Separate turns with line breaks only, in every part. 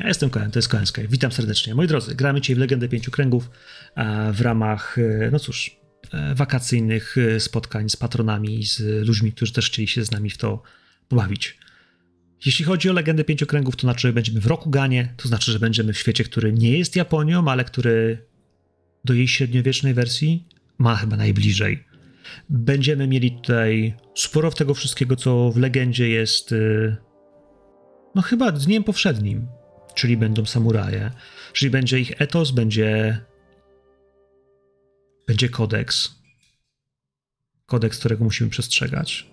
Ja jestem Koen, to jest Koenska. Witam serdecznie. Moi drodzy, gramy dzisiaj w Legendę Pięciu Kręgów w ramach, e, no cóż, e, wakacyjnych e, spotkań z patronami, z ludźmi, którzy też chcieli się z nami w to pobawić. Jeśli chodzi o Legendę Pięciu Kręgów, to znaczy, że będziemy w Rokuganie, to znaczy, że będziemy w świecie, który nie jest Japonią, ale który do jej średniowiecznej wersji ma chyba najbliżej. Będziemy mieli tutaj sporo tego wszystkiego, co w legendzie jest no chyba dniem powszednim czyli będą samuraje, czyli będzie ich etos, będzie będzie kodeks, kodeks, którego musimy przestrzegać,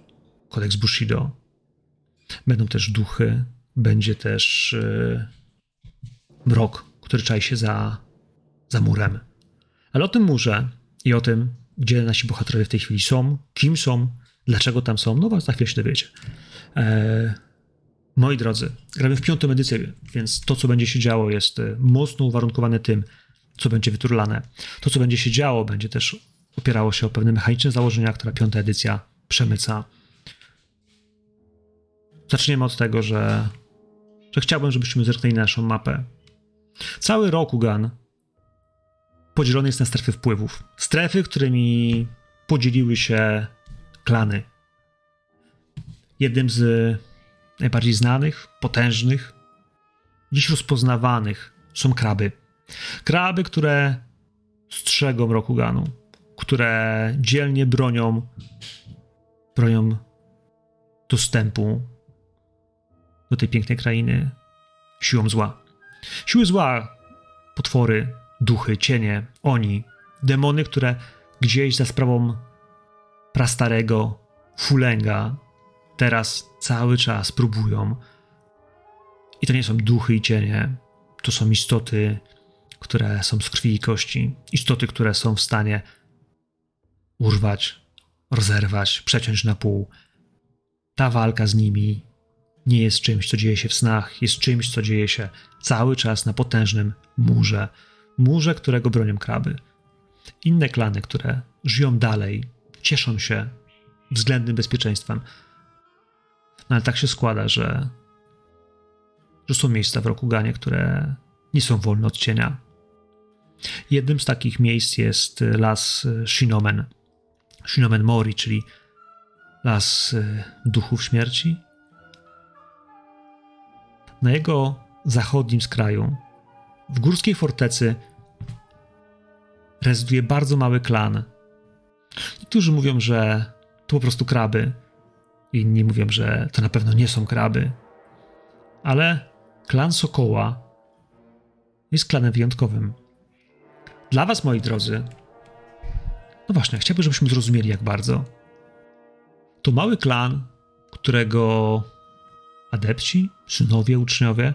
kodeks Bushido. Będą też duchy, będzie też yy, mrok, który czai się za, za murem. Ale o tym murze i o tym, gdzie nasi bohaterowie w tej chwili są, kim są, dlaczego tam są, no was za chwilę się dowiecie. Eee, Moi drodzy, gramy w piątą edycję, więc to, co będzie się działo, jest e, mocno uwarunkowane tym, co będzie wyturlane. To, co będzie się działo, będzie też opierało się o pewne mechaniczne założenia, które piąta edycja przemyca. Zaczniemy od tego, że, że chciałbym, żebyśmy zerknęli na naszą mapę. Cały Rokugan podzielony jest na strefy wpływów. Strefy, którymi podzieliły się klany. Jednym z najbardziej znanych, potężnych, dziś rozpoznawanych są kraby. Kraby, które strzegą Rokuganu, które dzielnie bronią, bronią dostępu do tej pięknej krainy siłą zła. Siły zła, potwory, duchy, cienie, oni, demony, które gdzieś za sprawą prastarego Fulenga teraz cały czas próbują. I to nie są duchy i cienie, to są istoty, które są z krwi i kości, istoty, które są w stanie urwać, rozerwać, przeciąć na pół. Ta walka z nimi nie jest czymś, co dzieje się w snach, jest czymś, co dzieje się cały czas na potężnym murze, murze, którego bronią kraby. Inne klany, które żyją dalej, cieszą się względnym bezpieczeństwem, no ale tak się składa, że, że są miejsca w Rokuganie, które nie są wolne od cienia. Jednym z takich miejsc jest las Shinomen. Shinomen Mori, czyli las e, duchów śmierci. Na jego zachodnim skraju, w górskiej fortecy, rezyduje bardzo mały klan. Niektórzy mówią, że to po prostu kraby, Inni mówią, że to na pewno nie są kraby. Ale klan Sokoła jest klanem wyjątkowym. Dla Was, moi drodzy, no właśnie, chciałbym, żebyśmy zrozumieli, jak bardzo. To mały klan, którego adepci, synowie, uczniowie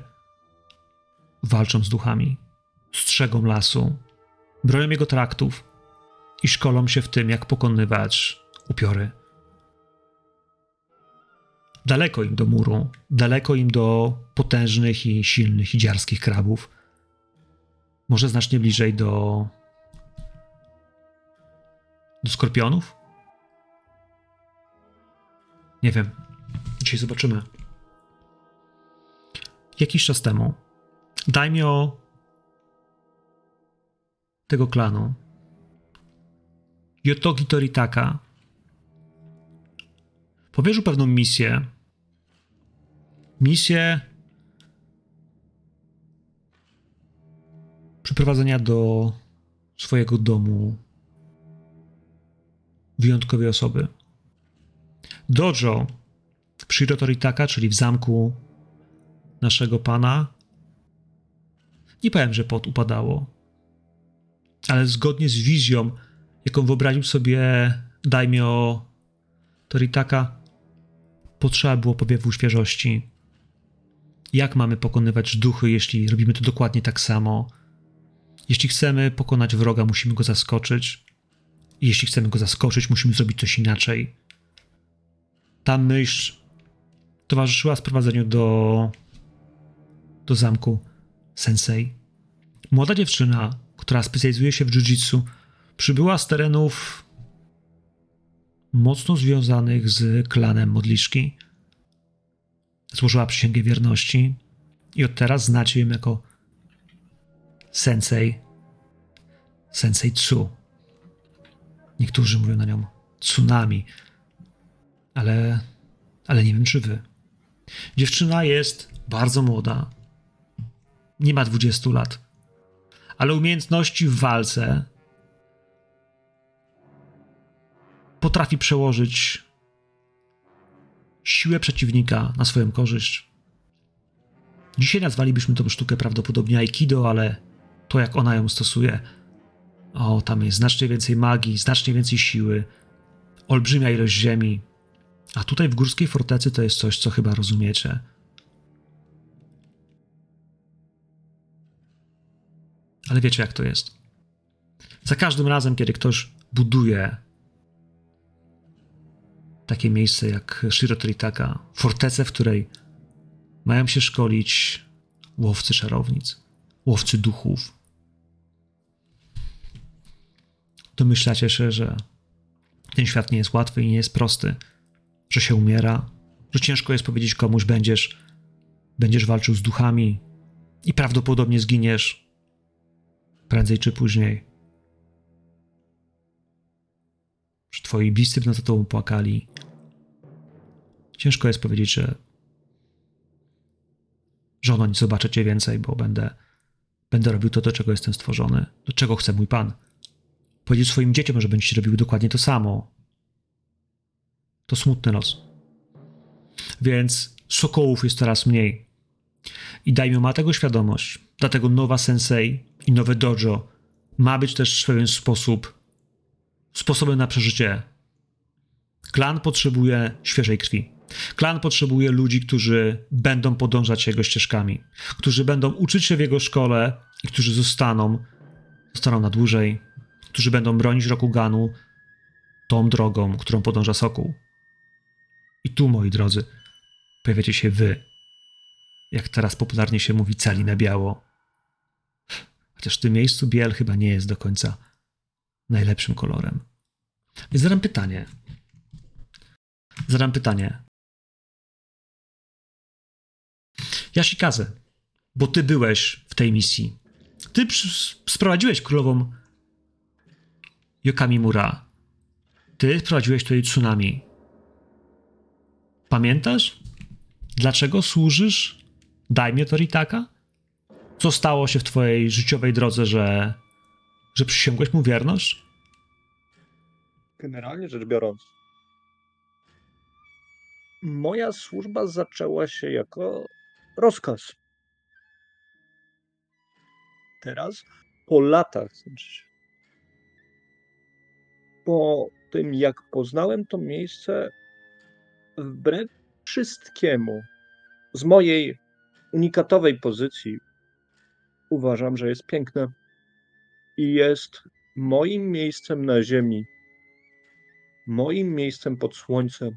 walczą z duchami, strzegą lasu, bronią jego traktów i szkolą się w tym, jak pokonywać upiory. Daleko im do muru, daleko im do potężnych i silnych dziarskich krabów. Może znacznie bliżej do. do skorpionów? Nie wiem. Dzisiaj zobaczymy. Jakiś czas temu daimio tego klanu Yotogi Toritaka powierzył pewną misję. Misję przyprowadzenia do swojego domu wyjątkowej osoby. Dojo przy Rotoritaka, czyli w zamku naszego pana, nie powiem, że pot upadało, ale zgodnie z wizją, jaką wyobraził sobie daimio Toritaka, potrzeba było powiewu świeżości. Jak mamy pokonywać duchy, jeśli robimy to dokładnie tak samo? Jeśli chcemy pokonać wroga, musimy go zaskoczyć. Jeśli chcemy go zaskoczyć, musimy zrobić coś inaczej. Ta myśl towarzyszyła sprowadzeniu do, do zamku Sensei. Młoda dziewczyna, która specjalizuje się w jiu-jitsu, przybyła z terenów mocno związanych z klanem modliszki. Złożyła przysięgę wierności I od teraz znacie ją jako Sensei. Sensei Tsu. Niektórzy mówią na nią tsunami. Ale, ale nie wiem, czy wy. Dziewczyna jest bardzo młoda. Nie ma 20 lat. Ale umiejętności w walce potrafi przełożyć siłę przeciwnika na swoją korzyść. Dzisiaj nazwalibyśmy tą sztukę prawdopodobnie Aikido, ale to jak ona ją stosuje, o, tam jest znacznie więcej magii, znacznie więcej siły, olbrzymia ilość ziemi. A tutaj w górskiej fortecy to jest coś, co chyba rozumiecie. Ale wiecie, jak to jest. Za każdym razem, kiedy ktoś buduje takie miejsce jak Shirotoritaka, fortecę, w której mają się szkolić łowcy czarownic, łowcy duchów, domyślacie się, że ten świat nie jest łatwy i nie jest prosty, że się umiera, że ciężko jest powiedzieć komuś, będziesz, będziesz walczył z duchami i prawdopodobnie zginiesz prędzej czy później. Że twoi bliscy by na to tobą płakali. Ciężko jest powiedzieć, że żono, nie zobaczę cię więcej, bo będę, będę robił to, do czego jestem stworzony, do czego chce mój Pan. Powiedzieć swoim dzieciom, że będziecie robiły dokładnie to samo. To smutny los. Więc sokołów jest coraz mniej. I dajmy ma tego świadomość. Dlatego nowa sensei i nowe dojo ma być też w pewien sposób sposobem na przeżycie. Klan potrzebuje świeżej krwi. Klan potrzebuje ludzi, którzy będą podążać jego ścieżkami, którzy będą uczyć się w jego szkole i którzy zostaną, zostaną na dłużej, którzy będą bronić Rokuganu tą drogą, którą podąża Sokół. I tu, moi drodzy, pojawiacie się wy, jak teraz popularnie się mówi, cali na biało. Chociaż w tym miejscu biel chyba nie jest do końca najlepszym kolorem. Więc zadam pytanie. Zadam pytanie. Yashikaze, bo ty byłeś w tej misji. Ty sprowadziłeś królową Yokamimura. Ty sprowadziłeś tutaj tsunami. Pamiętasz? Dlaczego służysz Dajmie Toritaka? Co stało się w twojej życiowej drodze, że, że przysięgłeś mu wierność?
Generalnie rzecz biorąc, moja służba zaczęła się jako rozkaz. Teraz, po latach, znaczy po tym, jak poznałem to miejsce, wbrew wszystkiemu, z mojej unikatowej pozycji, uważam, że jest piękne i jest moim miejscem na ziemi, moim miejscem pod słońcem.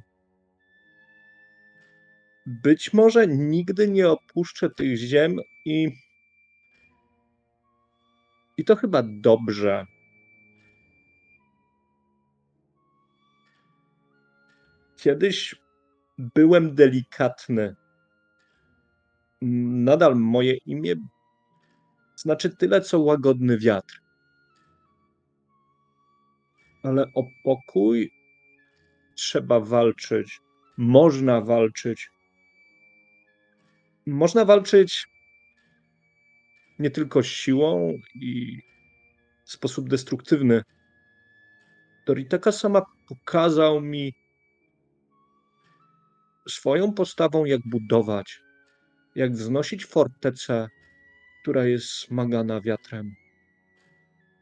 Być może nigdy nie opuszczę tych ziem i. I to chyba dobrze. Kiedyś byłem delikatny. Nadal moje imię znaczy tyle, co łagodny wiatr. Ale o pokój trzeba walczyć. Można walczyć. Można walczyć nie tylko siłą i w sposób destruktywny. Doritaka sama pokazał mi, swoją postawą, jak budować, jak wznosić fortecę, która jest smagana wiatrem,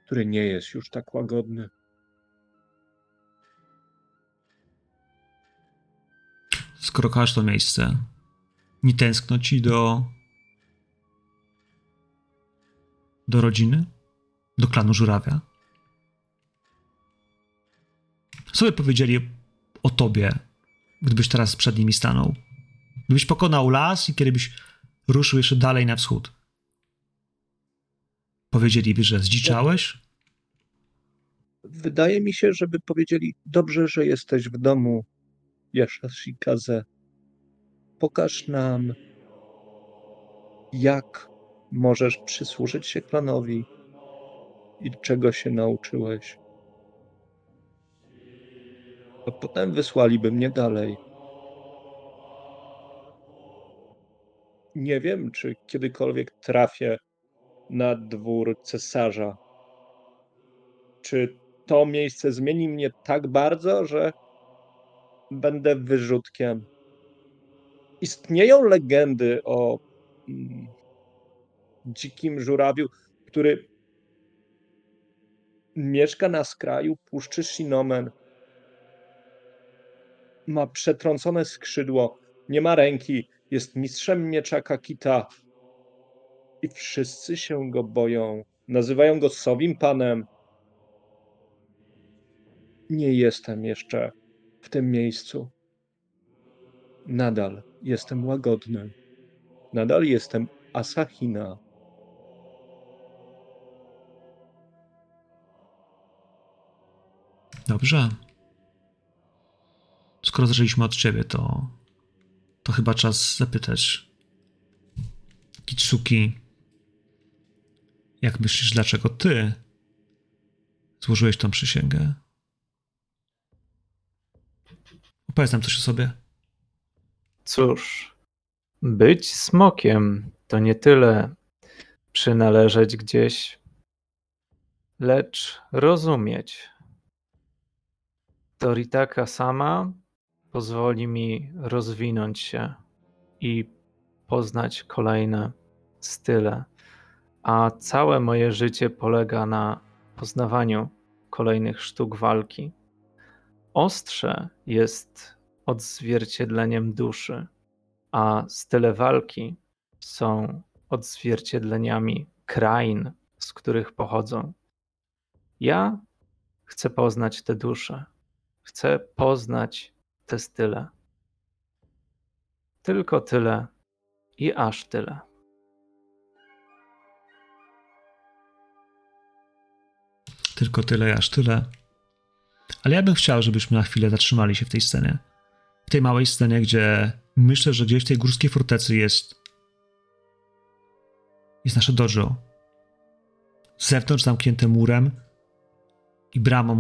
który nie jest już tak łagodny.
Skoro kochasz to miejsce, nie tęskno ci do. do rodziny? Do klanu żurawia? Co by powiedzieli o tobie, gdybyś teraz przed nimi stanął? Gdybyś pokonał las i kiedybyś ruszył jeszcze dalej na wschód? Powiedzieliby, że zdziczałeś?
Wydaje mi się, żeby powiedzieli, dobrze, że jesteś w domu, Yashashikaze. Pokaż nam jak możesz przysłużyć się klanowi i czego się nauczyłeś. To potem wysłaliby mnie dalej. Nie wiem, czy kiedykolwiek trafię na dwór cesarza. Czy to miejsce zmieni mnie tak bardzo, że będę wyrzutkiem? Istnieją legendy o mm, dzikim żurawiu, który mieszka na skraju Puszczy Shinomen. Ma przetrącone skrzydło, nie ma ręki, jest mistrzem miecza Kakita. I wszyscy się go boją. Nazywają go Sowim Panem. Nie jestem jeszcze w tym miejscu. Nadal jestem łagodny. Nadal jestem Asahina.
Dobrze. Skoro zaczęliśmy od ciebie, to, to chyba czas zapytać Kitsuki, jak myślisz, dlaczego ty złożyłeś tą przysięgę? Opowiedz nam coś o sobie.
Cóż, być smokiem to nie tyle przynależeć gdzieś, lecz rozumieć. Toritaka sama pozwoli mi rozwinąć się i poznać kolejne style, a całe moje życie polega na poznawaniu kolejnych sztuk walki. Ostrze jest odzwierciedleniem duszy, a style walki są odzwierciedleniami krain, z których pochodzą. Ja chcę poznać te dusze, chcę poznać te style. Tylko tyle i aż tyle.
Tylko tyle, aż tyle. Ale ja bym chciał, żebyśmy na chwilę zatrzymali się w tej scenie. W tej małej scenie, gdzie myślę, że gdzieś w tej górskiej fortecy jest. jest nasze dojo. Z zewnątrz zamknięte murem i bramą,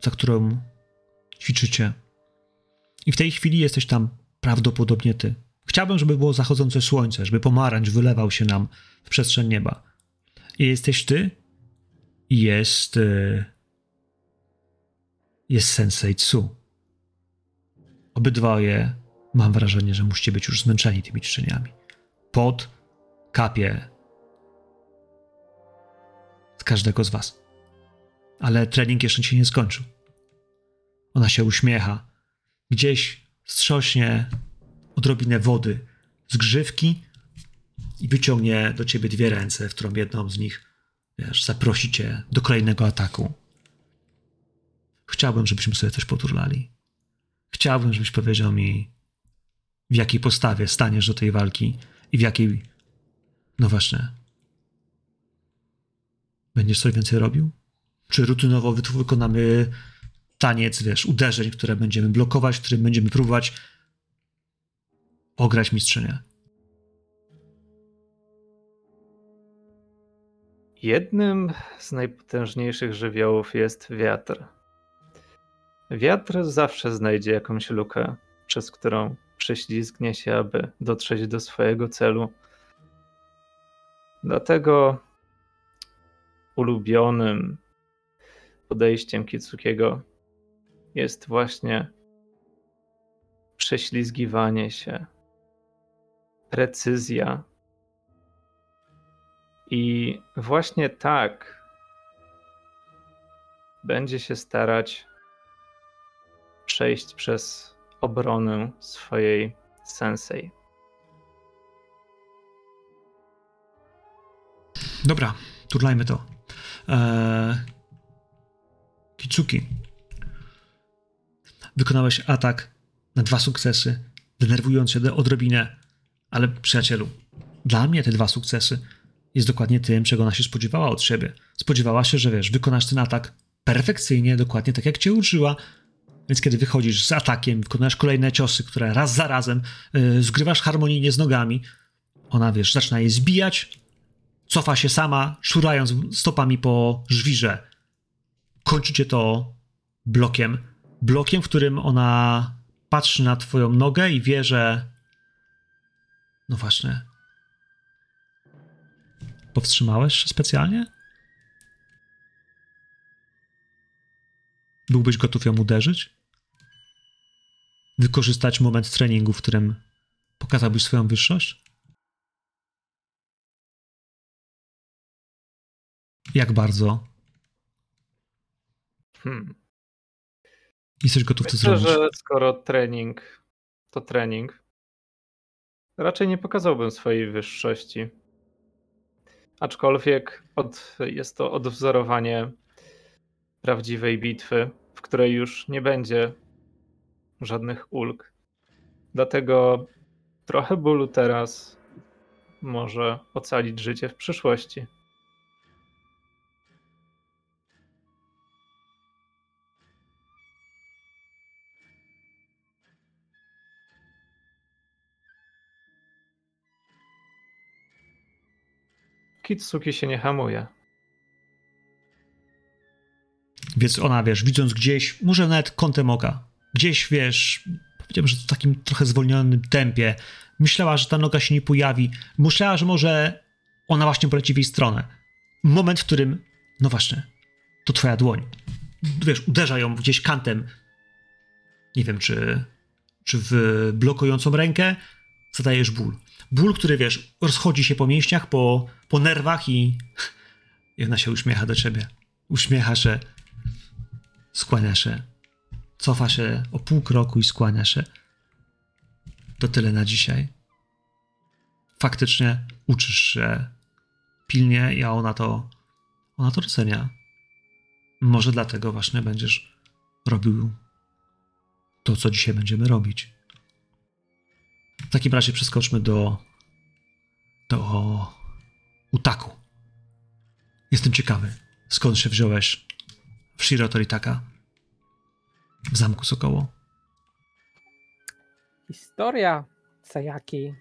za którą ćwiczycie. I w tej chwili jesteś tam prawdopodobnie ty. Chciałbym, żeby było zachodzące słońce, żeby pomarańcz wylewał się nam w przestrzeń nieba. I jesteś ty i jest. Yy, jest Sensei Tsu. Obydwoje mam wrażenie, że musicie być już zmęczeni tymi ćwiczeniami. Pot kapie z każdego z was. Ale trening jeszcze się nie skończył. Ona się uśmiecha. Gdzieś strzośnie odrobinę wody z grzywki i wyciągnie do ciebie dwie ręce, w którą jedną z nich, wiesz, zaprosi cię do kolejnego ataku. Chciałbym, żebyśmy sobie coś poturlali. Chciałbym, żebyś powiedział mi, w jakiej postawie staniesz do tej walki i w jakiej. No właśnie. Będziesz coś więcej robił? Czy rutynowo wykonamy taniec, wiesz, uderzeń, które będziemy blokować, w którym będziemy próbować ograć mistrzynię?
Jednym z najpotężniejszych żywiołów jest wiatr. Wiatr zawsze znajdzie jakąś lukę, przez którą prześlizgnie się, aby dotrzeć do swojego celu. Dlatego ulubionym podejściem Kitsukiego jest właśnie prześlizgiwanie się, precyzja. I właśnie tak będzie się starać przejść przez obronę swojej sensei.
Dobra, turlajmy to. Eee... Kitsuki. Wykonałeś atak na dwa sukcesy, denerwując się odrobinę, ale przyjacielu, dla mnie te dwa sukcesy jest dokładnie tym, czego ona się spodziewała od siebie. Spodziewała się, że wiesz, wykonasz ten atak perfekcyjnie, dokładnie tak jak cię uczyła, więc kiedy wychodzisz z atakiem, wykonujesz kolejne ciosy, które raz za razem yy, zgrywasz harmonijnie z nogami, Ona, wiesz, zaczyna jej zbijać, cofa się sama, szurając stopami po żwirze. Kończycie to blokiem. Blokiem, w którym ona patrzy na twoją nogę i wie, że no właśnie. Powstrzymałeś się specjalnie? Byłbyś gotów ją uderzyć? Wykorzystać moment treningu, w którym pokazałbyś swoją wyższość? Jak bardzo?
Hmm.
Jesteś gotów to
Myślę,
zrobić?
że skoro trening to trening, raczej nie pokazałbym swojej wyższości. Aczkolwiek od, jest to odwzorowanie prawdziwej bitwy, w której już nie będzie żadnych ulg. Dlatego trochę bólu teraz może ocalić życie w przyszłości. Kitsuki się nie hamuje.
Więc ona, wiesz, widząc gdzieś, może nawet kątem oka, gdzieś, wiesz, powiedziałbym, że w takim trochę zwolnionym tempie, myślała, że ta noga się nie pojawi. Myślała, że może ona właśnie poleci w jej stronę. Moment, w którym, no właśnie, to twoja dłoń. Wiesz, uderza ją gdzieś kantem. Nie wiem, czy, czy w blokującą rękę zadajesz ból. Ból, który, wiesz, rozchodzi się po mięśniach, po, po nerwach i, ona się uśmiecha do ciebie. Uśmiecha się, skłania się, cofa się o pół kroku i skłania się. To tyle na dzisiaj. Faktycznie uczysz się pilnie, a ona to, ona to docenia. Może dlatego właśnie będziesz robił to, co dzisiaj będziemy robić. W takim razie przeskoczmy do do Utaku. Jestem ciekawy, skąd się wziąłeś w Shiro Toritaka w Zamku Sokoło.
Historia Sayaki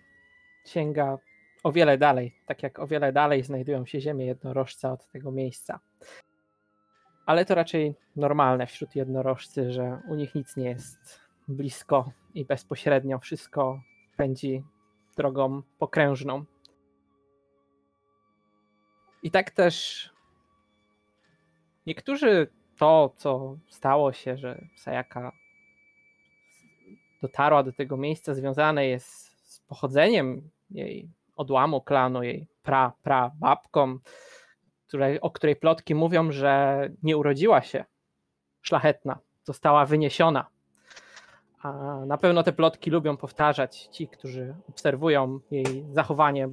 sięga o wiele dalej, tak jak o wiele dalej znajdują się ziemie jednorożca od tego miejsca. Ale to raczej normalne wśród jednorożcy, że u nich nic nie jest blisko i bezpośrednio. Wszystko pędzi drogą pokrężną. I tak też niektórzy to, co stało się, że Sayaka dotarła do tego miejsca, związane jest z pochodzeniem jej odłamu klanu, jej pra, pra babką, o której plotki mówią, że nie urodziła się szlachetna, została wyniesiona. A na pewno te plotki lubią powtarzać ci, którzy obserwują jej zachowanie,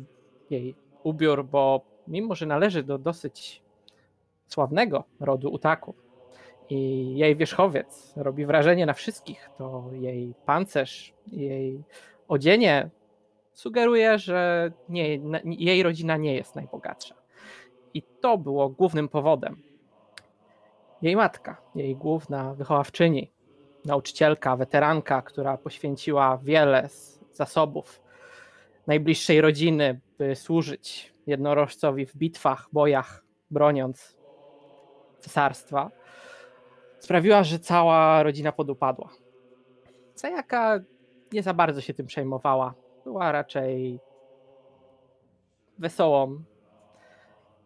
jej ubiór, bo mimo, że należy do dosyć sławnego rodu Utaku i jej wierzchowiec robi wrażenie na wszystkich, to jej pancerz, jej odzienie sugeruje, że nie, jej rodzina nie jest najbogatsza. I to było głównym powodem. Jej matka, jej główna wychowawczyni, nauczycielka, weteranka, która poświęciła wiele z zasobów najbliższej rodziny, by służyć jednorożcowi w bitwach, bojach, broniąc cesarstwa, sprawiła, że cała rodzina podupadła. Sayaka nie za bardzo się tym przejmowała. Była raczej wesołą,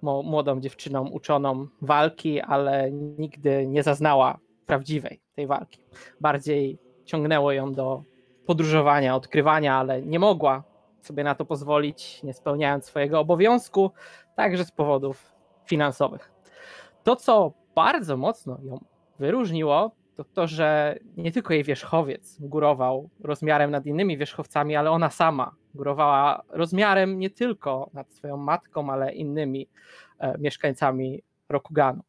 młodą dziewczyną uczoną walki, ale nigdy nie zaznała prawdziwej tej walki. Bardziej ciągnęło ją do podróżowania, odkrywania, ale nie mogła sobie na to pozwolić, nie spełniając swojego obowiązku, także z powodów finansowych. To, co bardzo mocno ją wyróżniło, to to, że nie tylko jej wierzchowiec górował rozmiarem nad innymi wierzchowcami, ale ona sama górowała rozmiarem nie tylko nad swoją matką, ale innymi e, mieszkańcami Rokuganu.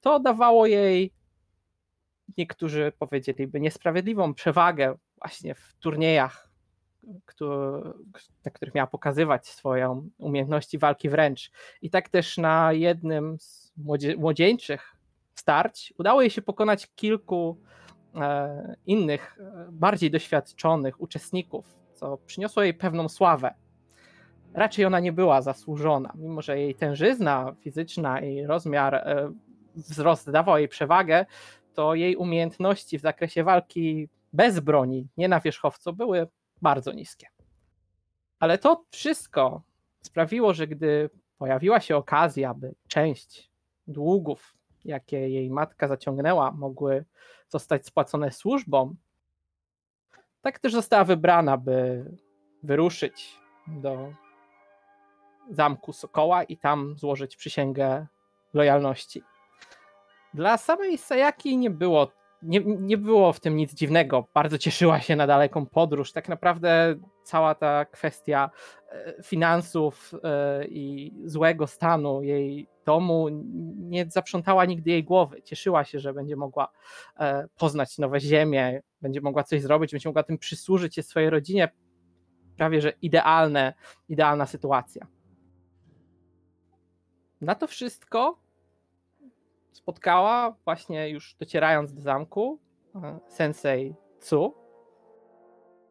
To dawało jej, niektórzy powiedzieliby, niesprawiedliwą przewagę właśnie w turniejach na których miała pokazywać swoją umiejętności walki wręcz. I tak też na jednym z młodzieńczych starć udało jej się pokonać kilku e, innych, e, bardziej doświadczonych uczestników, co przyniosło jej pewną sławę. raczej ona nie była zasłużona, mimo że jej tężyzna fizyczna i rozmiar, e, wzrost dawał jej przewagę, to jej umiejętności w zakresie walki bez broni, nie na wierzchowcu, były bardzo niskie. Ale to wszystko sprawiło, że gdy pojawiła się okazja, by część długów, jakie jej matka zaciągnęła, mogły zostać spłacone służbom, tak też została wybrana, by wyruszyć do zamku Sokoła i tam złożyć przysięgę lojalności. Dla samej Sayaki nie było, nie, nie było w tym nic dziwnego. Bardzo cieszyła się na daleką podróż. Tak naprawdę cała ta kwestia e, finansów e, i złego stanu jej domu nie zaprzątała nigdy jej głowy. Cieszyła się, że będzie mogła e, poznać nowe ziemie, będzie mogła coś zrobić, będzie mogła tym przysłużyć się swojej rodzinie. Prawie że idealne, idealna sytuacja. Na to wszystko spotkała właśnie już docierając do zamku sensei Tsu,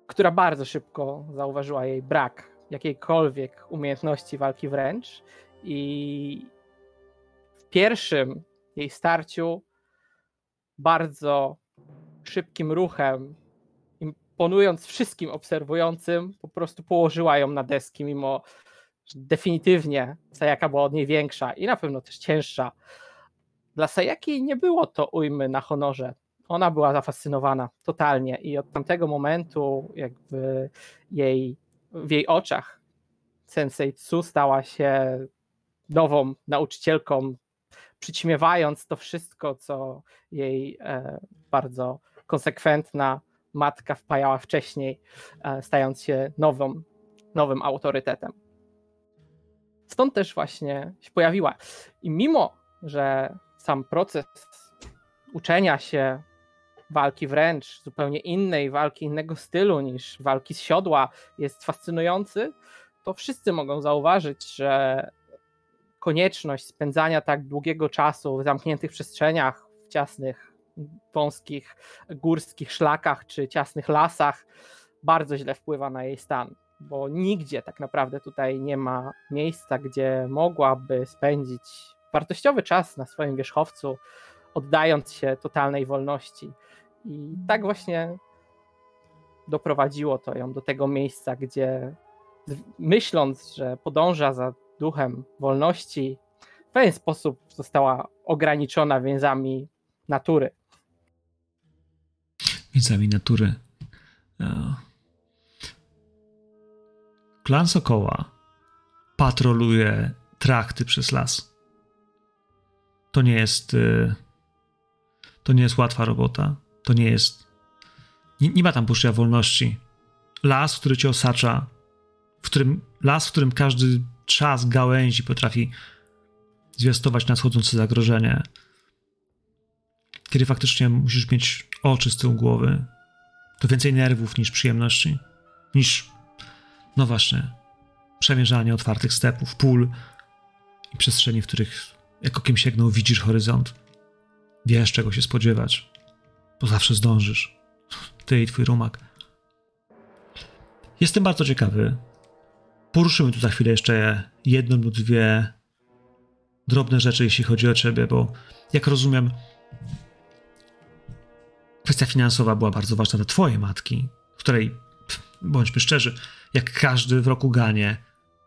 która bardzo szybko zauważyła jej brak jakiejkolwiek umiejętności walki wręcz i w pierwszym jej starciu bardzo szybkim ruchem, imponując wszystkim obserwującym, po prostu położyła ją na deski, mimo że definitywnie Sayaka była od niej większa i na pewno też cięższa. Dla Sayaki nie było to ujmy na honorze. Ona była zafascynowana totalnie i od tamtego momentu jakby jej, w jej oczach Sensei Tsu stała się nową nauczycielką, przyćmiewając to wszystko, co jej e, bardzo konsekwentna matka wpajała wcześniej, e, stając się nową, nowym autorytetem. Stąd też właśnie się pojawiła. I mimo, że sam proces uczenia się walki wręcz, zupełnie innej walki, innego stylu niż walki z siodła jest fascynujący, to wszyscy mogą zauważyć, że konieczność spędzania tak długiego czasu w zamkniętych przestrzeniach, w ciasnych, wąskich, górskich szlakach czy ciasnych lasach bardzo źle wpływa na jej stan, bo nigdzie tak naprawdę tutaj nie ma miejsca, gdzie mogłaby spędzić wartościowy czas na swoim wierzchowcu, oddając się totalnej wolności. I tak właśnie doprowadziło to ją do tego miejsca, gdzie myśląc, że podąża za duchem wolności, w pewien sposób została ograniczona więzami natury.
Więzami natury. E, Klan Sokoła patroluje trakty przez las. To nie jest. E, to nie jest łatwa robota. To nie jest. Nie, nie ma tam poczucia wolności. Las, który cię osacza, w którym, las, w którym każdy czas gałęzi potrafi zwiastować nadchodzące zagrożenie. Kiedy faktycznie musisz mieć oczy z tyłu głowy, to więcej nerwów niż przyjemności, niż, no właśnie, przemierzanie otwartych stepów, pól i przestrzeni, w których jak okiem sięgnął widzisz horyzont. Wiesz, czego się spodziewać, bo zawsze zdążysz. Ty i twój rumak. Jestem bardzo ciekawy, poruszymy tu za chwilę jeszcze jedną lub dwie drobne rzeczy, jeśli chodzi o ciebie, bo jak rozumiem, kwestia finansowa była bardzo ważna dla twojej matki, której, bądźmy szczerzy, jak każdy w roku ganie,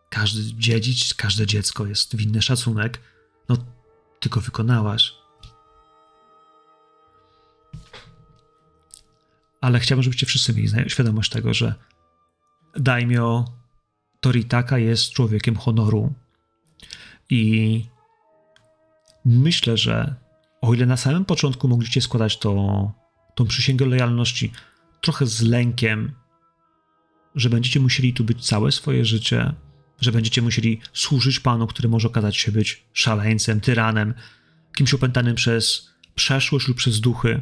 każdy dziedzic, każde dziecko jest winny szacunek, tylko wykonałaś. Ale chciałbym, żebyście wszyscy mieli świadomość tego, że Daimyo Toritaka jest człowiekiem honoru. I myślę, że o ile na samym początku mogliście składać to, tą przysięgę lojalności trochę z lękiem, że będziecie musieli tu być całe swoje życie, że będziecie musieli służyć panu, który może okazać się być szaleńcem, tyranem, kimś opętanym przez przeszłość lub przez duchy,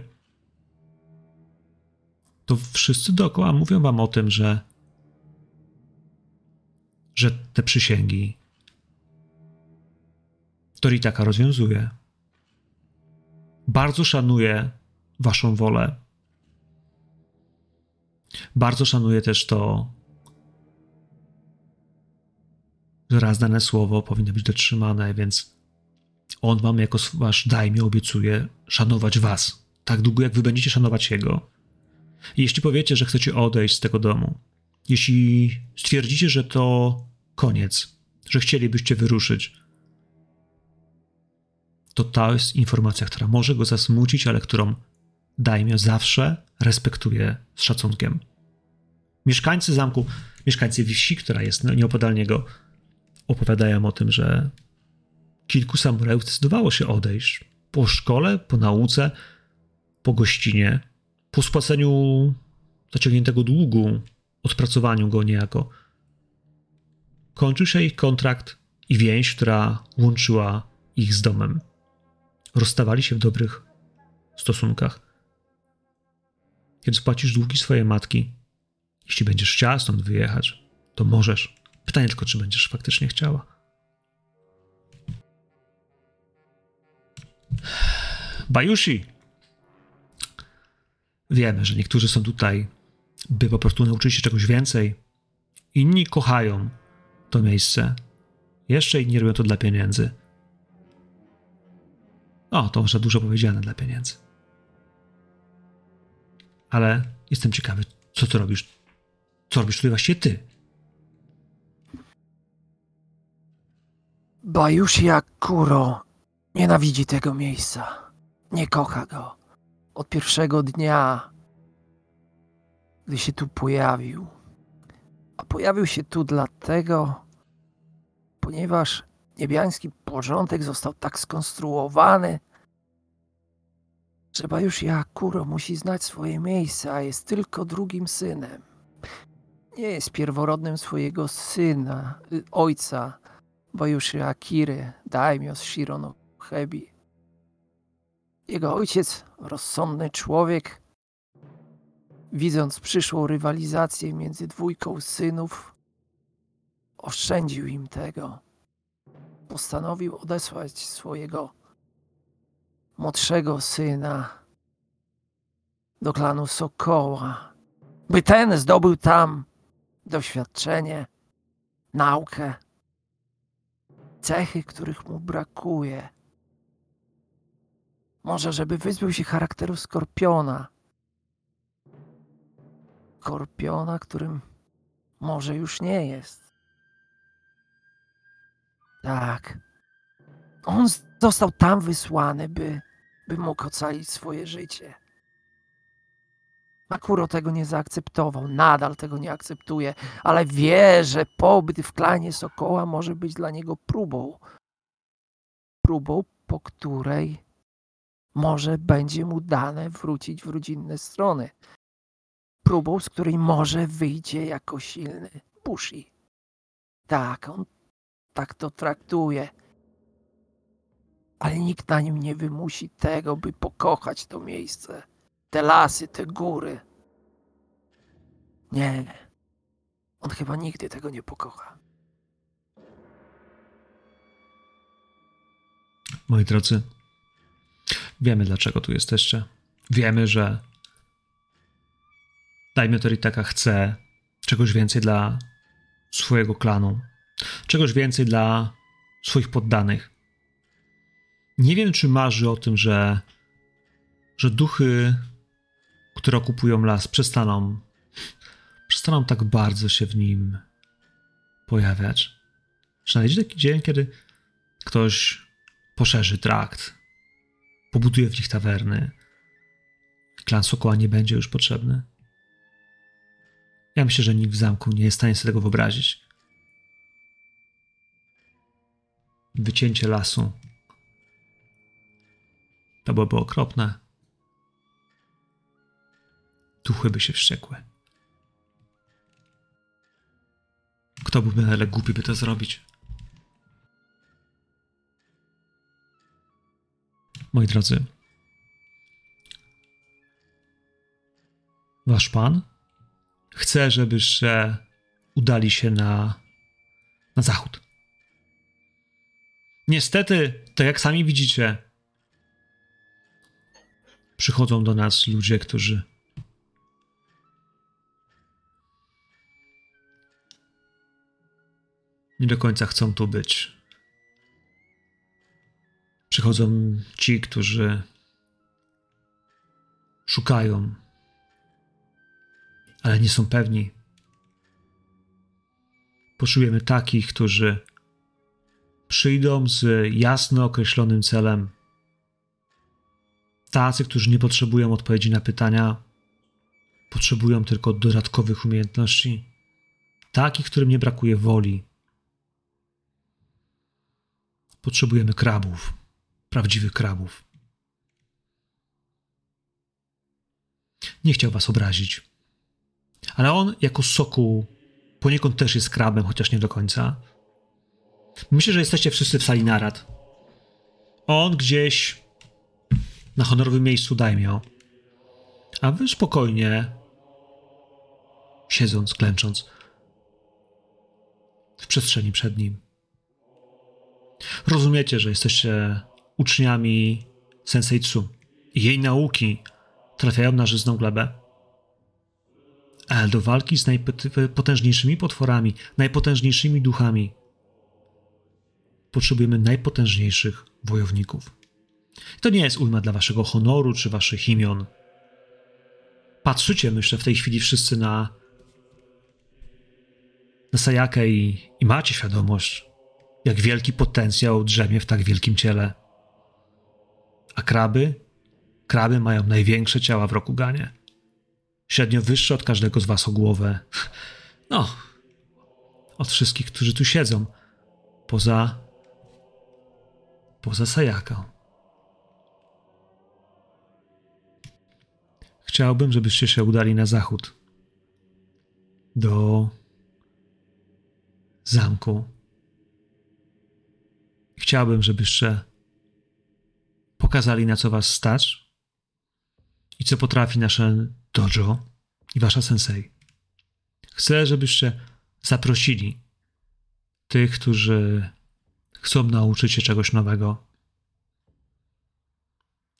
to wszyscy dookoła mówią wam o tym, że że te przysięgi Toritaka rozwiązuje. Bardzo szanuję waszą wolę. Bardzo szanuję też to, że raz dane słowo powinno być dotrzymane, więc on wam jako wasz dajmie obiecuje szanować was, tak długo jak wy będziecie szanować jego. Jeśli powiecie, że chcecie odejść z tego domu, jeśli stwierdzicie, że to koniec, że chcielibyście wyruszyć, to ta jest informacja, która może go zasmucić, ale którą Daimio zawsze respektuje z szacunkiem. Mieszkańcy zamku, mieszkańcy wsi, która jest nieopodal niego, opowiadają o tym, że kilku samurajów zdecydowało się odejść po szkole, po nauce, po gościnie, po spłaceniu zaciągniętego długu, odpracowaniu go niejako. Kończył się ich kontrakt i więź, która łączyła ich z domem. Rozstawali się w dobrych stosunkach. Kiedy spłacisz długi swojej matki, jeśli będziesz chciała stąd wyjechać, to możesz. Pytanie tylko, czy będziesz faktycznie chciała. Bajushi! Wiemy, że niektórzy są tutaj, by po prostu nauczyć się czegoś więcej. Inni kochają to miejsce. Jeszcze inni robią to dla pieniędzy. O, to może dużo powiedziane dla pieniędzy. Ale jestem ciekawy, co ty robisz? Co robisz tutaj właściwie ty?
Bajushi Akuro nienawidzi tego miejsca. Nie kocha go. Od pierwszego dnia, gdy się tu pojawił. A pojawił się tu dlatego, ponieważ niebiański porządek został tak skonstruowany, że Bajushi Akuro musi znać swoje miejsce, a jest tylko drugim synem. Nie jest pierworodnym swojego syna, y, ojca, Bajushi Akiry, daimyo z Shirono Hebi. Jego ojciec, rozsądny człowiek, widząc przyszłą rywalizację między dwójką synów, oszczędził im tego. Postanowił odesłać swojego młodszego syna do klanu Sokoła, by ten zdobył tam doświadczenie, naukę, cechy, których mu brakuje. Może, żeby wyzbył się charakteru skorpiona. Skorpiona, którym może już nie jest. Tak. On został tam wysłany, by, by mógł ocalić swoje życie. Akuro tego nie zaakceptował, nadal tego nie akceptuje, ale wie, że pobyt w klanie Sokoła może być dla niego próbą. Próbą, po której może będzie mu dane wrócić w rodzinne strony. Próbą, z której może wyjdzie jako silny Bushi. Tak, on tak to traktuje. Ale nikt na nim nie wymusi tego, by pokochać to miejsce. Te lasy, te góry. Nie. On chyba nigdy tego nie pokocha.
Moi drodzy, wiemy dlaczego tu jesteście. Wiemy, że Daimyo Toritaka chce czegoś więcej dla swojego klanu, czegoś więcej dla swoich poddanych. Nie wiem, czy marzy o tym, że, że duchy, które okupują las, przestaną, przestaną tak bardzo się w nim pojawiać. Czy nadejdzie taki dzień, kiedy ktoś poszerzy trakt, pobuduje w nich tawerny, klan Sokoła nie będzie już potrzebny? Ja myślę, że nikt w zamku nie jest w stanie sobie tego wyobrazić. Wycięcie lasu. To byłoby okropne. Duchy by się wściekły. Kto byłby na tyle głupi, by to zrobić? Moi drodzy, wasz pan chce, żebyście udali się na, na zachód. Niestety, tak jak sami widzicie, przychodzą do nas ludzie, którzy nie do końca chcą tu być. Przychodzą ci, którzy szukają, ale nie są pewni. Potrzebujemy takich, którzy przyjdą z jasno określonym celem. Tacy, którzy nie potrzebują odpowiedzi na pytania, potrzebują tylko dodatkowych umiejętności. Takich, którym nie brakuje woli. Potrzebujemy krabów, prawdziwych krabów. Nie chciał was obrazić. Ale on, jako soku, poniekąd też jest krabem, chociaż nie do końca. Myślę, że jesteście wszyscy w sali narad. On gdzieś na honorowym miejscu dajmio, a wy spokojnie, siedząc, klęcząc w przestrzeni przed nim. Rozumiecie, że jesteście uczniami Sensei Tsu i jej nauki trafiają na żyzną glebę. Ale do walki z najpotężniejszymi potworami, najpotężniejszymi duchami potrzebujemy najpotężniejszych wojowników. To nie jest ujma dla waszego honoru czy waszych imion. Patrzycie, myślę, w tej chwili wszyscy na, na Sajakę i, i macie świadomość, jak wielki potencjał drzemie w tak wielkim ciele. A kraby? Kraby mają największe ciała w Rokuganie. Średnio wyższe od każdego z was o głowę. No, od wszystkich, którzy tu siedzą. Poza. poza Sajaką. Chciałbym, żebyście się udali na zachód. Do zamku. Chciałbym, żebyście pokazali, na co was stać i co potrafi nasze dojo i wasza sensei. Chcę, żebyście zaprosili tych, którzy chcą nauczyć się czegoś nowego.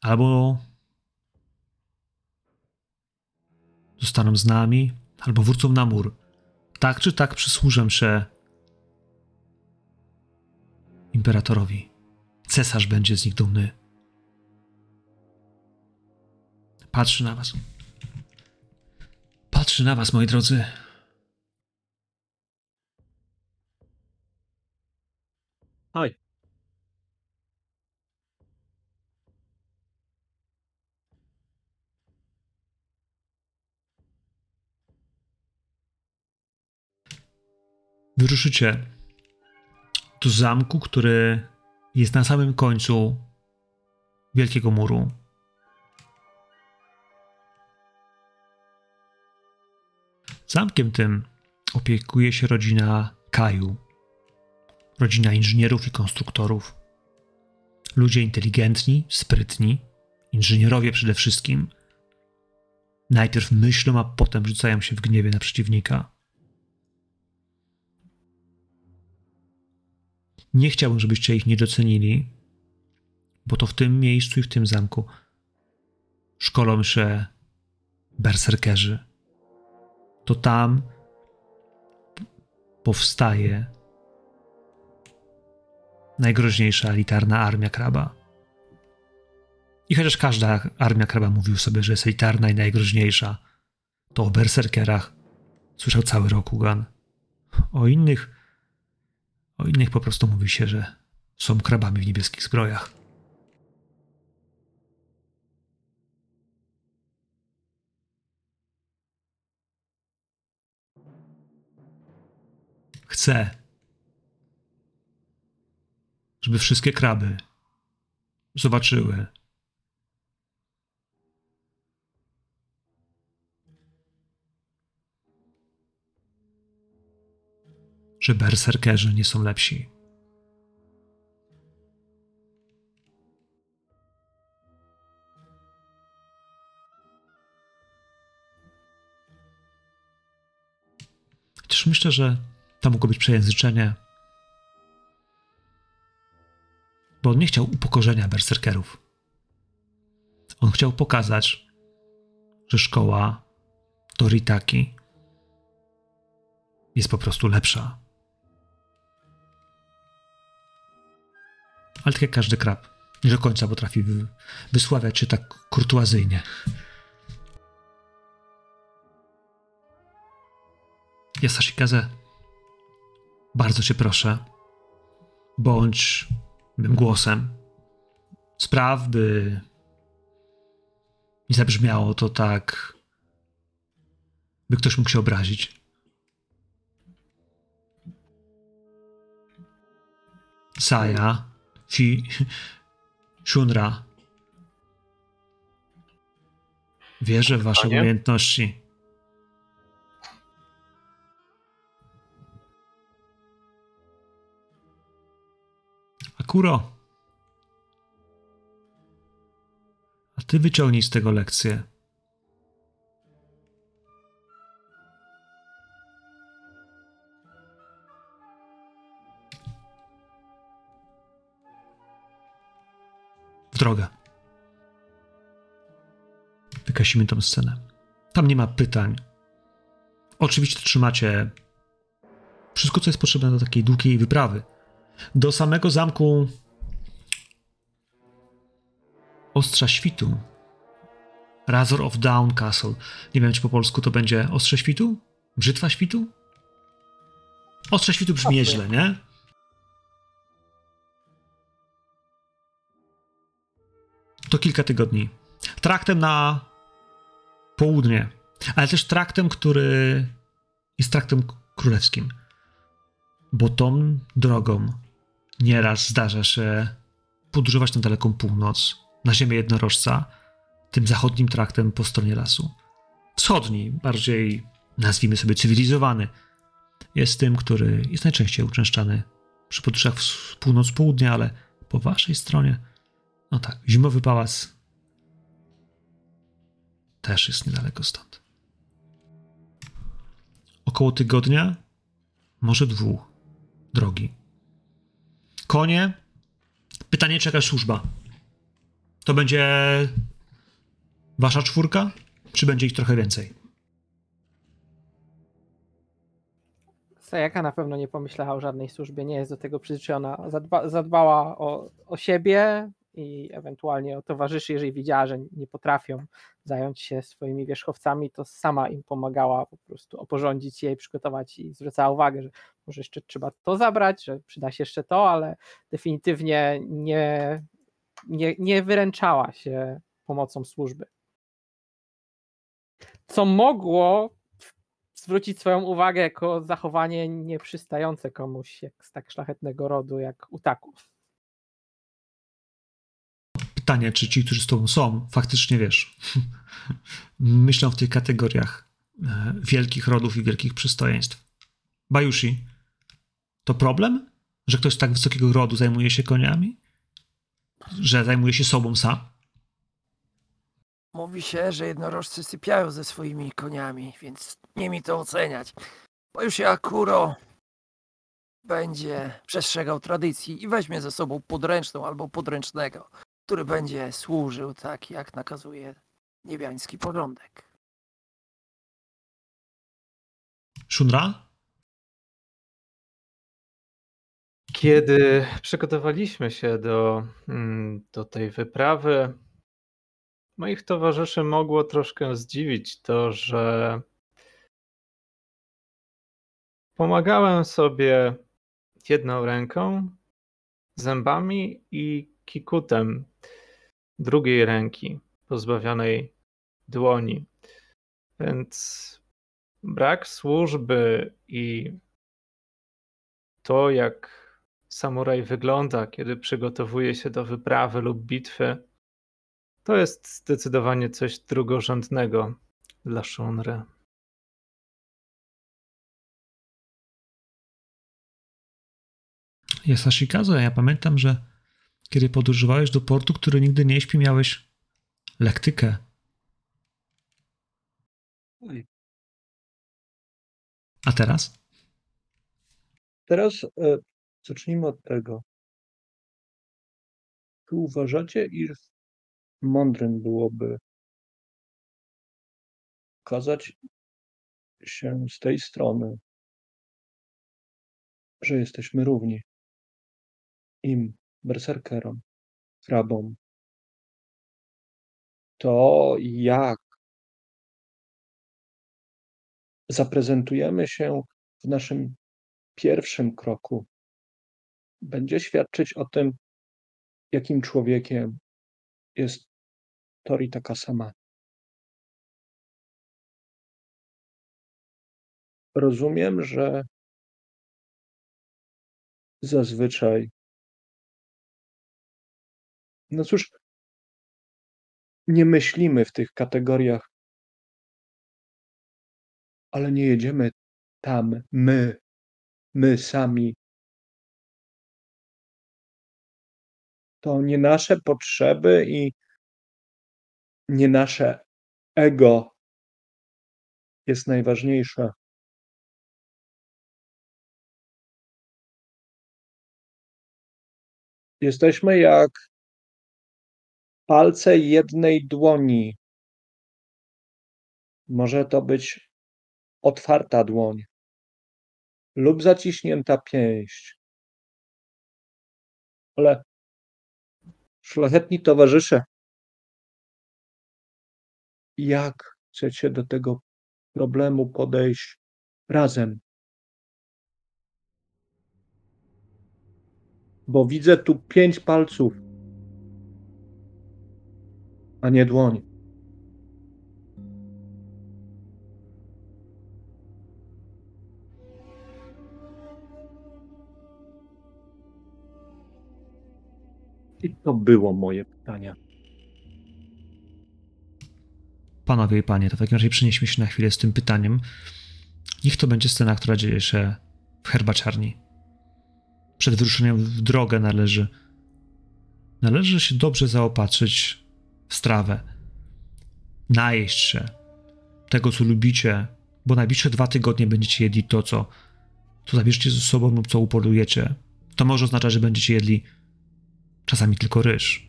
Albo zostaną z nami, albo wrócą na mur. Tak czy tak przysłużę się imperatorowi. Cesarz będzie z nich dumny. Patrzy na was. Patrzy na was, moi drodzy.
Haj.
Wyruszycie do zamku, który jest na samym końcu wielkiego muru. Zamkiem tym opiekuje się rodzina Kaju, rodzina inżynierów i konstruktorów. Ludzie inteligentni, sprytni, inżynierowie przede wszystkim. Najpierw myślą, a potem rzucają się w gniewie na przeciwnika. Nie chciałbym, żebyście ich nie docenili, bo to w tym miejscu i w tym zamku szkolą się berserkerzy. To tam powstaje najgroźniejsza elitarna armia kraba. I chociaż każda armia kraba mówił sobie, że jest elitarna i najgroźniejsza, to o berserkerach słyszał cały Rokugan. O innych o innych po prostu mówi się, że są krabami w niebieskich zbrojach. Chcę, żeby wszystkie kraby zobaczyły, że berserkerzy nie są lepsi. Chociaż myślę, że to mogło być przejęzyczenie, bo on nie chciał upokorzenia berserkerów. On chciał pokazać, że szkoła Toritaki jest po prostu lepsza. Ale tak jak każdy krab. Nie do końca potrafi wy- wysławiać się tak kurtuazyjnie. Jasashikaze, bardzo cię proszę, bądź mym głosem. Spraw, by nie zabrzmiało to tak, by ktoś mógł się obrazić. Saya, Fi, Shunra. Wierzę w wasze
Panie?
umiejętności. Akuro. A ty wyciągnij z tego lekcję. W drogę. Wykasimy tą scenę. Tam nie ma pytań. Oczywiście trzymacie wszystko, co jest potrzebne do takiej długiej wyprawy. Do samego zamku Ostrza Świtu. Razor of Down Castle. Nie wiem, czy po polsku to będzie Ostrze Świtu? Brzytwa Świtu? Ostrze Świtu brzmi
Pasuje.
nieźle, nie? To kilka tygodni. Traktem na południe, ale też traktem, który jest traktem królewskim. Bo tą drogą nieraz zdarza się podróżować na daleką północ, na ziemię jednorożca, tym zachodnim traktem po stronie lasu. Wschodni, bardziej nazwijmy sobie cywilizowany, jest tym, który jest najczęściej uczęszczany przy podróżach w północ-południe, ale po waszej stronie, no tak, zimowy pałac też jest niedaleko stąd. Około tygodnia, może dwóch drogi. Konie. Pytanie, czy jakaś służba? To będzie wasza czwórka, czy będzie ich trochę więcej?
Sayaka na pewno nie pomyślała o żadnej służbie, nie jest do tego przyzwyczajona. Zadba, zadbała o, o siebie i ewentualnie o towarzyszy, jeżeli widziała, że nie potrafią zająć się swoimi wierzchowcami, to sama im pomagała po prostu oporządzić je i przygotować i zwracała uwagę, że może jeszcze trzeba to zabrać, że przyda się jeszcze to, ale definitywnie nie, nie, nie wyręczała się pomocą służby. Co mogło zwrócić swoją uwagę jako zachowanie nieprzystające komuś jak z tak szlachetnego rodu jak Utaku.
Pytanie, czy ci, którzy z tobą są, faktycznie wiesz, myślą w tych kategoriach e, wielkich rodów i wielkich przystojeństw. Bajushi, to problem, że ktoś tak wysokiego rodu zajmuje się koniami? Że zajmuje się sobą sam?
Mówi się, że jednorożcy sypiają ze swoimi koniami, więc nie mi to oceniać. Bo już jak Kuro będzie przestrzegał tradycji i weźmie ze sobą podręczną albo podręcznego, który będzie służył tak, jak nakazuje niebiański porządek.
Shunra?
Kiedy przygotowaliśmy się do, mm, do tej wyprawy, moich towarzyszy mogło troszkę zdziwić to, że pomagałem sobie jedną ręką, zębami i kikutem drugiej ręki, pozbawionej dłoni. Więc brak służby i to, jak samuraj wygląda, kiedy przygotowuje się do wyprawy lub bitwy, to jest zdecydowanie coś drugorzędnego dla Shunry.
Jest Ashikaze. Ja pamiętam, że kiedy podróżowałeś do portu, który nigdy nie śpi, miałeś lektykę. A teraz?
Teraz e, zacznijmy od tego. Czy uważacie, iż mądrym byłoby okazać się z tej strony, że jesteśmy równi im
berserkerom, hrabom. To jak zaprezentujemy się w naszym pierwszym kroku, będzie świadczyć o tym, jakim człowiekiem jest Tori taka sama. Rozumiem, że zazwyczaj no cóż, nie myślimy w tych kategoriach, ale nie jedziemy tam my, my sami. To nie nasze potrzeby i nie nasze ego jest najważniejsze. Jesteśmy jak palce jednej dłoni. Może to być otwarta dłoń lub zaciśnięta pięść. Ale szlachetni towarzysze, jak chcecie do tego problemu podejść razem? Bo widzę tu pięć palców, a nie dłoń. I to było moje pytanie.
Panowie i panie, to w takim razie przenieśmy się na chwilę z tym pytaniem. Niech to będzie scena, która dzieje się w herbaciarni. Przed wyruszeniem w drogę należy należy się dobrze zaopatrzyć strawę. Najeść się tego, co lubicie, bo najbliższe dwa tygodnie będziecie jedli to, co, co zabierzecie ze sobą lub co upolujecie. To może oznaczać, że będziecie jedli czasami tylko ryż.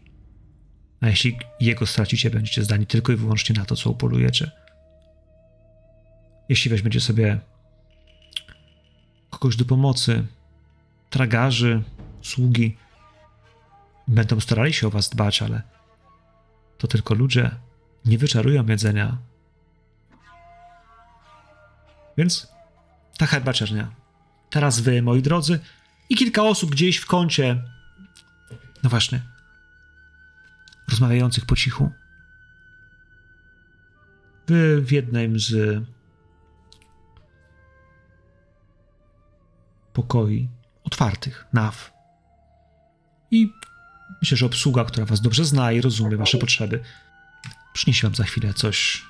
A jeśli jego stracicie, będziecie zdani tylko i wyłącznie na to, co upolujecie. Jeśli weźmiecie sobie kogoś do pomocy, tragarzy, sługi, będą starali się o was dbać, ale to tylko ludzie nie wyczarują jedzenia. Więc ta herbaciarnia. Teraz wy, moi drodzy, i kilka osób gdzieś w kącie. No właśnie. Rozmawiających po cichu. Wy w jednym z pokoi otwartych, naw. I myślę, że obsługa, która was dobrze zna i rozumie wasze potrzeby, przyniesie wam za chwilę coś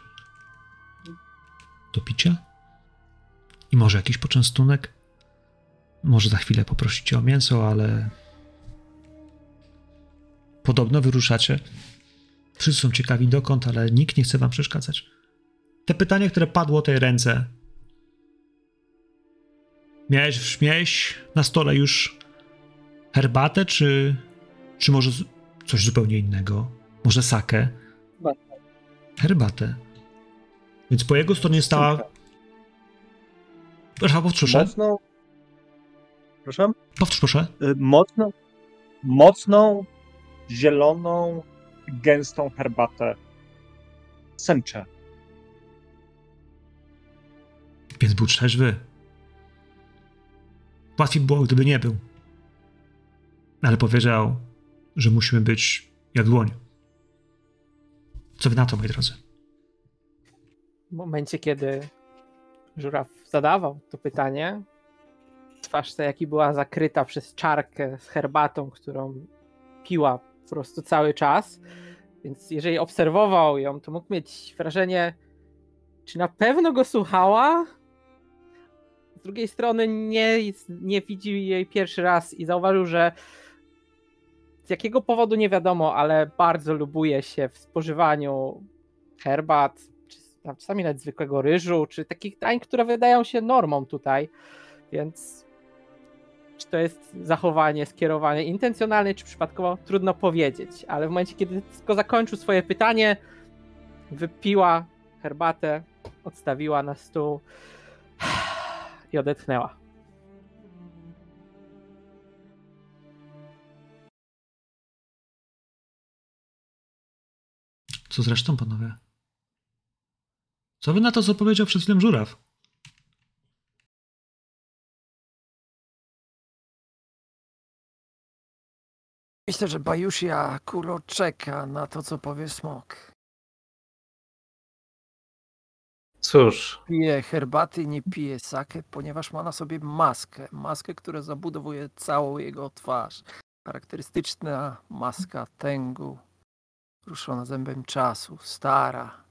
do picia i może jakiś poczęstunek. Może za chwilę poprosicie o mięso, ale podobno wyruszacie. Wszyscy są ciekawi dokąd, ale nikt nie chce wam przeszkadzać. Te pytanie, które padło tej ręce. Miałeś, miałeś na stole już herbatę, czy, czy może coś zupełnie innego? Może sakę?
Herbatę.
Herbatę. Więc po jego stronie stała. Proszę, powtórz, proszę.
Mocną, proszę,
Powtórz, proszę.
mocną, mocną, zieloną, gęstą herbatę. Sęczę.
Więc był trzeźwy. Łatwiej było, gdyby nie był. Ale powiedział, że musimy być jak dłoń. Co wy na to, moi drodzy?
W momencie, kiedy żuraw zadawał to pytanie, twarz jaki była zakryta przez czarkę z herbatą, którą piła po prostu cały czas. Więc jeżeli obserwował ją, to mógł mieć wrażenie, czy na pewno go słuchała? Z drugiej strony nie, nie widzi jej pierwszy raz i zauważył, że z jakiego powodu nie wiadomo, ale bardzo lubuje się w spożywaniu herbat, czy czasami nawet zwykłego ryżu, czy takich dań, które wydają się normą tutaj. Więc czy to jest zachowanie, skierowanie intencjonalne, czy przypadkowo, trudno powiedzieć. Ale w momencie, kiedy tylko zakończył swoje pytanie, wypiła herbatę, odstawiła na stół i odetchnęła.
Co z resztą, panowie? Co wy na to, co powiedział przed chwilą żuraw?
Myślę, że Bajushia Kuro czeka na to, co powie smok.
Cóż,
Pije herbaty, nie pije sake, ponieważ ma na sobie maskę. Maskę, która zabudowuje całą jego twarz. Charakterystyczna maska tęgu, ruszona zębem czasu, stara,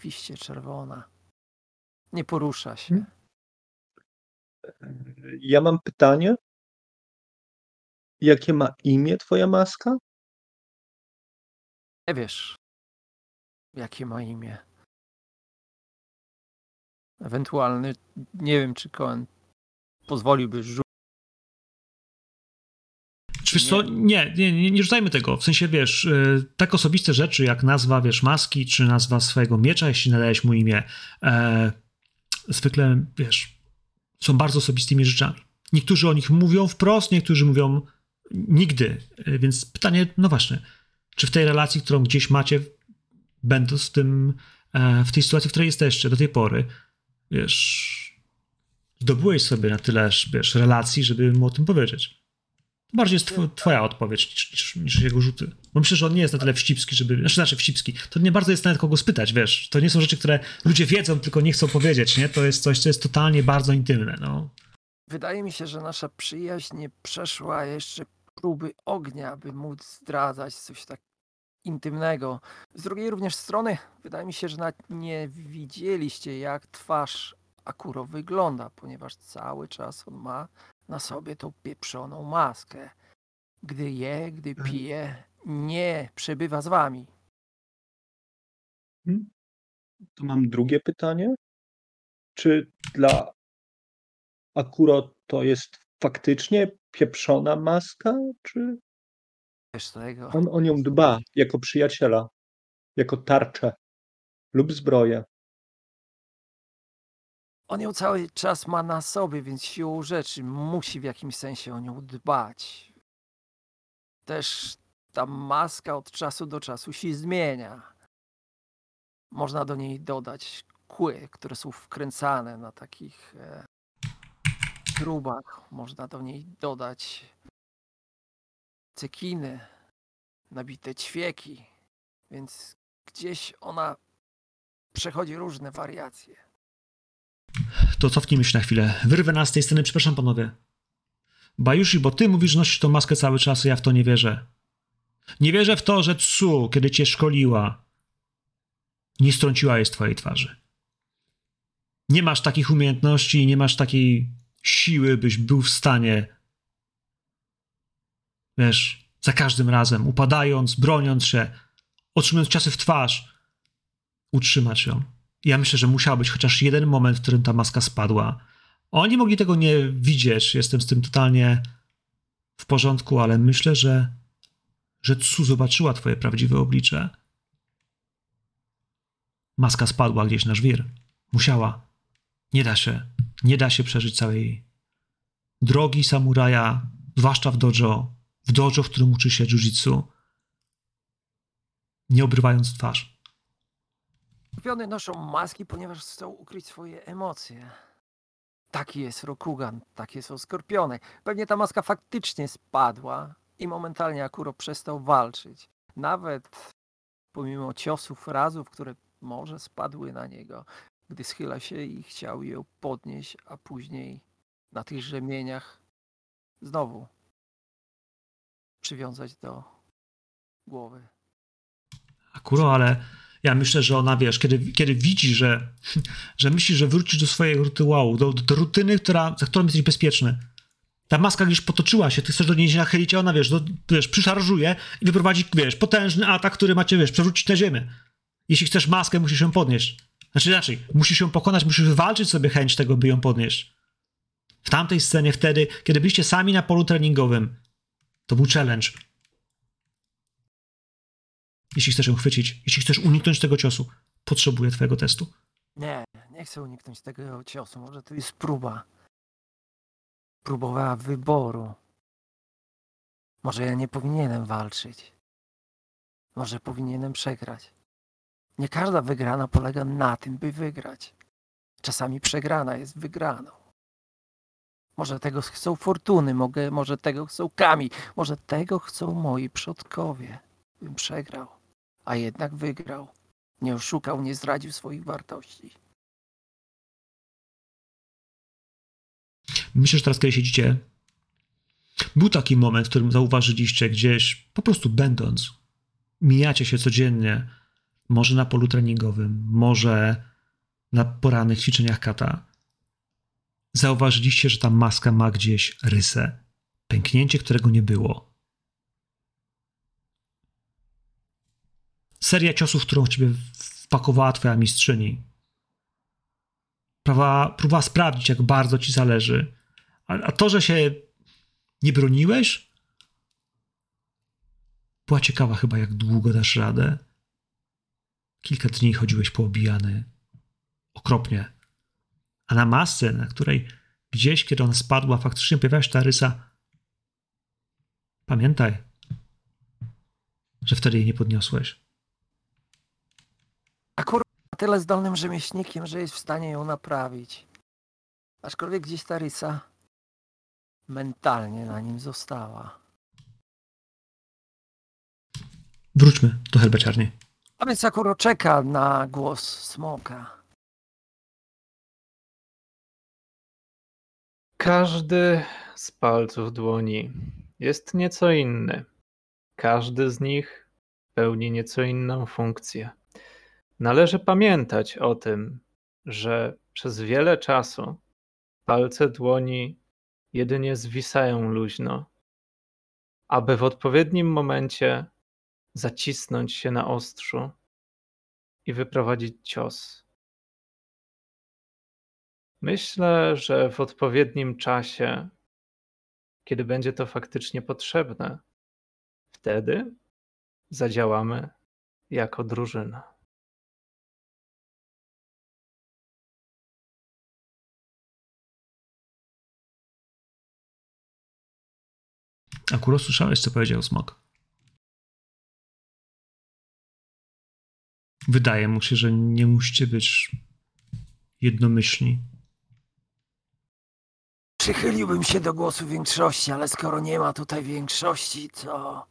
piście czerwona. Nie porusza się.
Ja mam pytanie. Jakie ma imię twoja maska?
Nie wiesz, jakie ma imię. Ewentualny, nie wiem, czy Cohen pozwoliłby
wiesz co, nie, nie, nie, nie rzucajmy tego. W sensie, wiesz, y, tak osobiste rzeczy jak nazwa, wiesz, maski, czy nazwa swojego miecza, jeśli nadajesz mu imię, e, zwykle, wiesz, są bardzo osobistymi rzeczami. Niektórzy o nich mówią wprost, niektórzy mówią nigdy. E, Więc pytanie, no właśnie, czy w tej relacji, którą gdzieś macie, będąc w tym, e, w tej sytuacji, w której jesteście do tej pory, wiesz, zdobyłeś sobie na tyle, wiesz, relacji, żeby mu o tym powiedzieć. To bardziej jest tw- twoja odpowiedź niż, niż, niż jego rzuty. Bo myślę, że on nie jest na tyle wścibski, żeby. Znaczy, znaczy wścibski. To nie bardzo jest nawet kogo spytać, wiesz. To nie są rzeczy, które ludzie wiedzą, tylko nie chcą powiedzieć, nie? To jest coś, co jest totalnie bardzo intymne, no.
Wydaje mi się, że nasza przyjaźń nie przeszła jeszcze próby ognia, by móc zdradzać coś tak intymnego. Z drugiej również strony, wydaje mi się, że nawet nie widzieliście, jak twarz Akuro wygląda, ponieważ cały czas on ma na sobie tą pieprzoną maskę. Gdy je, gdy
Mhm.
pije, nie przebywa z wami.
To mam drugie pytanie. Czy dla Akuro to jest faktycznie pieprzona maska, czy
Wiesz tego.
on o nią dba jako przyjaciela, jako tarczę lub zbroję?
On ją cały czas ma na sobie, więc siłą rzeczy musi w jakimś sensie o nią dbać. Też ta maska od czasu do czasu się zmienia. Można do niej dodać kły, które są wkręcane na takich e. Można do niej dodać cekiny, nabite ćwieki, więc gdzieś ona przechodzi różne wariacje.
To cofnijmy się na chwilę. Wyrwę nas z tej sceny, przepraszam panowie. Bajushi, bo ty mówisz, że nosisz tą maskę cały czas, a ja w to nie wierzę. Nie wierzę w to, że Tsu, kiedy cię szkoliła, nie strąciła jej z twojej twarzy. Nie masz takich umiejętności nie masz takiej siły, byś był w stanie, wiesz, za każdym razem, upadając, broniąc się, otrzymując ciosy w twarz, utrzymać ją. Ja myślę, że musiał być chociaż jeden moment, w którym ta maska spadła. Oni mogli tego nie widzieć, jestem z tym totalnie w porządku, ale myślę, że, że Tsu zobaczyła twoje prawdziwe oblicze. Maska spadła gdzieś na żwir. Musiała. Nie da się. Nie da się przeżyć całej drogi samuraja, zwłaszcza w dojo, w dojo, w którym uczy się jiu-jitsu, nie obrywając twarz.
Skorpiony noszą maski, ponieważ chcą ukryć swoje emocje. Taki jest Rokugan, takie są skorpiony. Pewnie ta maska faktycznie spadła i momentalnie Akuro przestał walczyć. Nawet pomimo ciosów, razów, które może spadły na niego, gdy schyla się i chciał ją podnieść, a później na tych rzemieniach znowu przywiązać do głowy.
Akuro, ale ja myślę, że ona, wiesz, kiedy, kiedy widzi, że, że myśli, że wrócisz do swojego rytuału, do, do rutyny, która, za którą jesteś bezpieczny. Ta maska gdzieś potoczyła się, ty chcesz do niej się nachylić, a ona, wiesz, do, wiesz, przyszarżuje i wyprowadzi, wiesz, potężny atak, który macie, wiesz, przerzucić na ziemię. Jeśli chcesz maskę, musisz ją podnieść. Znaczy inaczej, musisz ją pokonać, musisz wywalczyć sobie chęć tego, by ją podnieść. W tamtej scenie wtedy, kiedy byliście sami na polu treningowym, to był challenge. Jeśli chcesz ją chwycić, jeśli chcesz uniknąć tego ciosu, potrzebuję twojego testu.
Nie, nie chcę uniknąć tego ciosu. Może to jest próba. Próbowała wyboru. Może ja nie powinienem walczyć. Może powinienem przegrać. Nie każda wygrana polega na tym, by wygrać. Czasami przegrana jest wygraną. Może tego chcą fortuny, mogę, może tego chcą kami, może tego chcą moi przodkowie, bym przegrał, a jednak wygrał. Nie oszukał, nie zdradził swoich wartości.
Myślę, że teraz, kiedy siedzicie, był taki moment, w którym zauważyliście gdzieś, po prostu będąc, mijacie się codziennie, może na polu treningowym, może na porannych ćwiczeniach kata. Zauważyliście, że ta maska ma gdzieś rysę, pęknięcie, którego nie było. Seria ciosów, którą w ciebie wpakowała twoja mistrzyni. Próbowała, próbowała sprawdzić, jak bardzo ci zależy. A, a to, że się nie broniłeś, była ciekawa chyba, jak długo dasz radę. Kilka dni chodziłeś poobijany. Okropnie. A na masce, na której gdzieś, kiedy ona spadła, faktycznie pojawiała się ta rysa. Pamiętaj, że wtedy jej nie podniosłeś.
A kurwa na tyle zdolnym rzemieślnikiem, że jest w stanie ją naprawić. Aczkolwiek gdzieś ta rysa mentalnie na nim została.
Wróćmy do herbaciarni.
A więc Sakuro czeka na głos smoka.
Każdy z palców dłoni jest nieco inny. Każdy z nich pełni nieco inną funkcję. Należy pamiętać o tym, że przez wiele czasu palce dłoni jedynie zwisają luźno, aby w odpowiednim momencie zacisnąć się na ostrzu i wyprowadzić cios. Myślę, że w odpowiednim czasie, kiedy będzie to faktycznie potrzebne, wtedy zadziałamy jako drużyna.
Akurat słyszałeś, co powiedział Smok. Wydaje mu się, że nie musicie być jednomyślni.
Przychyliłbym się do głosu większości, ale skoro nie ma tutaj większości, to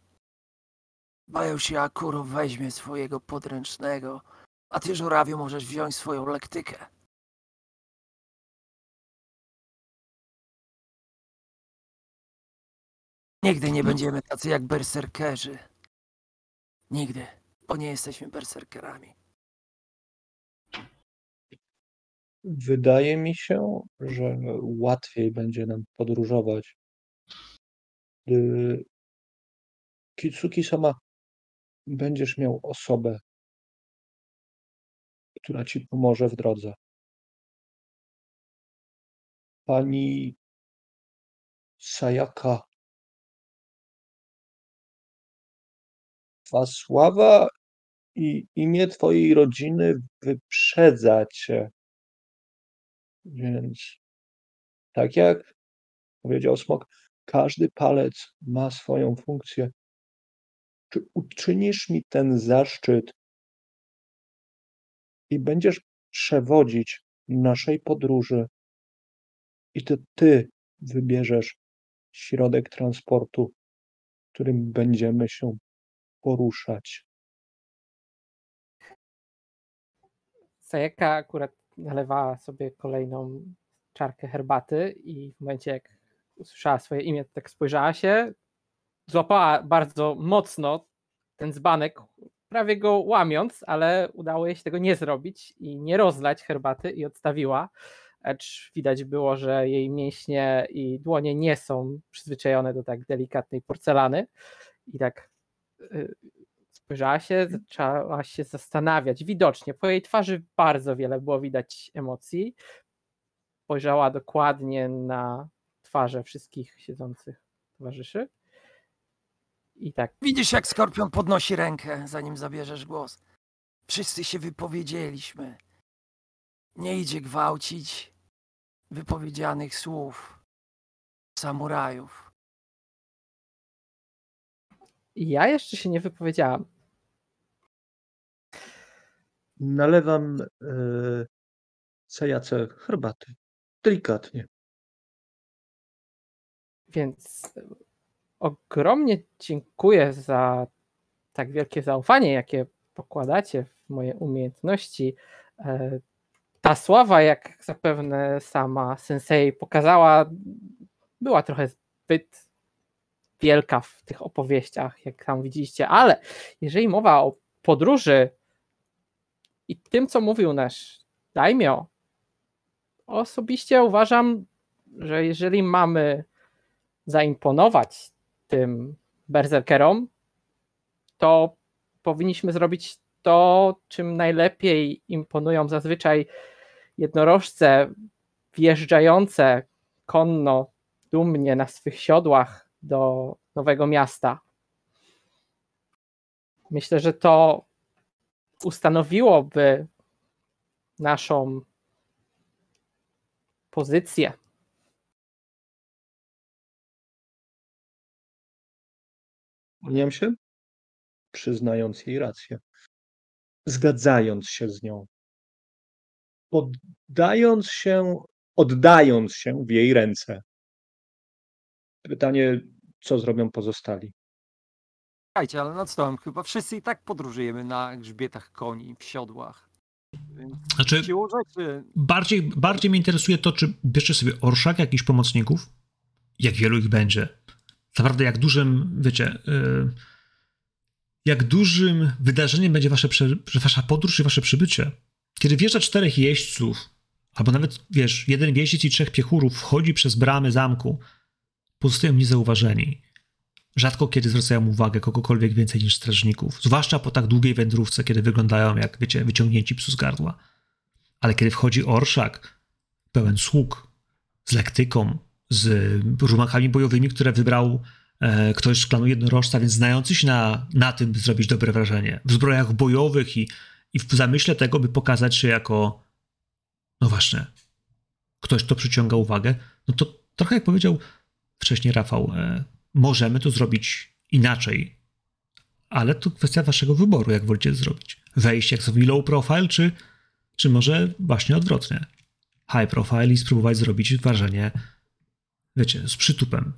boję się Akuro weźmie swojego podręcznego, a ty, Żurawiu, możesz wziąć swoją lektykę. Nigdy nie będziemy tacy jak berserkerzy. Nigdy, bo nie jesteśmy berserkerami.
Wydaje mi się, że łatwiej będzie nam podróżować, gdy Kitsuki-sama będziesz miał osobę, która ci pomoże w drodze. Pani Sayaka. Twa sława i imię twojej rodziny wyprzedza cię. Więc tak jak powiedział Smok, każdy palec ma swoją funkcję. Czy uczynisz mi ten zaszczyt i będziesz przewodzić naszej podróży i to ty wybierzesz środek transportu, którym będziemy się poruszać.
Sajeka akurat nalewała sobie kolejną czarkę herbaty i w momencie jak usłyszała swoje imię, tak spojrzała się, złapała bardzo mocno ten dzbanek, prawie go łamiąc, ale udało jej się tego nie zrobić i nie rozlać herbaty i odstawiła, acz widać było, że jej mięśnie i dłonie nie są przyzwyczajone do tak delikatnej porcelany i tak spojrzała się, zaczęła się zastanawiać. Widocznie po jej twarzy bardzo wiele było widać emocji. Spojrzała dokładnie na twarze wszystkich siedzących towarzyszy. I tak,
Widzisz, jak Skorpion podnosi rękę, zanim zabierzesz głos. Wszyscy się wypowiedzieliśmy. Nie idzie gwałcić wypowiedzianych słów samurajów.
Ja jeszcze się nie wypowiedziałam.
nalewam e, cajace herbaty. Delikatnie.
Więc ogromnie dziękuję za tak wielkie zaufanie, jakie pokładacie w moje umiejętności. E, Ta sława, jak zapewne sama Sensei pokazała, była trochę zbyt wielka w tych opowieściach, jak tam widzieliście, ale jeżeli mowa o podróży i tym, co mówił nasz daimyo, osobiście uważam, że jeżeli mamy zaimponować tym berserkerom, to powinniśmy zrobić to, czym najlepiej imponują zazwyczaj jednorożce wjeżdżające konno, dumnie na swych siodłach do nowego miasta. Myślę, że to ustanowiłoby naszą pozycję
Kłaniam się, przyznając jej rację. Zgadzając się z nią. Poddając się, oddając się w jej ręce. Pytanie, co zrobią pozostali?
Słuchajcie, ale nad stołem chyba wszyscy i tak podróżujemy na grzbietach koni, w siodłach. Więc
Znaczy,
siłą rzeczy
bardziej, bardziej mnie interesuje to, czy bierzecie sobie orszak jakichś pomocników, jak wielu ich będzie. Naprawdę, jak dużym, wiecie, yy, jak dużym wydarzeniem będzie wasze, prze, wasza podróż i wasze przybycie. Kiedy wjeżdża czterech jeźdźców, albo nawet, wiesz, jeden jeździec i trzech piechurów wchodzi przez bramy zamku, pozostają niezauważeni. Rzadko kiedy zwracają uwagę kogokolwiek więcej niż strażników, zwłaszcza po tak długiej wędrówce, kiedy wyglądają jak, wiecie, wyciągnięci psu z gardła. Ale kiedy wchodzi orszak, pełen sług, z lektyką, z rumachami bojowymi, które wybrał e, ktoś z klanu jednorożca, więc znający się na, na tym, by zrobić dobre wrażenie, w zbrojach bojowych i, i w zamyśle tego, by pokazać się jako, no właśnie, ktoś, kto przyciąga uwagę, no to trochę jak powiedział wcześniej Rafał, e, możemy to zrobić inaczej, ale to kwestia waszego wyboru, jak wolicie zrobić. Wejść jak sobie low profile, czy, czy może właśnie odwrotnie. High profile i spróbować zrobić wrażenie, wiecie, z przytupem.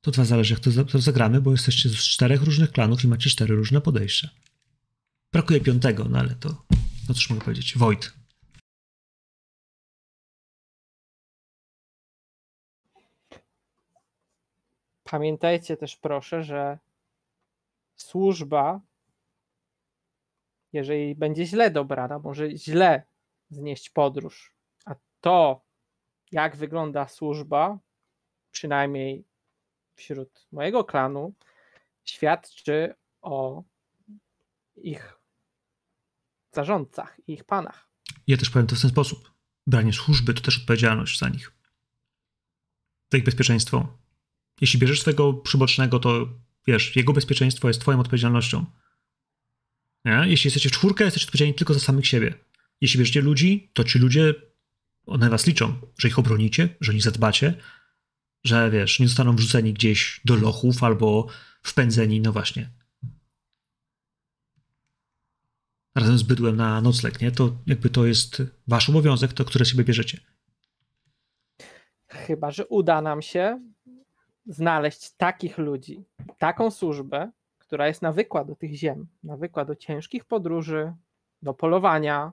To od was zależy, jak to zagramy, bo jesteście z czterech różnych klanów i macie cztery różne podejścia. Brakuje piątego, no ale to, no cóż mogę powiedzieć, Wojt.
Pamiętajcie też proszę, że służba, jeżeli będzie źle dobrana, może źle znieść podróż. A to, jak wygląda służba, przynajmniej wśród mojego klanu, świadczy o ich zarządcach, ich panach.
Ja też powiem to w ten sposób. Branie służby to też odpowiedzialność za nich. Za ich bezpieczeństwo. Jeśli bierzesz swojego przybocznego, to wiesz, jego bezpieczeństwo jest twoją odpowiedzialnością. Nie? Jeśli jesteście w czwórkę, jesteście odpowiedzialni tylko za samych siebie. Jeśli bierzecie ludzi, to ci ludzie, one was liczą, że ich obronicie, że nie zadbacie, że wiesz, nie zostaną wrzuceni gdzieś do lochów albo wpędzeni, no właśnie, razem z bydłem na nocleg, nie? To jakby to jest wasz obowiązek, to które sobie bierzecie.
Chyba, że uda nam się znaleźć takich ludzi, taką służbę, która jest nawykła do tych ziem, nawykła do ciężkich podróży, do polowania,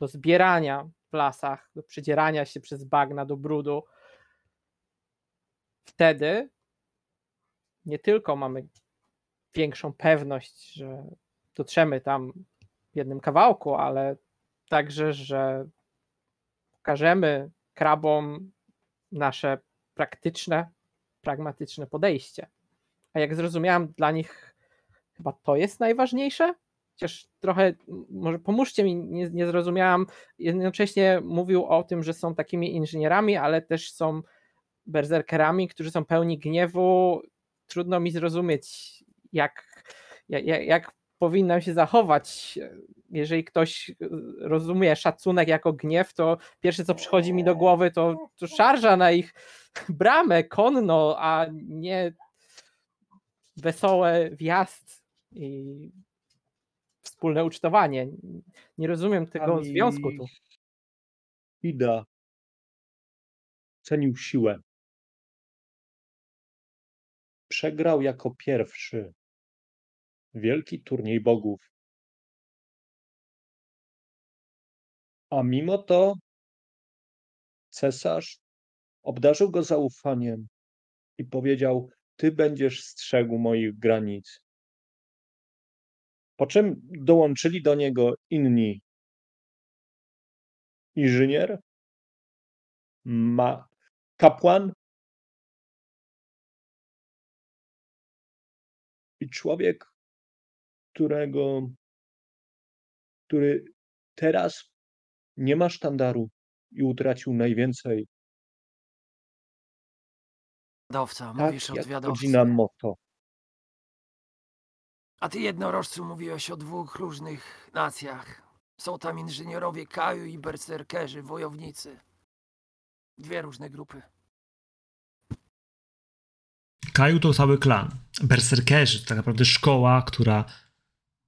do zbierania w lasach, do przedzierania się przez bagna, do brudu. Wtedy nie tylko mamy większą pewność, że dotrzemy tam w jednym kawałku, ale także, że pokażemy krabom nasze praktyczne, pragmatyczne podejście. A jak zrozumiałam, dla nich chyba to jest najważniejsze. Chociaż trochę, może pomóżcie mi, nie, nie zrozumiałam. Jednocześnie mówił o tym, że są takimi inżynierami, ale też są berserkerami, którzy są pełni gniewu. Trudno mi zrozumieć, jak, jak, jak powinnam się zachować. Jeżeli ktoś rozumie szacunek jako gniew, to pierwsze co przychodzi mi do głowy to, to szarża na ich bramę konno, a nie wesoły wjazd i wspólne ucztowanie. Nie rozumiem tego
Tam
związku tu.
Ida cenił siłę. Przegrał jako pierwszy wielki turniej bogów. A mimo to cesarz obdarzył go zaufaniem i powiedział: Ty będziesz strzegł moich granic. Po czym dołączyli do niego inni inżynier, ma kapłan i człowiek, którego, który teraz nie ma sztandaru i utracił najwięcej,
Zwiadowca,
tak
mówisz od
jak godzina moto.
A ty jednorożcu mówiłeś o dwóch różnych nacjach. Są tam inżynierowie Kaju i berserkerzy, wojownicy. Dwie różne grupy.
Kaju to cały klan. Berserkerzy to tak naprawdę szkoła, która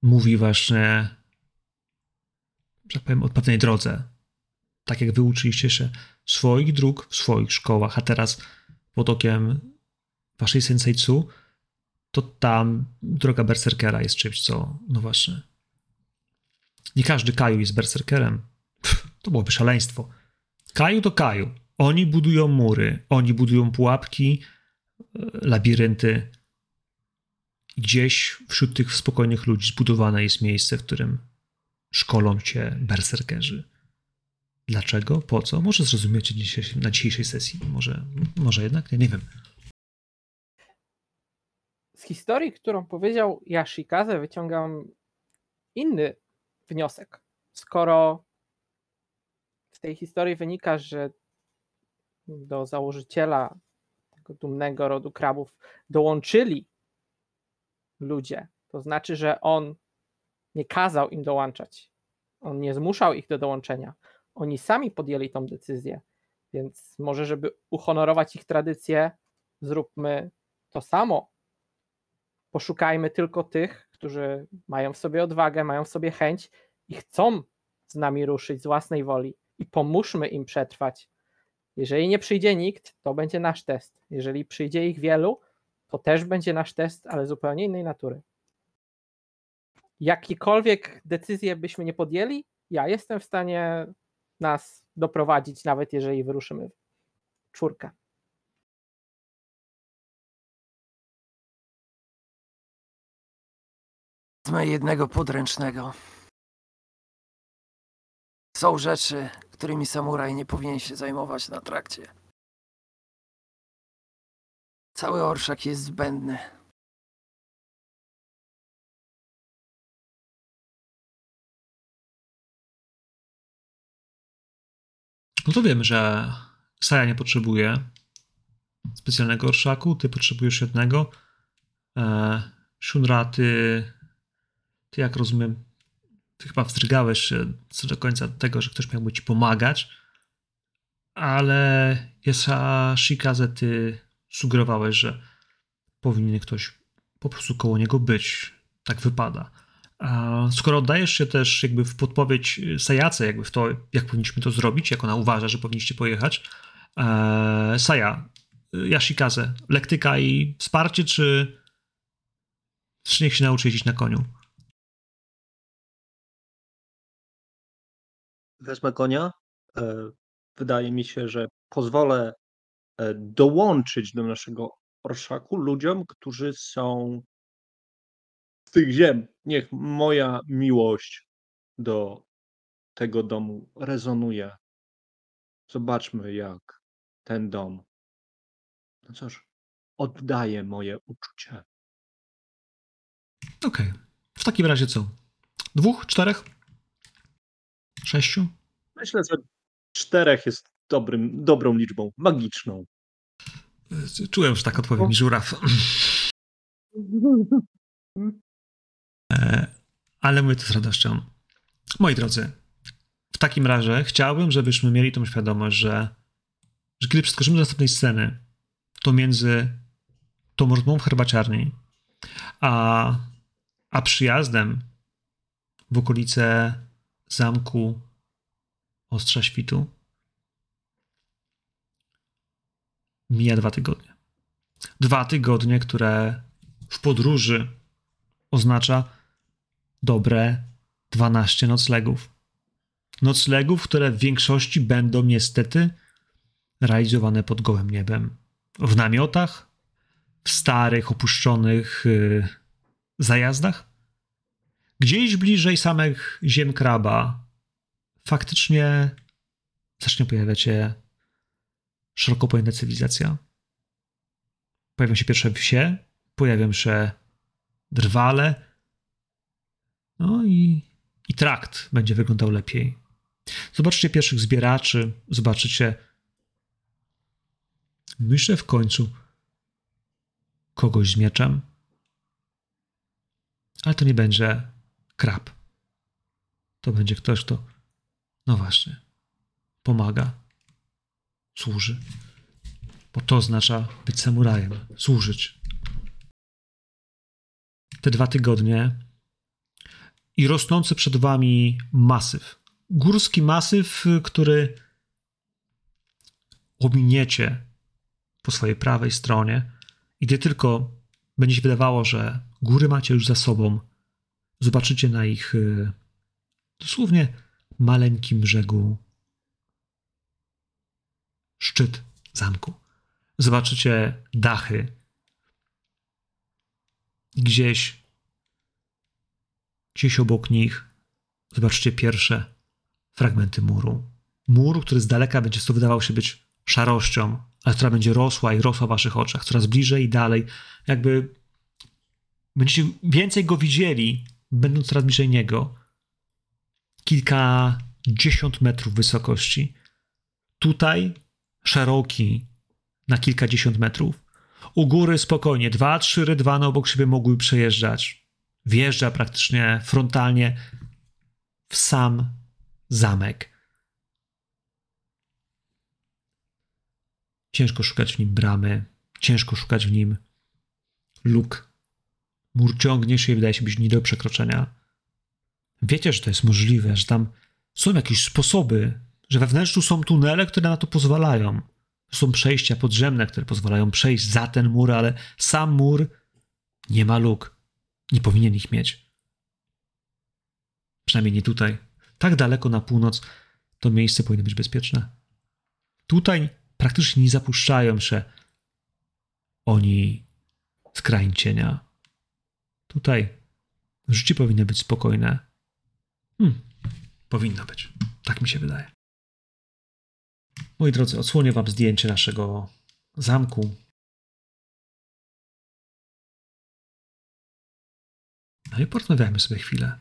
mówi właśnie, że tak powiem, o pewnej drodze. Tak jak wy uczyliście się swoich dróg w swoich szkołach, a teraz pod okiem waszej senseicu, to tam droga berserkera jest czymś, co, no właśnie, nie każdy Kaju jest berserkerem. Pff, to byłoby szaleństwo. Kaju to Kaju. Oni budują mury, oni budują pułapki, labirynty. Gdzieś wśród tych spokojnych ludzi zbudowane jest miejsce, w którym szkolą cię berserkerzy. Dlaczego? Po co? Może zrozumiecie dzisiaj, na dzisiejszej sesji. Może, może jednak? Ja nie wiem.
Z historii, którą powiedział Yashikaze, wyciągam inny wniosek. Skoro z tej historii wynika, że do założyciela tego dumnego rodu krabów dołączyli ludzie, to znaczy, że on nie kazał im dołączać. On nie zmuszał ich do dołączenia. Oni sami podjęli tą decyzję. Więc może, żeby uhonorować ich tradycję, zróbmy to samo. Poszukajmy tylko tych, którzy mają w sobie odwagę, mają w sobie chęć i chcą z nami ruszyć z własnej woli i pomóżmy im przetrwać. Jeżeli nie przyjdzie nikt, to będzie nasz test. Jeżeli przyjdzie ich wielu, to też będzie nasz test, ale zupełnie innej natury. Jakiekolwiek decyzje byśmy nie podjęli, ja jestem w stanie nas doprowadzić, nawet jeżeli wyruszymy w czwórkę.
Wezmę jednego podręcznego. Są rzeczy, którymi samuraj nie powinien się zajmować na trakcie. Cały orszak jest zbędny.
No to wiemy, że Saja nie potrzebuje specjalnego orszaku, ty potrzebujesz jednego. E, Shunra, ty, ty jak rozumiem, ty chyba wzdrygałeś się co do końca tego, że ktoś miałby ci pomagać, ale Yesa Shikaze, ty sugerowałeś, że powinien ktoś po prostu koło niego być. Tak wypada. Skoro oddajesz się też jakby w podpowiedź Sajace, jakby w to, jak powinniśmy to zrobić, jak ona uważa, że powinniście pojechać, e, Saja, Yashikaze, lektyka i wsparcie, czy, czy niech się nauczy jeździć na koniu?
Wezmę konia. E, Wydaje mi się, że pozwolę e, dołączyć do naszego orszaku ludziom, którzy są tych ziem. Niech moja miłość do tego domu rezonuje. Zobaczmy, jak ten dom, no cóż, oddaje moje uczucie.
Okej. W takim razie co? Dwóch? Czterech? Sześciu?
Myślę, że czterech jest dobrym, dobrą liczbą, magiczną.
Czułem, że tak odpowie mi żuraw. E, Ale mówię to z radością. Moi drodzy, w takim razie chciałbym, żebyśmy mieli tą świadomość, że, że kiedy przeskoczymy do następnej sceny, to między tą rozmową w herbaciarni, a, a przyjazdem w okolice zamku Ostrza Świtu. Mija dwa tygodnie. Dwa tygodnie, które w podróży oznacza dobre 12 noclegów. Noclegów, które w większości będą niestety realizowane pod gołym niebem. W namiotach, w starych, opuszczonych yy, zajazdach. Gdzieś bliżej samych ziem kraba faktycznie zacznie pojawiać się szeroko pojęta cywilizacja. Pojawią się pierwsze wsie, pojawią się drwale, no i, i trakt będzie wyglądał lepiej. Zobaczcie pierwszych zbieraczy, zobaczycie, myślę w końcu, kogoś z mieczem. Ale to nie będzie krab. To będzie ktoś, kto, no właśnie, pomaga, służy. Bo to oznacza być samurajem, służyć. Te dwa tygodnie i rosnący przed wami masyw. Górski masyw, który ominiecie po swojej prawej stronie i gdy tylko będzie się wydawało, że góry macie już za sobą, zobaczycie na ich y, dosłownie maleńkim brzegu szczyt zamku. Zobaczycie dachy. Gdzieś, gdzieś obok nich zobaczycie pierwsze fragmenty muru. Mur, który z daleka będzie wydawał się być szarością, ale która będzie rosła i rosła w waszych oczach, coraz bliżej i dalej. Jakby będziecie więcej go widzieli, będąc coraz bliżej niego. Kilkadziesiąt metrów wysokości. Tutaj szeroki na kilkadziesiąt metrów. U góry spokojnie, dwa, trzy rydwany obok siebie mogły przejeżdżać. Wjeżdża praktycznie frontalnie w sam zamek. Ciężko szukać w nim bramy, ciężko szukać w nim luk. Mur ciągnie się i wydaje się być nie do przekroczenia. Wiecie, że to jest możliwe, że tam są jakieś sposoby, że we wnętrzu są tunele, które na to pozwalają. Są przejścia podziemne, które pozwalają przejść za ten mur, ale sam mur nie ma luk. Nie powinien ich mieć. Przynajmniej nie tutaj. Tak daleko na północ to miejsce powinno być bezpieczne. Tutaj praktycznie nie zapuszczają się oni z cienia. Tutaj życie powinno być spokojne. Hmm, powinno być. Tak mi się wydaje. Moi drodzy, odsłonię wam zdjęcie naszego zamku. No i porozmawiajmy sobie chwilę.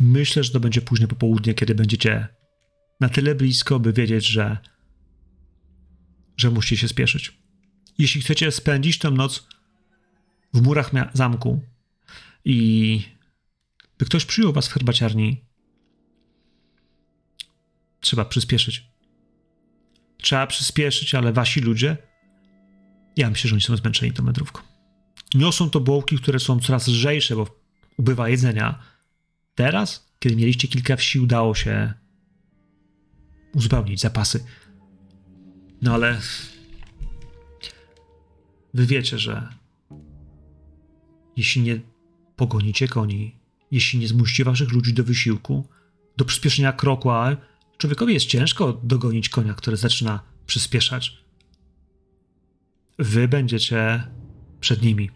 Myślę, że to będzie późne popołudnie, kiedy będziecie na tyle blisko, by wiedzieć, że, że musicie się spieszyć. Jeśli chcecie spędzić tę noc w murach zamku i by ktoś przyjął was w herbaciarni, trzeba przyspieszyć. Trzeba przyspieszyć, ale wasi ludzie, ja myślę, że oni są zmęczeni tą metrówką. Niosą to bułki, które są coraz lżejsze, bo ubywa jedzenia Teraz, kiedy mieliście kilka wsi, udało się uzupełnić zapasy. No ale wy wiecie, że jeśli nie pogonicie koni, jeśli nie zmusicie waszych ludzi do wysiłku, do przyspieszenia kroku, a człowiekowi jest ciężko dogonić konia, który zaczyna przyspieszać. Wy będziecie przed nimi,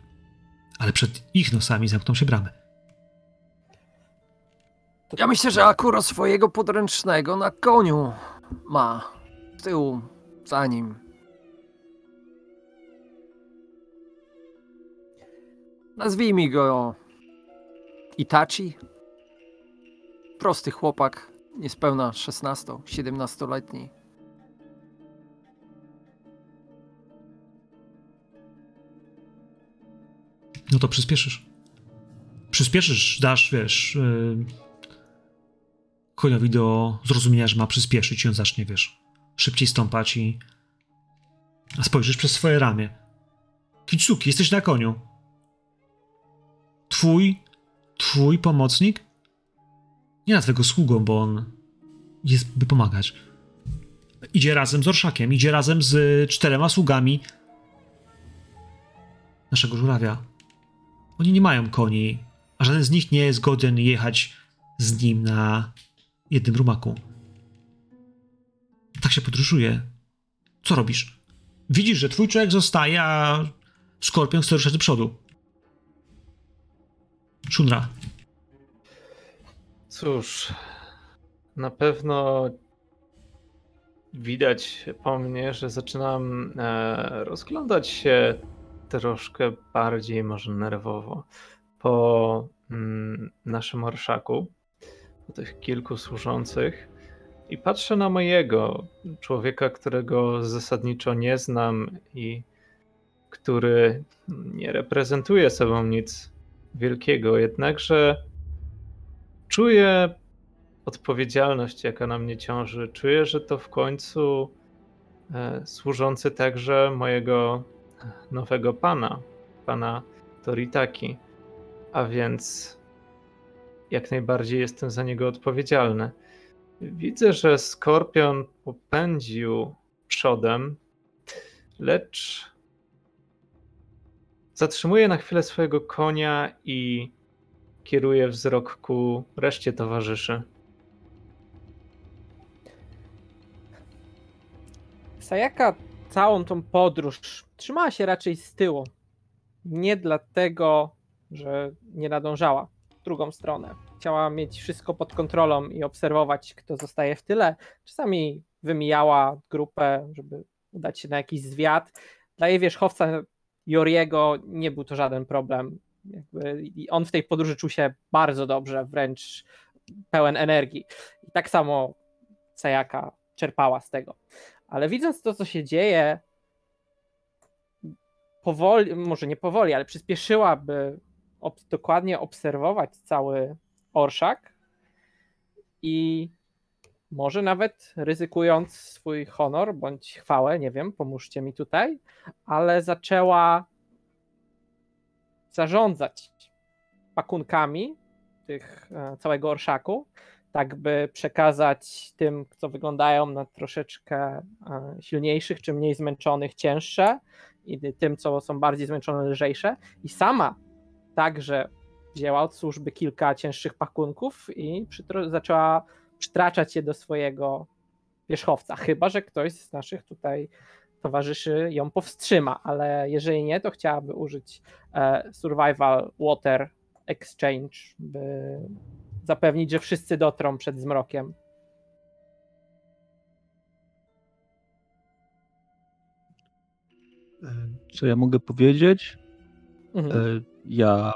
ale przed ich nosami zamkną się bramy.
Ja myślę, że akurat swojego podręcznego na koniu ma. Z tyłu, za nim. Nazwijmy go Itachi. Prosty chłopak, niespełna 16-17-letni.
No to przyspieszysz. Przyspieszysz, dasz, wiesz, yy, koniowi do zrozumienia, że ma przyspieszyć i on zacznie, wiesz, szybciej stąpać i a spojrzysz przez swoje ramię. Kitsuki, jesteś na koniu. Twój, twój pomocnik? Nie nazwę go sługą, bo on jest, by pomagać. Idzie razem z orszakiem, idzie razem z czterema sługami naszego żurawia. Oni nie mają koni, a żaden z nich nie jest godzien jechać z nim na jednym rumaku. Tak się podróżuje. Co robisz? Widzisz, że twój człowiek zostaje, a skorpion chce ruszać do przodu. Shunra.
Cóż, na pewno widać po mnie, że zaczynam e, rozglądać się troszkę bardziej może nerwowo po mm, naszym orszaku, po tych kilku służących i patrzę na mojego człowieka, którego zasadniczo nie znam i który nie reprezentuje sobą nic wielkiego, jednakże czuję odpowiedzialność, jaka na mnie ciąży. Czuję, że to w końcu e, służący także mojego nowego pana, pana Toritaki. A więc jak najbardziej jestem za niego odpowiedzialny. Widzę, że Skorpion popędził przodem, lecz zatrzymuje na chwilę swojego konia i kieruje wzrok ku reszcie towarzyszy.
Sayaka całą tą podróż trzymała się raczej z tyłu. Nie dlatego, że nie nadążała w drugą stronę. Chciała mieć wszystko pod kontrolą i obserwować, kto zostaje w tyle. Czasami wymijała grupę, żeby udać się na jakiś zwiat. Dla jej wierzchowca Joriego nie był to żaden problem. Jakby on w tej podróży czuł się bardzo dobrze, wręcz pełen energii. I tak samo Sayaka czerpała z tego. Ale widząc to, co się dzieje, powoli, może nie powoli, ale przyspieszyłaby ob dokładnie obserwować cały orszak i może nawet ryzykując swój honor bądź chwałę, nie wiem, pomóżcie mi tutaj, ale zaczęła zarządzać pakunkami tych e, całego orszaku, tak by przekazać tym, co wyglądają na troszeczkę e, silniejszych czy mniej zmęczonych, cięższe i tym, co są bardziej zmęczone, lżejsze. I sama także wzięła od służby kilka cięższych pakunków i zaczęła przytraczać je do swojego wierzchowca, chyba że ktoś z naszych tutaj towarzyszy ją powstrzyma, ale jeżeli nie, to chciałaby użyć e, Survival Water Exchange, by zapewnić, że wszyscy dotrą przed zmrokiem.
E, co ja mogę powiedzieć?
Mhm.
E, ja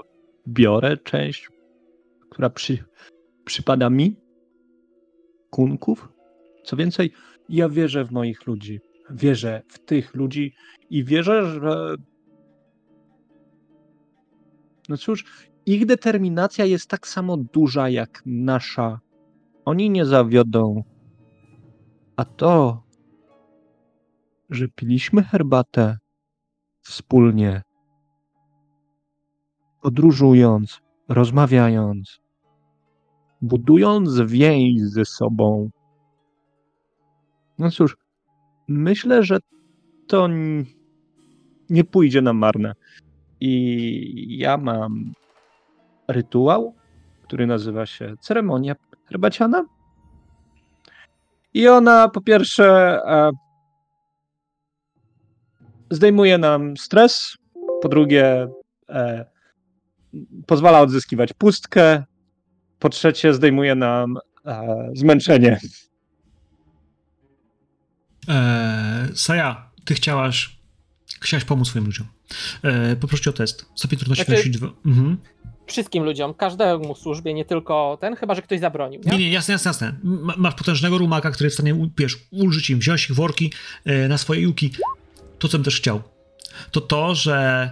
biorę część, która przy, przypada mi, kunków. Co więcej, ja wierzę w moich ludzi. Wierzę w tych ludzi i wierzę, że. No cóż, ich determinacja jest tak samo duża jak nasza. Oni nie zawiodą. A to, że piliśmy herbatę wspólnie, podróżując, rozmawiając, budując więź ze sobą. No cóż, myślę, że to nie pójdzie na marne. I ja mam rytuał, który nazywa się ceremonia herbaciana. I ona po pierwsze e, zdejmuje nam stres, po drugie e, pozwala odzyskiwać pustkę, po trzecie zdejmuje nam e, zmęczenie.
Eee, Saja, ty chciałaś, chciałaś pomóc swoim ludziom. Eee, poproszę o test. Stopień trudności
Znaczy-
dwa. Mhm.
Wszystkim ludziom, każdemu służbie, nie tylko ten, chyba że ktoś zabronił. Nie?
Nie, nie, jasne, jasne, jasne. Ma- Masz potężnego rumaka, który jest w stanie, wiesz, ulżyć im, wziąć ich worki e, na swoje juki. To, co bym też chciał, to to, że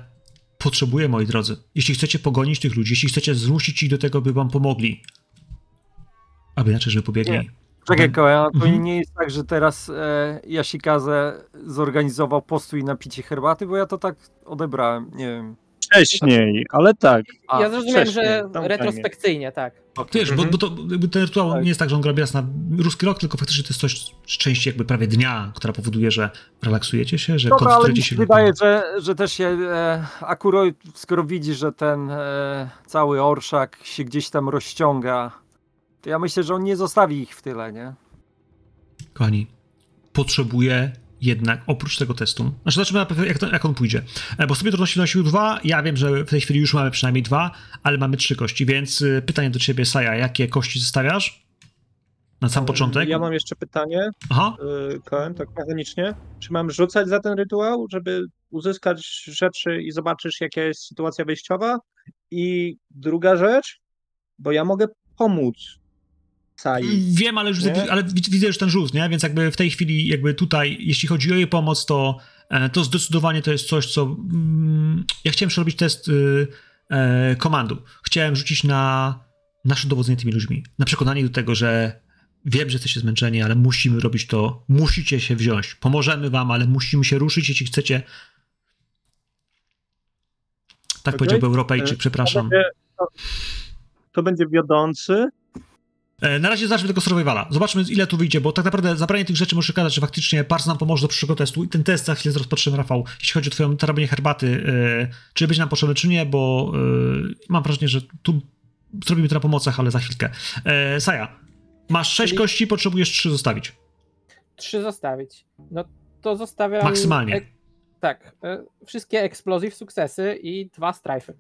potrzebuję, moi drodzy, jeśli chcecie pogonić tych ludzi, jeśli chcecie zmusić ich do tego, by wam pomogli, Albo inaczej, żeby pobiegli.
Nie. Czekaj, to
Mhm.
nie jest tak, że teraz e, Yashikaze zorganizował postój na picie herbaty, bo ja to tak odebrałem, nie wiem.
Wcześniej, ale tak.
A,
ja zrozumiałem, że
tam
retrospekcyjnie, tak.
okej.
Wiesz, bo,
Mhm.
bo to jakby ten rytuał
Tak.
nie jest tak, że on gra raz na ruski rok, tylko faktycznie to jest coś z części jakby prawie dnia, która powoduje, że relaksujecie się, że
Dobra, ale mi się wydaje, że, że też się e, Akuro, skoro widzi, że ten e, cały orszak się gdzieś tam rozciąga, to ja myślę, że on nie zostawi ich w tyle, nie?
Kochani, potrzebuję jednak oprócz tego testu, znaczy zobaczymy jak, to, jak on pójdzie, E, bo sobie trudności nosił dwa, ja wiem, że w tej chwili już mamy przynajmniej dwa, ale mamy trzy kości, więc y, pytanie do ciebie, Saja, jakie kości zostawiasz? Na sam początek?
Ja mam jeszcze pytanie,
Aha,
Koen, tak mechanicznie. Czy mam rzucać za ten rytuał, żeby uzyskać rzeczy i zobaczysz, jaka jest sytuacja wyjściowa? I druga rzecz, bo ja mogę pomóc Sai.
wiem, ale, już,
Nie?
ale wid- widzę już ten rzut, nie? Więc jakby w tej chwili, jakby tutaj, jeśli chodzi o jej pomoc, to, e, to zdecydowanie to jest coś, co. Mm, ja chciałem przerobić test y, e, komandu. Chciałem rzucić na nasze dowodzenie tymi ludźmi. Na przekonanie do tego, że wiem, że jesteście zmęczeni, ale musimy robić to. Musicie się wziąć. Pomożemy wam, ale musimy się ruszyć, jeśli chcecie. Tak
Okej.
powiedziałby Europejczyk,
E,
przepraszam.
To będzie, to, to będzie wiodący.
E, Na razie zacznijmy tylko survivala. Zobaczmy, ile tu wyjdzie, bo tak naprawdę zabranie tych rzeczy może okazać, że faktycznie Pars nam pomoże do przyszłego testu i ten test za chwilę rozpoczniemy, Rafał, jeśli chodzi o twoją robienie herbaty, e, czy będzie nam potrzebny, czy nie, bo e, mam wrażenie, że tu zrobimy to na pomocach, ale za chwilkę. E, Saja, masz sześć
Czyli-
kości, potrzebujesz trzy zostawić.
Trzy zostawić. No to zostawiam.
Maksymalnie.
Tak. E, wszystkie explosive sukcesy i dwa strajfy.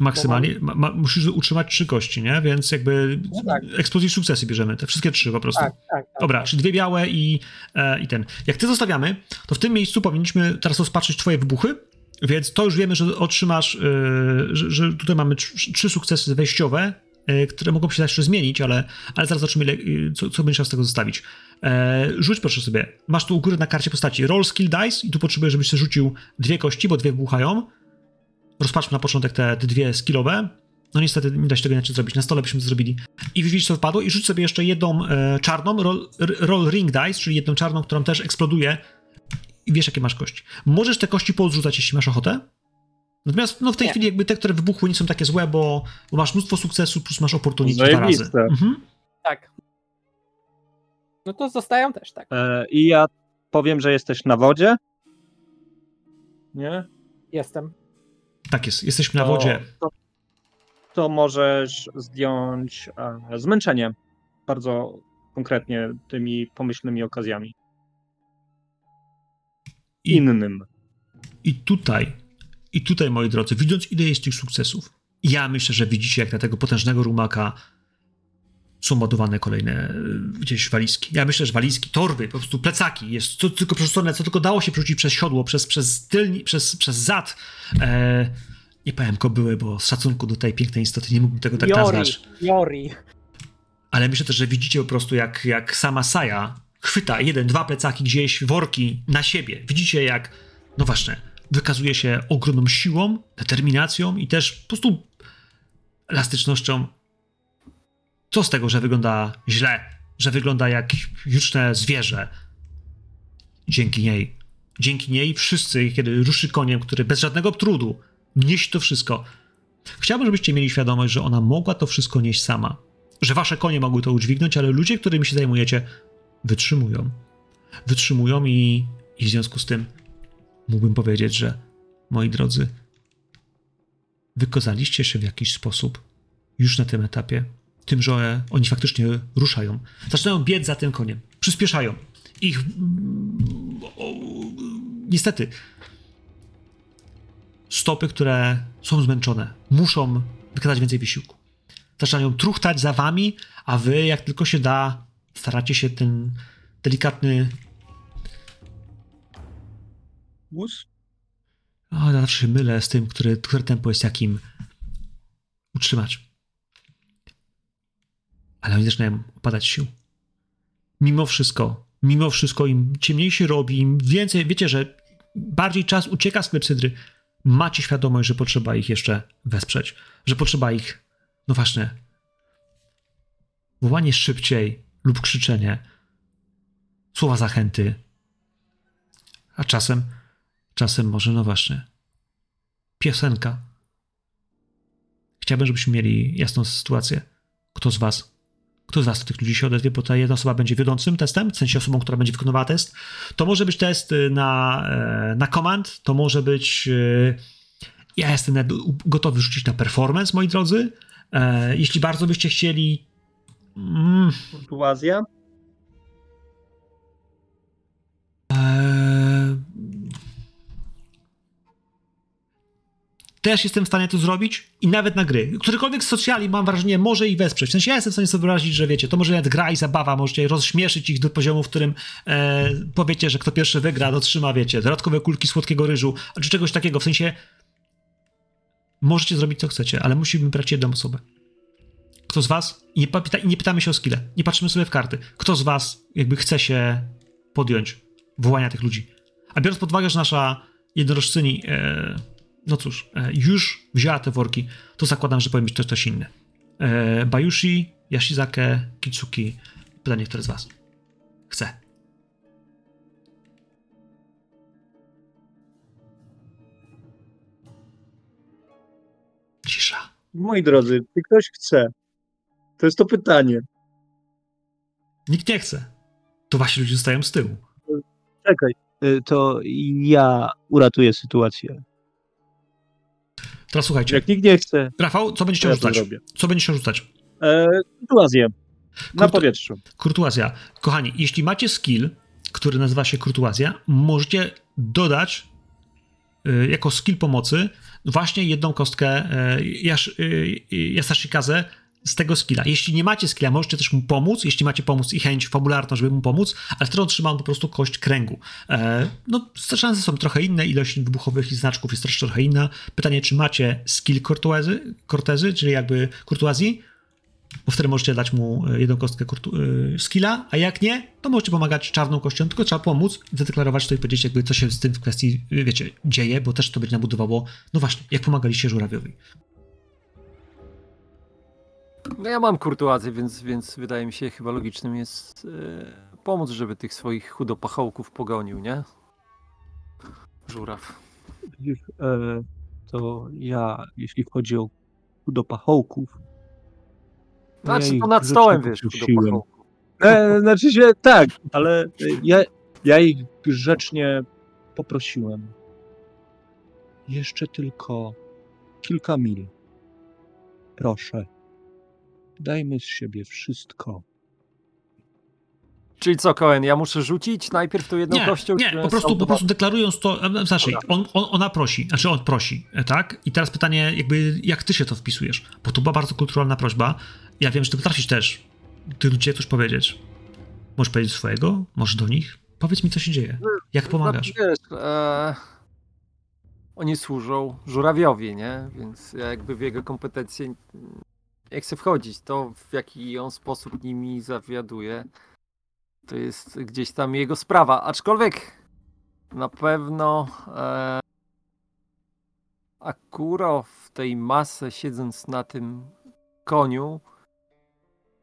Maksymalnie. Ma, ma, musisz utrzymać trzy kości, nie? Więc jakby
No tak.
eksplozji sukcesy bierzemy, te wszystkie trzy po prostu.
Tak, tak. tak
Dobra,
tak.
czyli dwie białe i, e, i ten. Jak ty zostawiamy, to w tym miejscu powinniśmy teraz rozpatrzyć twoje wybuchy, więc to już wiemy, że otrzymasz, e, że, że tutaj mamy trzy, trzy sukcesy wejściowe, e, które mogą się jeszcze zmienić, ale, ale zaraz zobaczymy, ile, e, co, co będziesz z tego zostawić. Rzuć proszę sobie. Masz tu u góry na karcie postaci roll skill dice i tu potrzebuję, żebyś sobie rzucił dwie kości, bo dwie wybuchają. Rozpatrzmy na początek te, te dwie skillowe. No niestety nie da się tego inaczej zrobić. Na stole byśmy to zrobili. I widzisz, co wypadło. I rzuć sobie jeszcze jedną e, czarną, roll, roll ring dice, czyli jedną czarną, którą też eksploduje. I wiesz, jakie masz kości. Możesz te kości poodrzucać, jeśli masz ochotę. Natomiast no, w tej
Nie.
chwili jakby te, które wybuchły, nie są takie złe, bo, bo masz mnóstwo sukcesu, plus masz opportunity dwa razy. Mhm.
tak. No to zostają też, tak.
E, I ja powiem, że jesteś na wodzie.
Nie?
Jestem.
Tak jest, jesteśmy na
To-
wodzie.
To, to możesz zdjąć e, zmęczenie bardzo konkretnie tymi pomyślnymi okazjami.
I,
Innym.
I tutaj, i tutaj, moi drodzy, widząc ile jest tych sukcesów, ja myślę, że widzicie, jak na tego potężnego rumaka są ładowane kolejne y, gdzieś walizki. Ja myślę, że walizki, torby, po prostu plecaki, jest co tylko przerzucone, co tylko dało się przerzucić przez siodło, przez, przez tylni, przez, przez zad. E, nie powiem były, bo z szacunku do tej pięknej istoty nie mógłbym tego tak
Jori,
nazwać.
Jori.
Ale myślę też, że widzicie po prostu, jak, jak sama Saja chwyta jeden, dwa plecaki gdzieś, worki na siebie. Widzicie, jak, no właśnie, wykazuje się ogromną siłą, determinacją i też po prostu elastycznością. Co z tego, że wygląda źle, że wygląda jak juczne zwierzę? Dzięki niej. Dzięki niej wszyscy, kiedy ruszy koniem, który bez żadnego trudu nieść to wszystko. Chciałbym, żebyście mieli świadomość, że ona mogła to wszystko nieść sama że wasze konie mogły to udźwignąć, ale ludzie, którymi się zajmujecie, wytrzymują. Wytrzymują i, i w związku z tym mógłbym powiedzieć, że moi drodzy, wykazaliście się w jakiś sposób już na tym etapie, tym, że oni faktycznie ruszają. Zaczynają biec za tym koniem, przyspieszają. Ich mm, niestety stopy, które są zmęczone, muszą wykazać więcej wysiłku zaczynają truchtać za wami, a wy, jak tylko się da, staracie się ten delikatny.
Łus?
O, ja zawsze się mylę z tym, który, które tempo jest jakim. utrzymać. Ale oni zaczynają opadać sił. Mimo wszystko, mimo wszystko, im ciemniej się robi, im więcej, wiecie, że bardziej czas ucieka z klepsydry, macie świadomość, że potrzeba ich jeszcze wesprzeć, że potrzeba ich, no właśnie, wołanie szybciej lub krzyczenie, słowa zachęty, a czasem, czasem może, no właśnie, piosenka. Chciałbym, żebyśmy mieli jasną sytuację. Kto z was, kto z do tych ludzi się odezwie, bo ta jedna osoba będzie wiodącym testem, w sensie osobą, która będzie wykonywała test. To może być test y, na, e, na command, to może być y, ja jestem gotowy rzucić na performance, moi drodzy. E, jeśli bardzo byście chcieli mm,
Kurtuazja?
Też jestem w stanie to zrobić i nawet na gry. Którykolwiek z socjali, mam wrażenie, może i wesprzeć. W sensie ja jestem w stanie sobie wyobrazić, że wiecie, to może nawet gra i zabawa, możecie rozśmieszyć ich do poziomu, w którym e, powiecie, że kto pierwszy wygra, dotrzyma, wiecie, dodatkowe kulki słodkiego ryżu, czy czegoś takiego. W sensie możecie zrobić co chcecie, ale musimy brać jedną osobę. Kto z was, i nie, pyta, nie pytamy się o skille, nie patrzymy sobie w karty, kto z was jakby chce się podjąć wołania tych ludzi. A biorąc pod uwagę, że nasza jednorożczyni, e, no cóż, e, już wzięła te worki, to zakładam, że powinien być też ktoś inny. E, Bayushi, Yashizake, Kitsuki. Pytanie, który z was chce? Cisza.
Moi drodzy, czy ktoś chce? To jest to pytanie.
Nikt nie chce. To wasi ludzie zostają z tyłu.
Czekaj, y, to ja uratuję sytuację.
Teraz słuchajcie.
Jak nikt nie chce,
Rafał, co będziecie
ja
rzucać? Co będziecie rzucać?
E, kurtuazję. Na
Kurtu-
powietrzu.
Kurtuazja. Kochani, jeśli macie skill, który nazywa się kurtuazja, możecie dodać y, jako skill pomocy właśnie jedną kostkę y, y, y, Yasashikaze z tego skilla. Jeśli nie macie skilla, możecie też mu pomóc, jeśli macie pomóc i chęć fabularną, żeby mu pomóc, ale wtedy otrzyma on po prostu kość kręgu. E, no, szanse są trochę inne, ilość wybuchowych i znaczków jest też trochę inna. Pytanie, czy macie skill kortuazy, kortezy, czyli jakby kurtuazji, bo wtedy możecie dać mu e, jedną kostkę y, skilla, a jak nie, to możecie pomagać czarną kością, tylko trzeba pomóc, zadeklarować to i powiedzieć jakby co się z tym w kwestii, wiecie, dzieje, bo też to będzie nabudowało, no właśnie, jak pomagaliście żurawiowi.
No ja mam kurtuazję, więc, więc wydaje mi się chyba logicznym jest e, pomóc, żeby tych swoich chudopachołków pogonił, nie? Żuraw.
Widzisz, e, to ja, jeśli chodzi o do pachołków.
Znaczy to nad
grzecznie
stołem, wiesz, chudopachołków.
E, znaczy się tak, ale ja, ja ich grzecznie poprosiłem.
Jeszcze tylko kilka mil. Proszę. Dajmy z siebie wszystko.
Czyli co, Cohen, ja muszę rzucić najpierw tą jedną
Nie,
kością?
nie, po prostu, po prostu deklarując to, e, znaczy,
Dobra.
on, on, ona prosi, znaczy on prosi, e, tak? I teraz pytanie, jakby, jak ty się to wpisujesz? Bo to była bardzo kulturalna prośba. Ja wiem, że ty potrafisz też ty ludzie coś powiedzieć. Możesz powiedzieć swojego, możesz do nich. Powiedz mi, co się dzieje. Jak pomagasz?
Znaczy, wiesz, e, oni służą żurawiowi, nie? Więc ja jakby w jego kompetencje nie chcę wchodzić. To, w jaki on sposób nimi zawiaduje, to jest gdzieś tam jego sprawa. Aczkolwiek na pewno e, Akuro w tej masę siedząc na tym koniu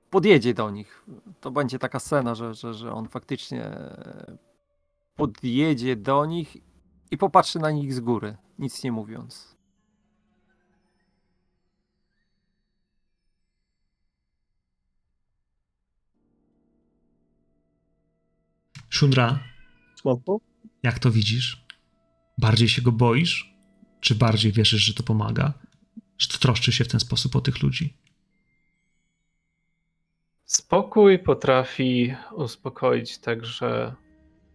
podjedzie do nich. To będzie taka scena, że, że, że on faktycznie e, podjedzie do nich i popatrzy na nich z góry, nic nie mówiąc.
Szundra,
Smoku?
jak to widzisz? Bardziej się go boisz? Czy bardziej wierzysz, że to pomaga? Że to troszczy się w ten sposób o tych ludzi?
Spokój potrafi uspokoić także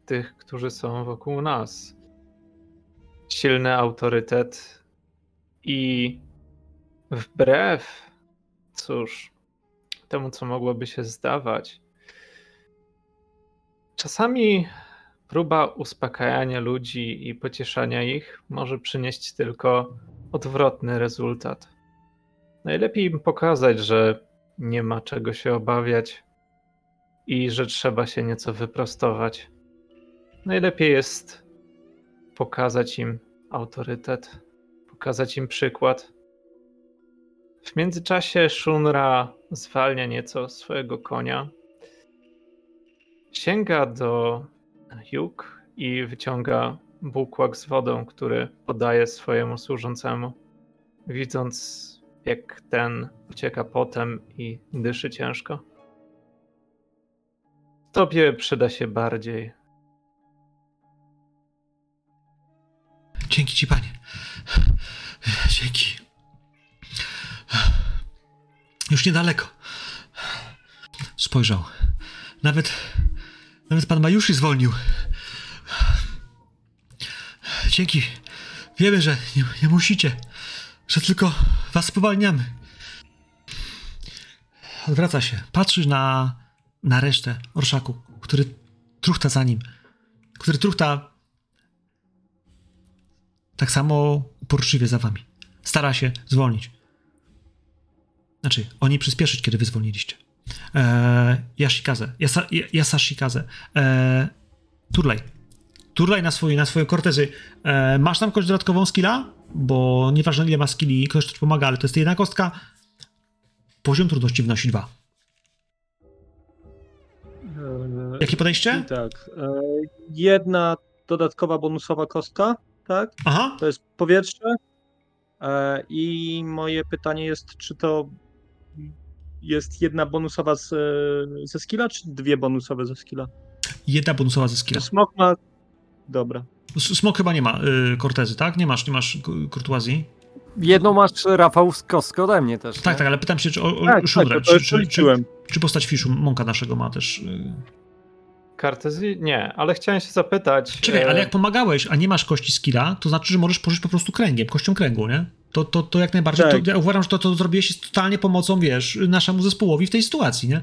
tych, którzy są wokół nas. Silny autorytet i wbrew, cóż, temu, co mogłoby się zdawać, czasami próba uspokajania ludzi i pocieszania ich może przynieść tylko odwrotny rezultat. Najlepiej im pokazać, że nie ma czego się obawiać i że trzeba się nieco wyprostować. Najlepiej jest pokazać im autorytet pokazać im przykład. W międzyczasie Shunra zwalnia nieco swojego konia. Sięga do Juk i wyciąga bukłak z wodą, który podaje swojemu służącemu. Widząc, jak ten ucieka potem i dyszy ciężko. Tobie przyda się bardziej.
Dzięki ci, panie. Dzięki. Już niedaleko. Spojrzał. Nawet, nawet pan Majuszy zwolnił. Dzięki. Wiemy, że nie, nie musicie, że tylko was spowalniamy. Odwraca się. Patrzy na, na resztę orszaku, który truchta za nim. Który truchta tak samo uporczywie za wami. Stara się zwolnić. Znaczy, oni przyspieszyć, kiedy wy zwolniliście. Eee, Yashikaze. Yasa, Yasashikaze. Eee, turlaj. Turlaj na, swój, na swoje kortezy. Eee, masz tam kość dodatkową skilla? Bo nieważne ile ma skilli, ktoś ci pomaga, ale to jest jedna kostka. Poziom trudności wnosi dwa.
Eee,
Jakie podejście?
I tak. e, Jedna dodatkowa bonusowa kostka, tak?
Aha.
To jest powietrze. E, I moje pytanie jest, czy to jest jedna bonusowa z, e, ze skilla, czy dwie bonusowe ze skilla?
Jedna bonusowa ze skilla.
Smok ma. Dobra.
Smok chyba nie ma y, kortezy, tak? Nie masz, nie masz kurtuazji?
Jedną masz, Rafał, z kostkę ode mnie też.
Tak,
nie?
tak, ale pytam się, czy o, o
Tak, tak,
Szudrę,
to, to
czy,
już
czy, czy, postać Fiszu, Monka naszego ma też... Y...
Kartezji? Nie, ale chciałem się zapytać.
Czekaj,
e,
ale jak pomagałeś, a nie masz kości skilla, to znaczy, że możesz pożyć po prostu kręgiem, kością kręgu, nie? To, to, to jak najbardziej,
Tak.
to, ja uważam, że to, to zrobiłeś totalnie pomocą, wiesz, naszemu zespołowi w tej sytuacji, nie?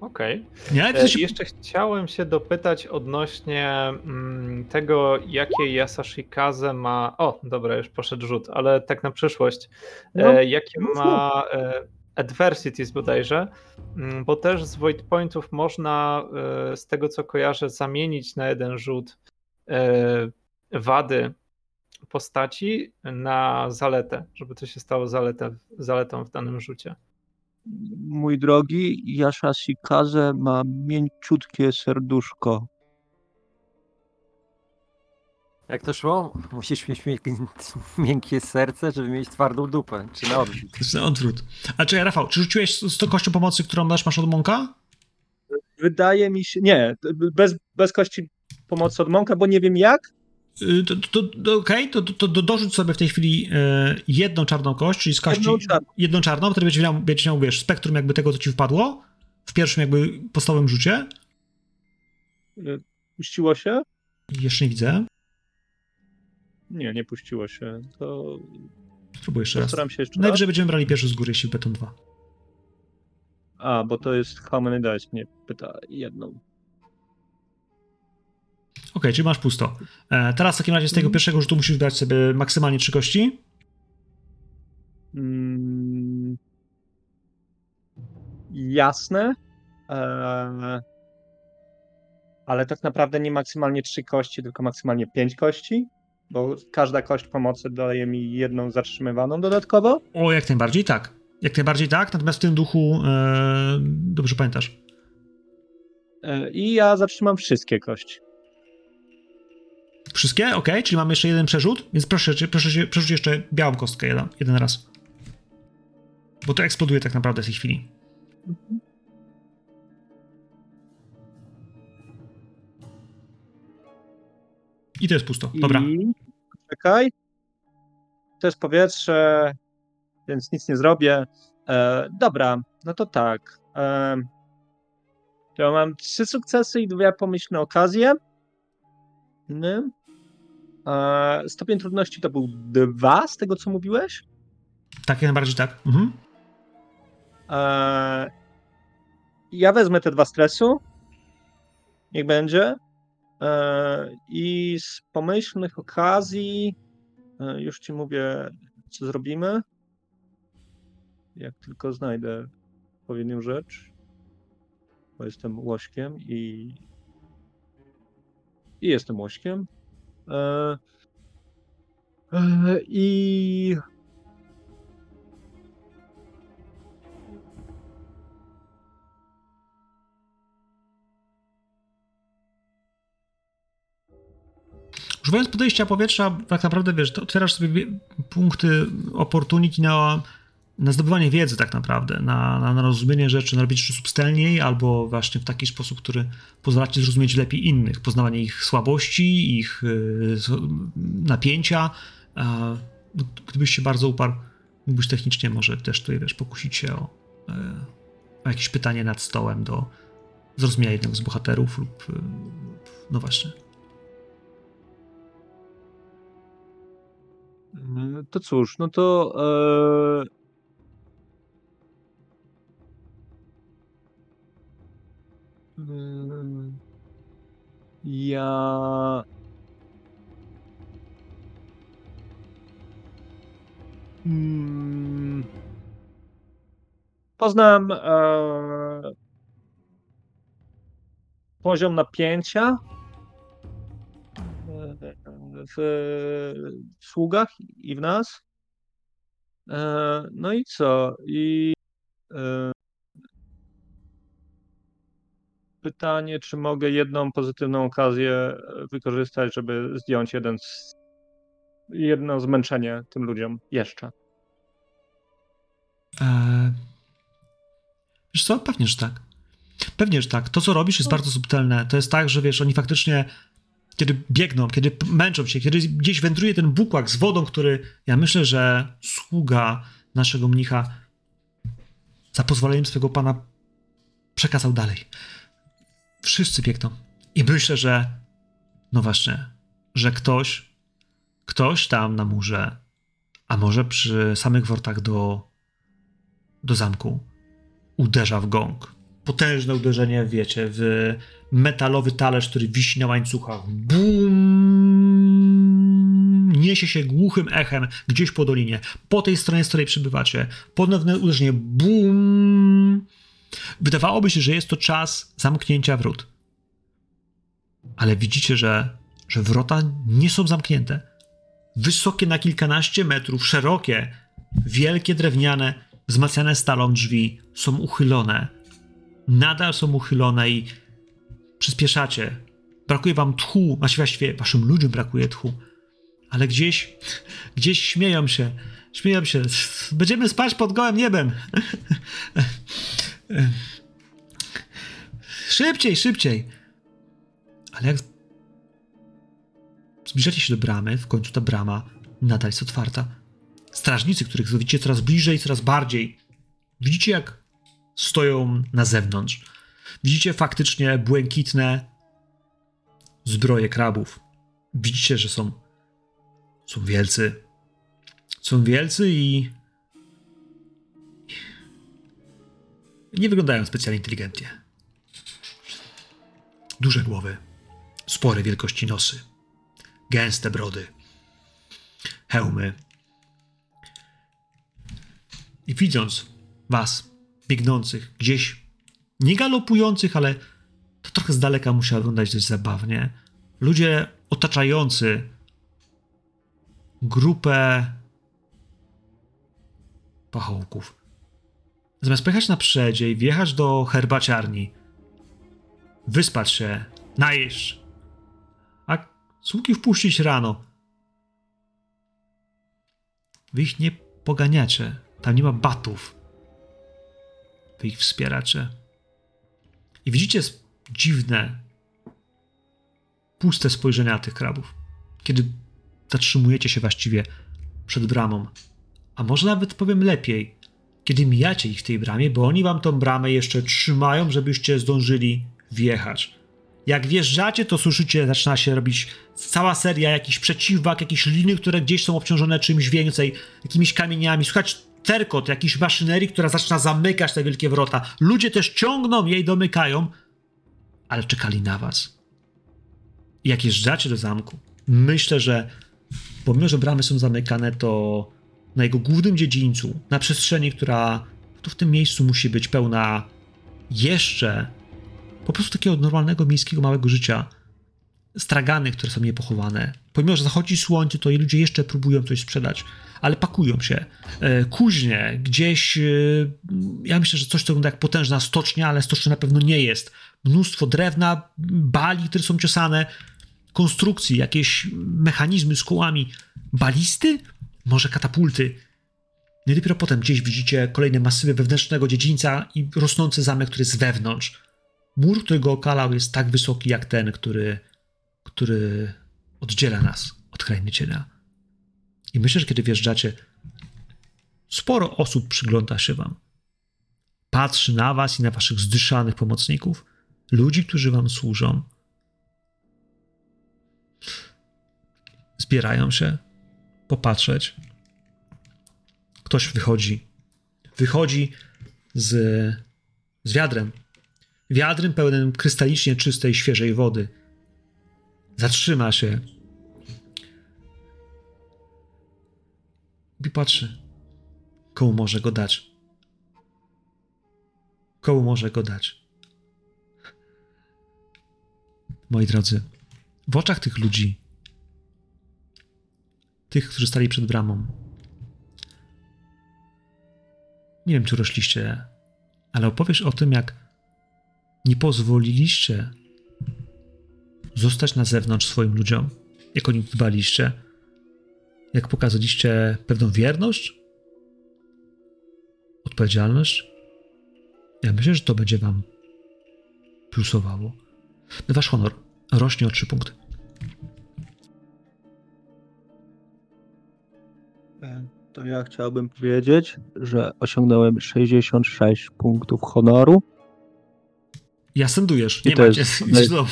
Okej.
Nie?
E,
To się...
Jeszcze chciałem się dopytać odnośnie mm, tego, jakie Yasashikaze ma. O, dobra, już poszedł rzut, ale tak na przyszłość.
No,
E, jakie
no,
ma e, Adversities bodajże, Mm, bo też z Void Pointów można, e, z tego co kojarzę, zamienić na jeden rzut e, wady postaci na zaletę, żeby to się stało zaletę, zaletą w danym rzucie.
Mój drogi, Jasza Shikaze ma mięciutkie serduszko.
Jak to szło? Musisz mieć miękkie, miękkie serce, żeby mieć twardą dupę. Czy na odwrót.
To jest na odwrót. A czekaj, Rafał, czy rzuciłeś z tą kością pomocy, którą masz, masz od Monka?
Wydaje mi się. Nie, bez, bez kości pomocy od Monka, bo nie wiem jak.
Y, To, to, to, Okej, to, to, to dorzuć sobie w tej chwili e, jedną czarną kość, czyli z kości
Jedną czarną.
jedną czarną, wtedy będziesz miał, będziesz miał, wiesz, spektrum jakby tego, co ci wpadło w pierwszym jakby podstawowym rzucie.
Y, Puściło się?
Jeszcze nie widzę.
Nie, nie puściło się. To
Spróbuję jeszcze raz.
się jeszcze raz.
Najwyżej będziemy brali pierwszy z góry, jeśli beton 2.
A, bo to jest how many dice mnie pyta jedną.
Okej, czyli masz pusto. E, teraz w takim razie z tego
Mhm.
pierwszego rzutu musisz wybrać sobie maksymalnie trzy kości.
Mm, jasne. Eee, ale tak naprawdę nie maksymalnie trzy kości, tylko maksymalnie pięć kości, bo każda kość pomocy daje mi jedną zatrzymywaną dodatkowo.
O, jak najbardziej tak. Jak najbardziej tak, natomiast w tym duchu e, dobrze pamiętasz.
Eee, I ja zatrzymam wszystkie kości.
Wszystkie? Ok, czyli mamy jeszcze jeden przerzut, więc proszę, proszę przerzuć jeszcze białą kostkę jeden, jeden raz. Bo to eksploduje tak naprawdę w tej chwili. I to jest pusto. Dobra.
I... Czekaj. To jest powietrze, więc nic nie zrobię. E, dobra, no to tak. E, ja mam trzy sukcesy i dwie pomyślne okazje. Mm. E, stopień trudności to był dwa, z tego co mówiłeś.
Tak, jak najbardziej tak. Mhm.
E, ja wezmę te dwa stresu. Niech będzie. E, I z pomyślnych okazji e, już ci mówię, co zrobimy. Jak tylko znajdę odpowiednią rzecz. Bo jestem łośkiem i. I jestem łośkiem. E, I
Używając podejścia powietrza, tak naprawdę wiesz, to otwierasz sobie punkty opportunity na, na zdobywanie wiedzy, tak naprawdę, na, na, na rozumienie rzeczy, na robienie rzeczy subtelniej, albo właśnie w taki sposób, który pozwala ci zrozumieć lepiej innych, poznawanie ich słabości, ich y, s- napięcia. No, gdybyś się bardzo uparł, mógłbyś technicznie może też tutaj wiesz, pokusić się o, y, o jakieś pytanie nad stołem do zrozumienia jednego z bohaterów lub y, no właśnie.
To cóż, no to. E... mm, Ja. Mm, Poznam e... poziom napięcia e, w sługach i w nas. E, No i co? I e, pytanie, czy mogę jedną pozytywną okazję e, wykorzystać, żeby zdjąć jeden z, jedno zmęczenie tym ludziom jeszcze.
Eee, wiesz co? Pewnie, że tak. Pewnie, że tak. To, co robisz, jest bardzo subtelne. To jest tak, że wiesz, oni faktycznie, kiedy biegną, kiedy męczą się, kiedy gdzieś wędruje ten bukłak z wodą, który ja myślę, że sługa naszego mnicha za pozwoleniem swego pana przekazał dalej. Wszyscy biegną. I myślę, że no właśnie, że ktoś, ktoś tam na murze, a może przy samych wortach do do zamku. Uderza w gong. Potężne uderzenie, wiecie, w metalowy talerz, który wisi na łańcuchach. Bum! Niesie się głuchym echem gdzieś po dolinie. Po tej stronie, z której przybywacie. Ponowne uderzenie. Bum! Wydawałoby się, że jest to czas zamknięcia wrót. Ale widzicie, że, że wrota nie są zamknięte. Wysokie na kilkanaście metrów, szerokie, wielkie drewniane, wzmacniane stalą drzwi są uchylone. Nadal są uchylone i przyspieszacie. Brakuje wam tchu, właściwie waszym ludziom brakuje tchu. Ale gdzieś, gdzieś śmieją się. Śmieją się. Będziemy spać pod gołym niebem. Szybciej, szybciej. Ale jak zbliżacie się do bramy, w końcu ta brama nadal jest otwarta. Strażnicy, których widzicie coraz bliżej, coraz bardziej. Widzicie, jak stoją na zewnątrz. Widzicie faktycznie błękitne zbroje krabów. Widzicie, że są, są wielcy. Są wielcy i nie wyglądają specjalnie inteligentnie. Duże głowy, spore wielkości nosy, gęste brody, hełmy. I widząc was, biegnących, gdzieś nie galopujących, ale to trochę z daleka musiało wyglądać dość zabawnie. Ludzie otaczający grupę pachołków. Zamiast pojechać na przedzie i wjechać do herbaciarni, wyspać się, najeść, a sługi wpuścić rano. Wy ich nie poganiacie. Tam nie ma batów. Wy ich wspieracie. I widzicie dziwne, puste spojrzenia tych krabów. Kiedy zatrzymujecie się właściwie przed bramą. A może nawet powiem lepiej, kiedy mijacie ich w tej bramie, bo oni wam tą bramę jeszcze trzymają, żebyście zdążyli wjechać. Jak wjeżdżacie, to słyszycie, zaczyna się robić cała seria jakichś przeciwwag, jakieś liny, które gdzieś są obciążone czymś więcej, jakimiś kamieniami. Słychać terkot jakiejś maszynerii, która zaczyna zamykać te wielkie wrota. Ludzie też ciągną jej, domykają, ale czekali na was. Jak jeżdżacie do zamku, myślę, że pomimo, że bramy są zamykane, to na jego głównym dziedzińcu, na przestrzeni, która tu w tym miejscu musi być pełna jeszcze po prostu takiego normalnego miejskiego małego życia, stragany, które są niepochowane, Pomimo, że zachodzi słońce, to ludzie jeszcze próbują coś sprzedać, ale pakują się. E, Kuźnie, gdzieś, e, ja myślę, że coś to wygląda jak potężna stocznia, ale stocznia na pewno nie jest. Mnóstwo drewna, bali, które są ciosane, konstrukcji, jakieś mechanizmy z kołami. Balisty? Może katapulty? No i dopiero potem gdzieś widzicie kolejne masywy wewnętrznego dziedzińca i rosnący zamek, który jest wewnątrz. Mur, który go okalał, jest tak wysoki jak ten, który, który oddziela nas od krainy cienia. I myślę, że kiedy wjeżdżacie, sporo osób przygląda się wam. Patrzy na was i na waszych zdyszanych pomocników, ludzi, którzy wam służą. Zbierają się popatrzeć. Ktoś wychodzi. Wychodzi z, z wiadrem. Wiadrem pełnym krystalicznie czystej, świeżej wody. Zatrzyma się. I patrzy. Komu może go dać? Komu może go dać? Moi drodzy, w oczach tych ludzi, tych, którzy stali przed bramą, nie wiem, czy rośliście, ale opowiesz o tym, jak nie pozwoliliście zostać na zewnątrz swoim ludziom, jak o nich dbaliście, jak pokazaliście pewną wierność, odpowiedzialność. Ja myślę, że to będzie wam plusowało. Wasz honor rośnie o 3 punkty.
To ja chciałbym powiedzieć, że osiągnąłem 66 punktów honoru.
Ja sendujesz, nie macie.
jest-
do domu.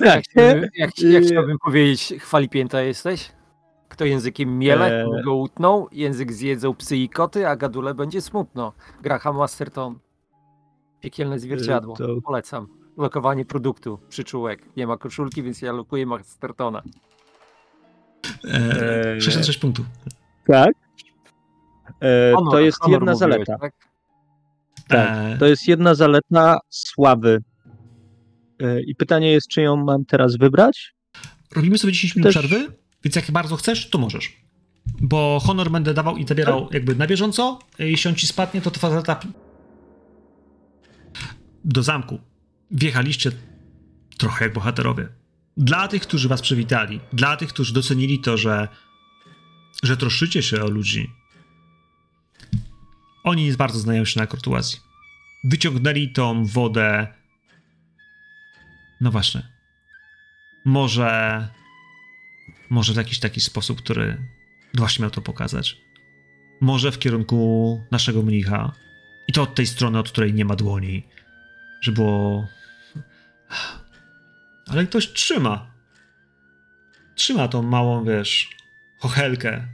Jak, chciałbym- jak, jak chciałbym powiedzieć, chwalipięta jesteś? Kto językiem miele,
Eee.
eee. go utnął, język zjedzą psy i koty, a gadule będzie smutno. Graham Masterton. Piekielne zwierciadło.
To-
Polecam. Lokowanie produktu, przyczółek. Nie ma koszulki, więc ja lokuję Mastertona.
E, 66 punktów.
Tak. E,
Honor,
to jest
honor
jedna
mówiłeś,
zaleta.
Tak?
Tak.
E,
To jest jedna zaleta sławy. E, I pytanie jest, czy ją mam teraz wybrać?
Robimy sobie 10 minut
Też-
przerwy, więc jak bardzo chcesz, to możesz. Bo honor będę dawał i zabierał jakby na bieżąco. Jeśli on ci spadnie, to trwa zaleta do zamku. Wjechaliście trochę jak bohaterowie. Dla tych, którzy was przywitali, dla tych, którzy docenili to, że, że troszczycie się o ludzi, oni bardzo znają się na kurtuazji. Wyciągnęli tą wodę. No właśnie. Może. Może w jakiś taki sposób, który właśnie miał to pokazać. Może w kierunku naszego mnicha. I to od tej strony, od której nie ma dłoni. Że było. Ale ktoś trzyma. Trzyma tą małą, wiesz, chochelkę.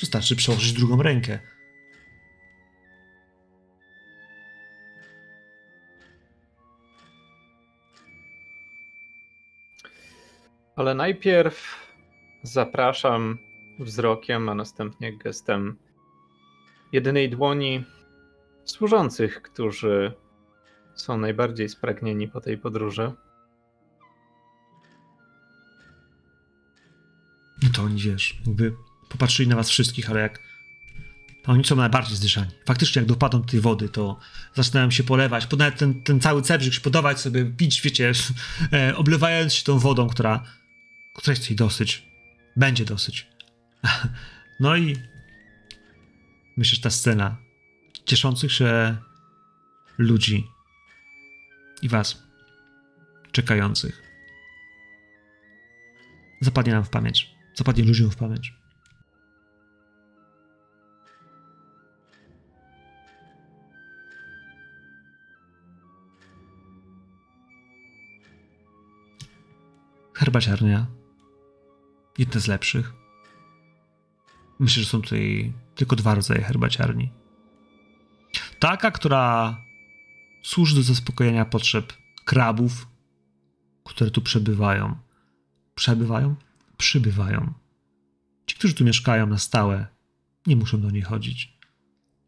Wystarczy przełożyć drugą rękę.
Ale najpierw zapraszam wzrokiem, a następnie gestem jedynej dłoni służących, którzy są najbardziej spragnieni po tej podróży.
No to oni, wiesz, jakby popatrzyli na was wszystkich, ale jak oni są najbardziej zdyszani. Faktycznie jak dopadną tej wody, to zaczynają się polewać, po nawet ten, ten cały cebrzyk podawać sobie, pić, wiecie, e, oblewając się tą wodą, która, która jest jej dosyć. Będzie dosyć. No i myślę, że ta scena cieszących się ludzi i was czekających zapadnie nam w pamięć. Zapadnie ludziom w pamięć. Herbaciarnia. Jedna z lepszych. Myślę, że są tutaj tylko dwa rodzaje herbaciarni. Taka, która służy do zaspokojenia potrzeb krabów, które tu przebywają. Przebywają? Przybywają. Ci, którzy tu mieszkają na stałe, nie muszą do niej chodzić.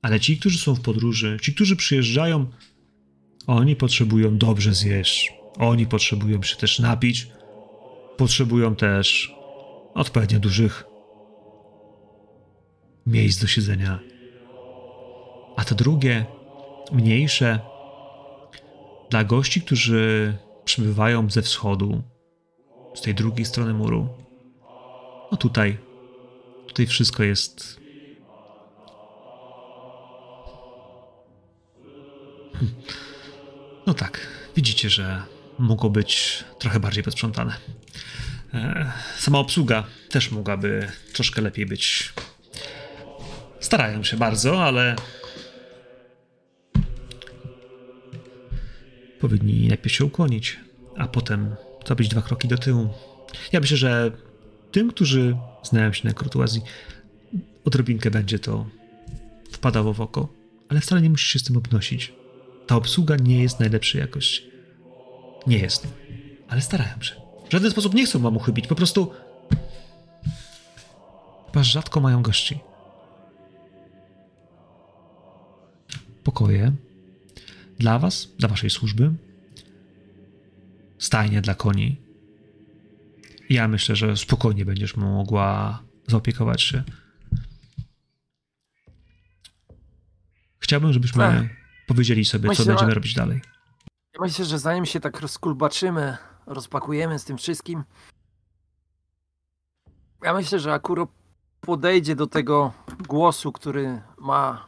Ale ci, którzy są w podróży, ci, którzy przyjeżdżają, oni potrzebują dobrze zjeść. Oni potrzebują się też napić. potrzebują też odpowiednio dużych miejsc do siedzenia. A to drugie, mniejsze, dla gości, którzy przybywają ze wschodu, z tej drugiej strony muru. No tutaj, tutaj wszystko jest. No tak, widzicie, że mogło być trochę bardziej posprzątane. E, Sama obsługa też mogłaby troszkę lepiej być. Starają się bardzo, ale powinni najpierw się ukłonić, a potem zrobić dwa kroki do tyłu. Ja myślę, że tym, którzy znają się na kurtuazji, odrobinkę będzie to wpadało w oko, ale wcale nie musisz się z tym obnosić. Ta obsługa nie jest najlepszej jakości. Nie jest. Ale starają się. W żaden sposób nie chcą wam uchybić, po prostu chyba rzadko mają gości. Pokoje dla was, dla waszej służby, stajnie dla koni. Ja myślę, że spokojnie będziesz mogła zaopiekować się. Chciałbym, żebyśmy
Tak.
powiedzieli sobie, co
Myślę,
będziemy
że-
robić dalej.
Ja myślę, że zanim się tak rozkulbaczymy, rozpakujemy z tym wszystkim, ja myślę, że Akuro podejdzie do tego głosu, który ma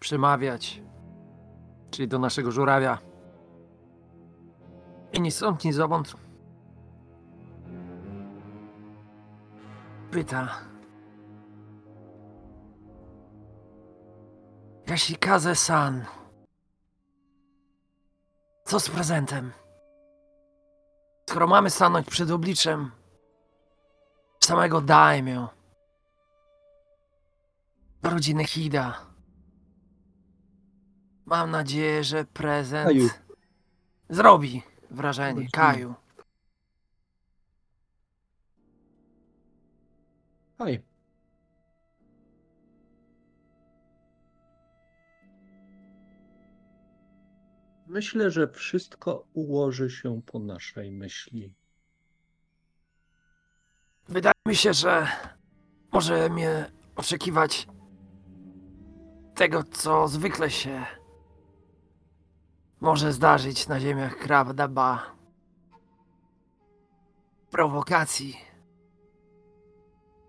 przemawiać, czyli do naszego żurawia. I ni stąd, ni zowąd pyta. Yashikaze-san, co z prezentem? Skoro mamy stanąć przed obliczem samego daimyo, rodziny Hida, mam nadzieję, że prezent
Kaju.
zrobi wrażenie.
Rodziny.
Kaju.
Hej. Myślę, że wszystko ułoży się po naszej myśli.
Wydaje mi się, że może mnie oczekiwać tego, co zwykle się może zdarzyć na ziemiach Krawdaba. Prowokacji.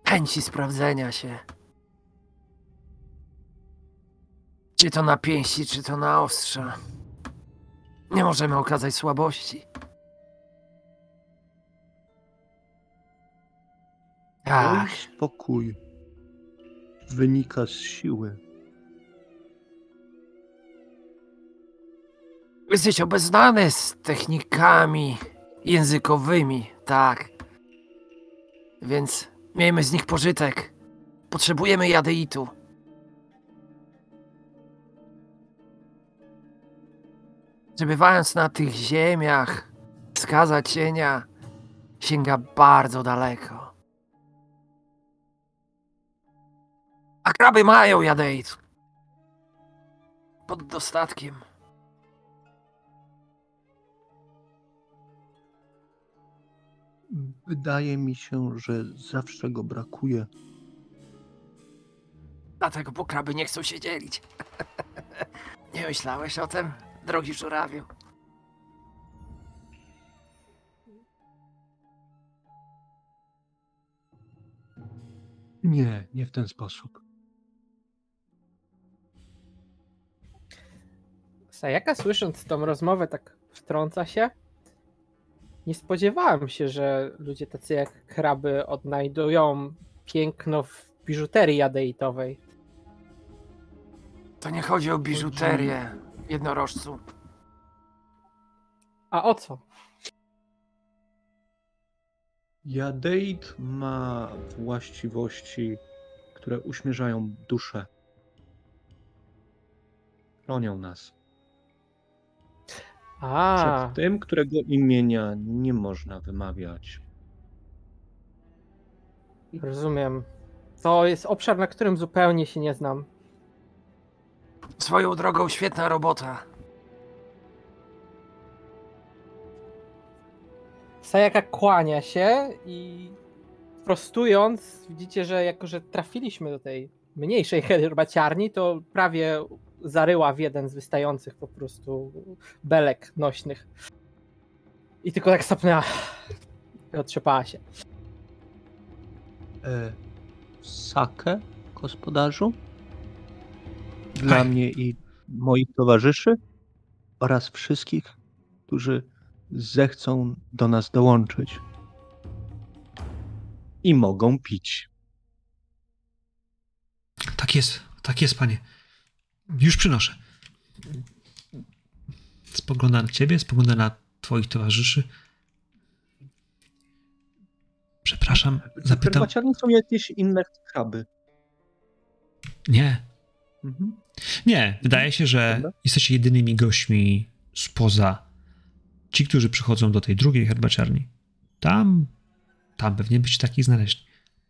Chęci sprawdzenia się. Czy to na pięści, czy to na ostrza. Nie możemy okazać słabości. Tak.
Mój spokój wynika z siły.
Jesteś obeznany z technikami językowymi, tak. Więc miejmy z nich pożytek. Potrzebujemy jadeitu. Przebywając na tych ziemiach, skaza cienia sięga bardzo daleko. A kraby mają jadeit. Pod dostatkiem.
Wydaje mi się, że zawsze go brakuje.
Dlatego bo kraby nie chcą się dzielić. nie myślałeś o tym, drogi żurawiu?
Nie, nie w ten sposób.
Sajaka słysząc tą rozmowę tak wtrąca się. Nie spodziewałem się, że ludzie tacy jak kraby odnajdują piękno w biżuterii jadeitowej.
To nie chodzi o biżuterię, jednorożcu.
A o co?
Jadeit ma właściwości, które uśmierzają duszę. Chronią nas.
A,
Przed tym, którego imienia nie można wymawiać.
rozumiem. To jest obszar, na którym zupełnie się nie znam.
Swoją drogą świetna robota.
Sayaka kłania się i prostując, widzicie, że jako, że trafiliśmy do tej mniejszej herbaciarni, to prawie zaryła w jeden z wystających po prostu belek nośnych. I tylko tak sapnęła i otrzepała się.
E, sakę, gospodarzu? Dla
Aj.
mnie i moich towarzyszy oraz wszystkich, którzy zechcą do nas dołączyć. I mogą pić.
Tak jest, tak jest, panie. Już przynoszę. Spogląda na ciebie, spogląda na twoich towarzyszy. Przepraszam,
Czy
zapytam.
herbaciarni są jakieś inne kraby?
Nie,
Mhm.
nie. Wydaje się, że
Dobra.
jesteście jedynymi gośćmi spoza ci, którzy przychodzą do tej drugiej herbaciarni. Tam, tam pewnie byście takich znaleźli.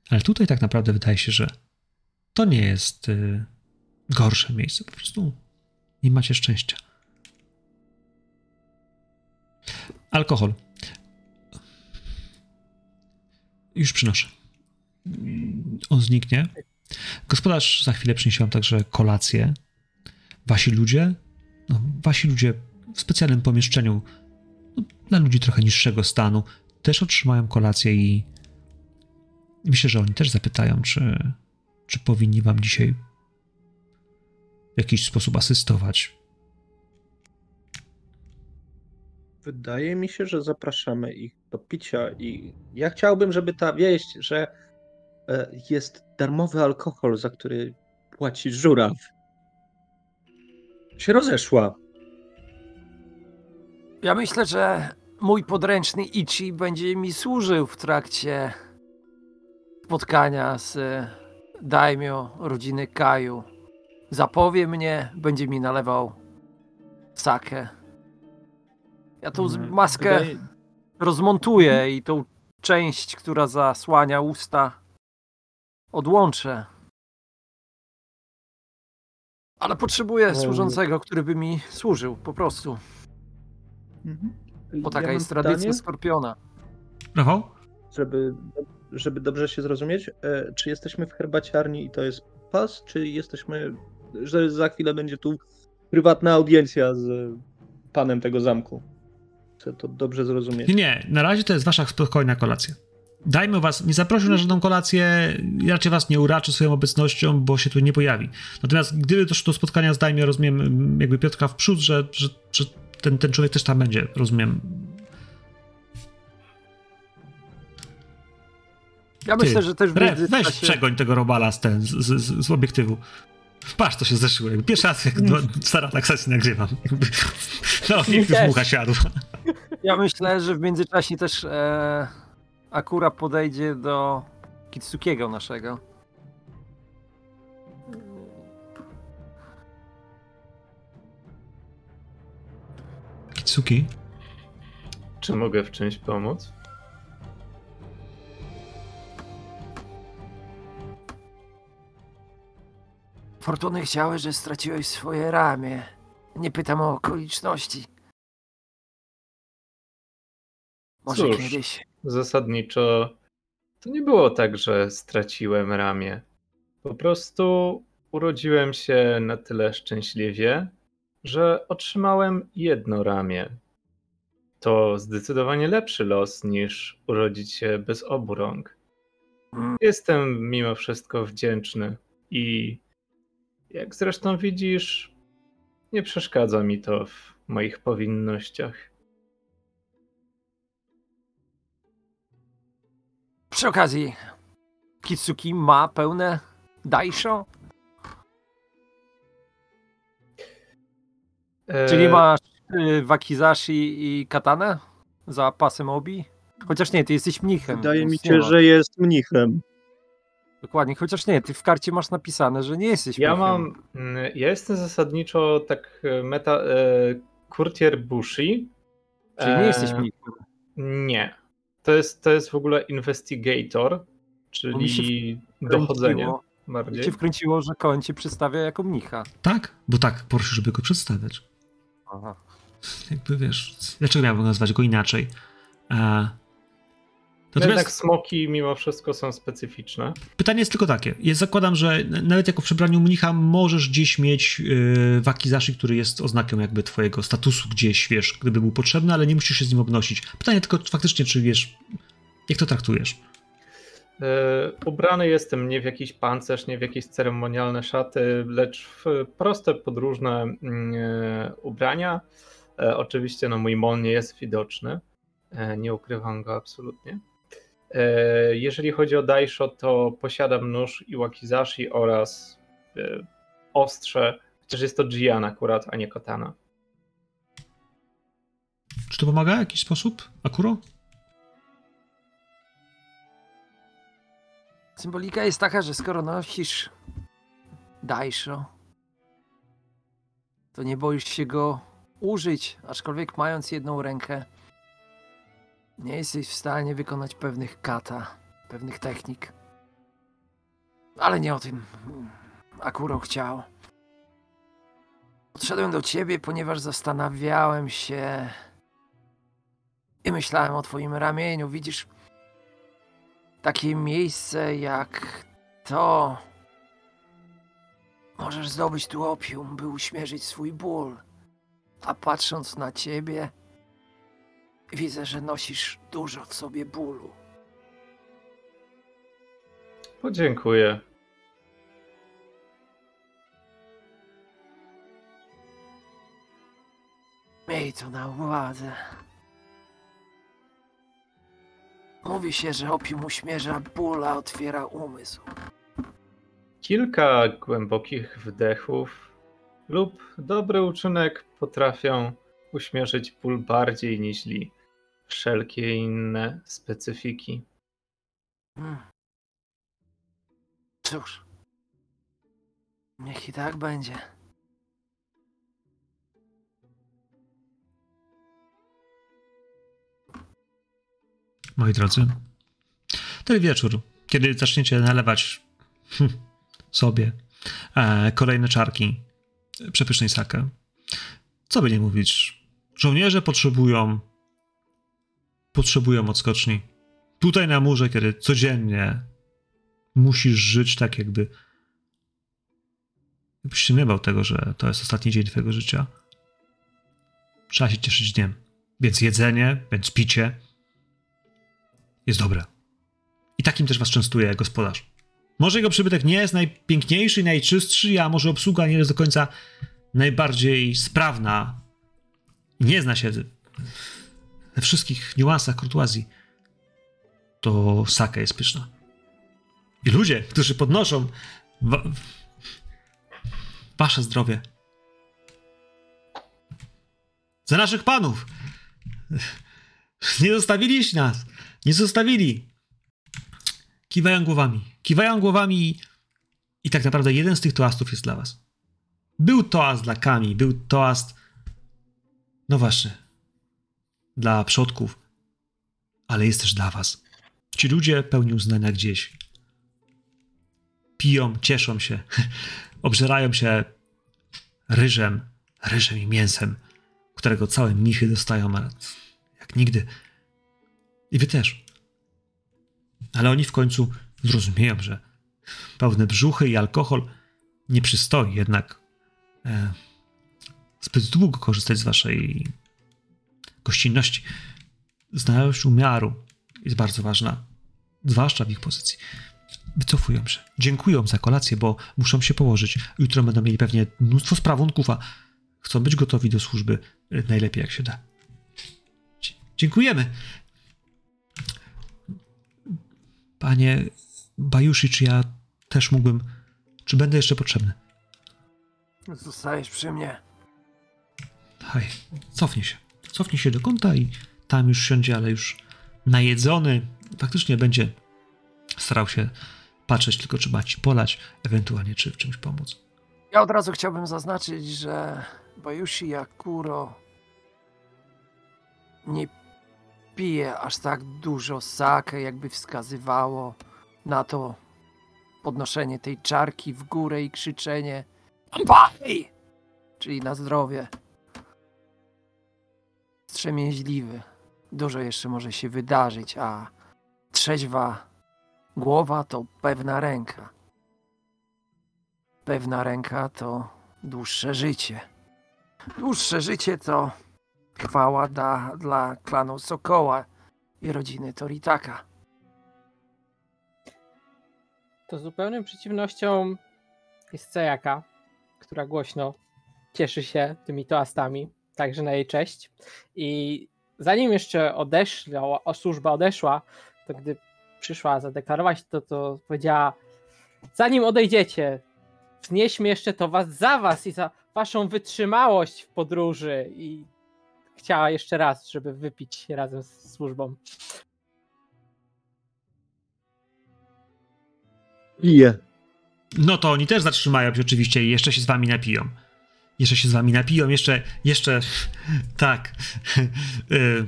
Ale tutaj tak naprawdę wydaje się, że to nie jest y, gorsze miejsce. Po prostu nie macie szczęścia. Alkohol. Już przynoszę. On zniknie. Gospodarz za chwilę przyniesie wam także kolację. Wasi ludzie, no, wasi ludzie w specjalnym pomieszczeniu no, dla ludzi trochę niższego stanu też otrzymają kolację i myślę, że oni też zapytają, czy, czy powinni wam dzisiaj w jakiś sposób asystować.
Wydaje mi się, że zapraszamy ich do picia i ja chciałbym, żeby ta wieść, że e, jest darmowy alkohol, za który płaci żuraw, się rozeszła.
Ja myślę, że mój podręczny Ichi będzie mi służył w trakcie spotkania z daimio rodziny Kaju. Zapowie mnie, będzie mi nalewał sakę. Ja tą
Mm,
maskę
wydaje-
rozmontuję i tą część, która zasłania usta, odłączę. Ale potrzebuję
No.
służącego, który by mi służył, po prostu.
Mhm.
Bo taka
Ja
jest tradycja
pytanie,
Skorpiona.
Rafał?
żeby, żeby dobrze się zrozumieć, e, czy jesteśmy w herbaciarni i to jest pas, czy jesteśmy, że za chwilę będzie tu prywatna audiencja z panem tego zamku? Chcę to dobrze zrozumieć.
Nie, nie, na razie to jest wasza spokojna kolacja. Dajmy was, nie zaprosił na żadną kolację, raczej was nie uraczy swoją obecnością, bo się tu nie pojawi. Natomiast gdyby doszło do spotkania z Dajmie, rozumiem, m, jakby Piotrka w przód, że, że, że ten, ten człowiek też tam będzie, rozumiem.
Ja
Ty,
myślę, że też w
Rew, weź
międzyczasie...
przegoń tego robala z, ten, z, z, z obiektywu. Patrz, to się zeszyło. Pierwszy raz, jak dwa, stara taksacji nagrywam. No, obiektyw mucha siadł.
Ja myślę, że w międzyczasie też e, Akura podejdzie do Kitsukiego naszego.
Kitsuki,
Czy mogę w czymś pomóc?
Fortuny chciały, że straciłeś swoje ramię. Nie pytam o okoliczności. Może
Cóż.
kiedyś.
Zasadniczo to nie było tak, że straciłem ramię. Po prostu urodziłem się na tyle szczęśliwie, że otrzymałem jedno ramię. To zdecydowanie lepszy los niż urodzić się bez obu rąk.
Mm.
Jestem mimo wszystko wdzięczny i jak zresztą widzisz, nie przeszkadza mi to w moich powinnościach.
Przy okazji, Kitsuki ma pełne daisho, czyli
E,
masz y, wakizashi i katanę za pasem obi? Chociaż nie, ty jesteś mnichem.
Wydaje mi się, że jest mnichem.
Dokładnie, chociaż nie, ty w karcie masz napisane, że nie jesteś
Ja
mnichem.
mam. mm, Ja jestem zasadniczo tak e, meta. E, Courtier Bushi.
Czyli nie
E,
jesteś mnichem.
Nie. To jest, to jest w ogóle investigator, czyli dochodzenie bardziej.
cię wkręciło, że koń cię przedstawia jako mnicha.
tak? Bo tak, proszę, żeby go przedstawiać.
Aha.
jakby wiesz, dlaczego miałbym nazwać go inaczej? E, Natomiast
Jednak smoki mimo wszystko są specyficzne.
pytanie jest tylko takie. Ja zakładam, że nawet jako w przebraniu mnicha możesz gdzieś mieć yy, wakizashi, który jest oznaką jakby twojego statusu gdzieś, wiesz, gdyby był potrzebny, ale nie musisz się z nim obnosić. Pytanie tylko faktycznie, czy wiesz, jak to traktujesz?
E, Ubrany jestem nie w jakiś pancerz, nie w jakieś ceremonialne szaty, lecz w proste, podróżne e, ubrania. E, Oczywiście no, mój mon nie jest widoczny, nie ukrywam go absolutnie. E, Jeżeli chodzi o Daisho, to posiadam nóż i wakizashi oraz e, ostrze, chociaż jest to Jian akurat, a nie katana.
Czy to pomaga w jakiś sposób, Akuro?
Symbolika jest taka, że skoro nosisz Daisho, to nie boisz się go użyć, aczkolwiek mając jedną rękę, nie jesteś w stanie wykonać pewnych kata, pewnych technik. Ale nie o tym Akuro chciał. Podszedłem do ciebie, ponieważ zastanawiałem się i myślałem o twoim ramieniu. Widzisz, takie miejsce jak to. Możesz zdobyć tu opium, by uśmierzyć swój ból. A patrząc na ciebie, widzę, że nosisz dużo w sobie bólu.
Podziękuję.
Miej to na uwadze. Mówi się, że opium uśmierza ból, a otwiera umysł.
Kilka głębokich wdechów lub dobry uczynek potrafią uśmierzyć ból bardziej niż wszelkie inne specyfiki.
Hmm. Cóż, niech i tak będzie.
moi drodzy. Ten wieczór, kiedy zaczniecie nalewać hm, sobie e, kolejne czarki przepysznej sake, co by nie mówić, żołnierze potrzebują potrzebują odskoczni. Tutaj na murze, kiedy codziennie musisz żyć tak, jakby jakbyś się nie bał tego, że to jest ostatni dzień twojego życia. Trzeba się cieszyć dniem. Więc jedzenie, więc picie, jest dobre. I takim też was częstuje gospodarz. Może jego przybytek nie jest najpiękniejszy, najczystszy, a może obsługa nie jest do końca najbardziej sprawna. Nie zna się we wszystkich niuansach kurtuazji. To saka jest pyszna. I ludzie, którzy podnoszą wa wasze zdrowie. Za naszych panów! Nie zostawiliście nas! Nie zostawili. Kiwają głowami. Kiwają głowami i tak naprawdę jeden z tych toastów jest dla was. Był toast dla Kami, był toast no właśnie dla przodków, ale jest też dla was. Ci ludzie pełni uznania gdzieś. Piją, cieszą się, obżerają się ryżem, ryżem i mięsem, którego całe michy dostają jak nigdy. I wy też. Ale oni w końcu zrozumieją, że pełne brzuchy i alkohol nie przystoi jednak e, zbyt długo korzystać z waszej gościnności. Znajomość umiaru jest bardzo ważna, zwłaszcza w ich pozycji. Wycofują się. Dziękują za kolację, bo muszą się położyć. Jutro będą mieli pewnie mnóstwo sprawunków, a chcą być gotowi do służby e, najlepiej jak się da. Dziękujemy. Panie Bajushi, czy ja też mógłbym. Czy będę jeszcze potrzebny?
Zostajesz przy mnie.
Haj, cofnij się. Cofnij się do kąta i tam już siądzie, ale już najedzony. Faktycznie będzie starał się patrzeć tylko, czy ma ci polać, ewentualnie czy w czymś pomóc.
Ja od razu chciałbym zaznaczyć, że Bajushi Yakuro nie pije aż tak dużo sake, jakby wskazywało na to podnoszenie tej czarki w górę i krzyczenie! Czyli na zdrowie. Strzemięźliwy. Dużo jeszcze może się wydarzyć, a Trzeźwa głowa to pewna ręka. Pewna ręka to dłuższe życie. Dłuższe życie to chwała dla, dla klanu Sokoła i rodziny Toritaka.
To zupełną przeciwnością jest Cejaka, która głośno cieszy się tymi toastami, także na jej cześć. I zanim jeszcze odeszła, o służba odeszła, to gdy przyszła zadeklarować to, to powiedziała zanim odejdziecie, wznieśmy jeszcze to was za was i za waszą wytrzymałość w podróży i chciała jeszcze raz, żeby wypić razem z służbą.
Piję.
No to oni też zatrzymają się oczywiście i jeszcze się z wami napiją. Jeszcze się z wami napiją, jeszcze, jeszcze, tak. Y,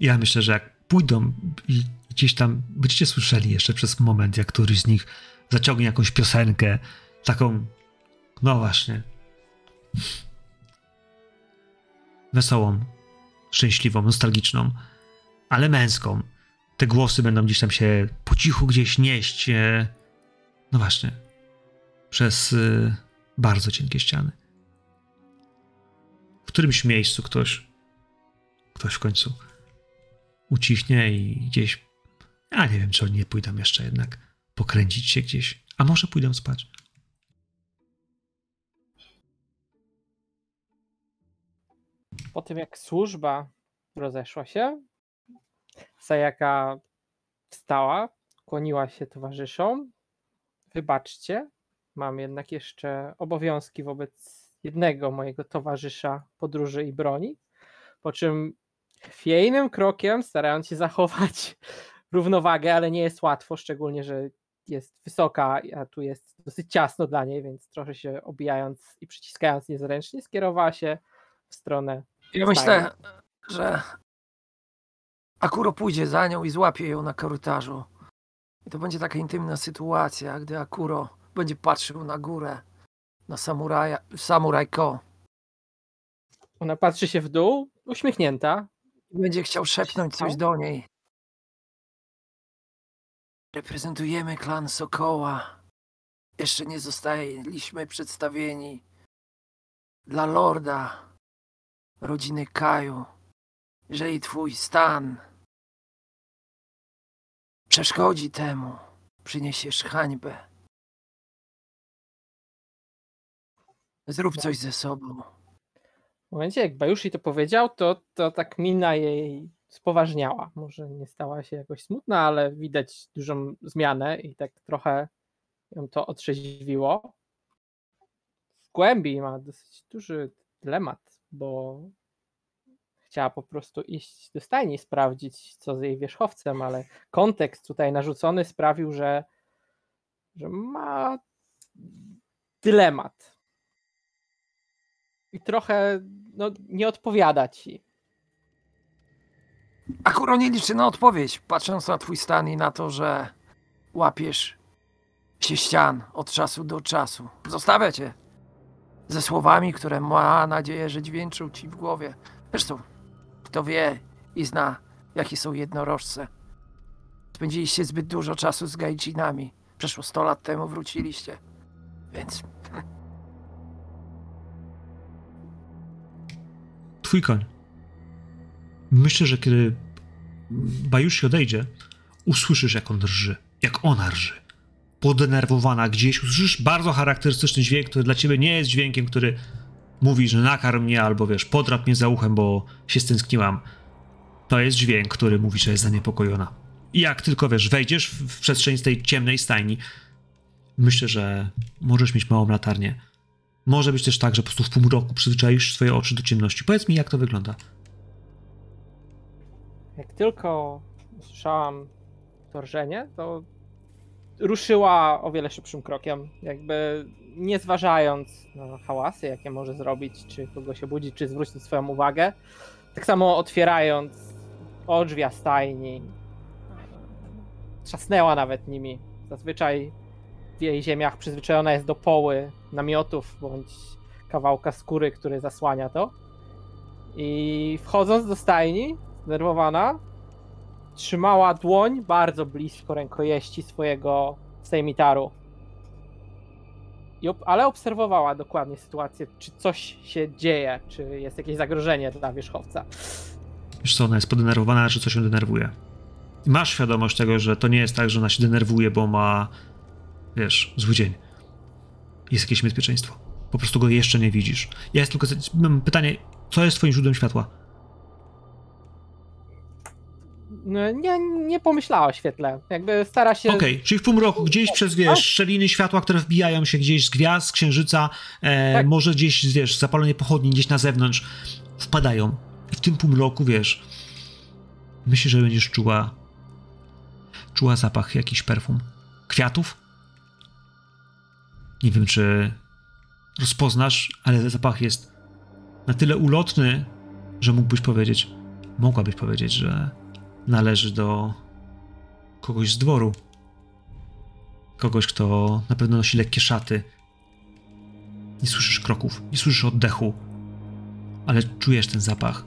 ja myślę, że jak pójdą i gdzieś tam będziecie słyszeli jeszcze przez moment, jak któryś z nich zaciągnie jakąś piosenkę, taką, no właśnie, wesołą, szczęśliwą, nostalgiczną, ale męską. Te głosy będą gdzieś tam się po cichu gdzieś nieść. E, no właśnie. Przez y, bardzo cienkie ściany. W którymś miejscu ktoś, ktoś w końcu ucichnie i gdzieś. Ja nie wiem, czy oni nie pójdą jeszcze jednak pokręcić się gdzieś. A może pójdą spać.
Po tym jak służba rozeszła się, Sayaka wstała, kłoniła się towarzyszom. Wybaczcie, mam jednak jeszcze obowiązki wobec jednego mojego towarzysza podróży i broni. Po czym chwiejnym krokiem, starając się zachować równowagę, ale nie jest łatwo, szczególnie, że jest wysoka, a tu jest dosyć ciasno dla niej, więc trochę się obijając i przyciskając niezręcznie, skierowała się w stronę.
Ja myślę, że Akuro pójdzie za nią i złapie ją na korytarzu. I to będzie taka intymna sytuacja, gdy Akuro będzie patrzył na górę, na samuraja, samurajko.
Ona patrzy się w dół, uśmiechnięta.
Będzie chciał szepnąć coś do niej. Reprezentujemy klan Sokoła. Jeszcze nie zostaliśmy przedstawieni dla lorda rodziny Kaju. Jeżeli twój stan przeszkodzi temu, przyniesiesz hańbę. Zrób coś ze sobą.
W momencie, jak Bajushi to powiedział, to, to tak mina jej spoważniała. Może nie stała się jakoś smutna, ale widać dużą zmianę i tak trochę ją to otrzeźwiło. W głębi ma dosyć duży dylemat, bo chciała po prostu iść do stajni, sprawdzić, co z jej wierzchowcem, ale kontekst tutaj narzucony sprawił, że, że ma dylemat. I trochę no, nie odpowiada ci.
Akuro nie liczy na odpowiedź, patrząc na twój stan i na to, że łapiesz się ścian od czasu do czasu. Zostawia cię ze słowami, które ma nadzieję, że dźwięczą ci w głowie. Zresztą, kto wie i zna, jakie są jednorożce. Spędziliście zbyt dużo czasu z gajdzinami. Przeszło 100 lat temu wróciliście. Więc
Twój koń. Myślę, że kiedy Bajushi odejdzie, usłyszysz, jak on drży, jak ona drży. Podenerwowana gdzieś, usłyszysz bardzo charakterystyczny dźwięk, który dla ciebie nie jest dźwiękiem, który mówi, że nakarm mnie albo wiesz, podrap mnie za uchem, bo się stęskniłam. To jest dźwięk, który mówi, że jest zaniepokojona. I jak tylko wiesz, wejdziesz w, w przestrzeń z tej ciemnej stajni, myślę, że możesz mieć małą latarnię. Może być też tak, że po prostu w półmroku przyzwyczaisz swoje oczy do ciemności. Powiedz mi, jak to wygląda.
Jak tylko usłyszałam to rżenie, to ruszyła o wiele szybszym krokiem, jakby nie zważając na hałasy, jakie może zrobić, czy kogoś obudzić, czy zwrócić swoją uwagę. Tak samo otwierając odrzwia stajni, trzasnęła nawet nimi. Zazwyczaj w jej ziemiach przyzwyczajona jest do poły namiotów bądź kawałka skóry, który zasłania to. I wchodząc do stajni, zdenerwowana, trzymała dłoń bardzo blisko rękojeści swojego sejmitaru. Ale obserwowała dokładnie sytuację, czy coś się dzieje, czy jest jakieś zagrożenie dla wierzchowca.
Wiesz co, ona jest podenerwowana, że coś ją denerwuje. Masz świadomość tego, że to nie jest tak, że ona się denerwuje, bo ma, wiesz, zły dzień. Jest jakieś niebezpieczeństwo. Po prostu go jeszcze nie widzisz. Ja jest tylko mam pytanie, co jest twoim źródłem światła?
No, Nie, nie pomyślała o świetle. Jakby stara się.
Okej, czyli w półmroku, gdzieś przez, wiesz, szczeliny światła, które wbijają się gdzieś z gwiazd, z księżyca, e,
Tak.
może gdzieś, wiesz, zapalenie pochodni gdzieś na zewnątrz, wpadają. I w tym półmroku, wiesz, myślę, że będziesz czuła, czuła zapach jakiś perfum. Kwiatów? Nie wiem, czy rozpoznasz, ale zapach jest na tyle ulotny, że mógłbyś powiedzieć, mogłabyś powiedzieć, że należy do kogoś z dworu. Kogoś, kto na pewno nosi lekkie szaty. Nie słyszysz kroków, nie słyszysz oddechu, ale czujesz ten zapach.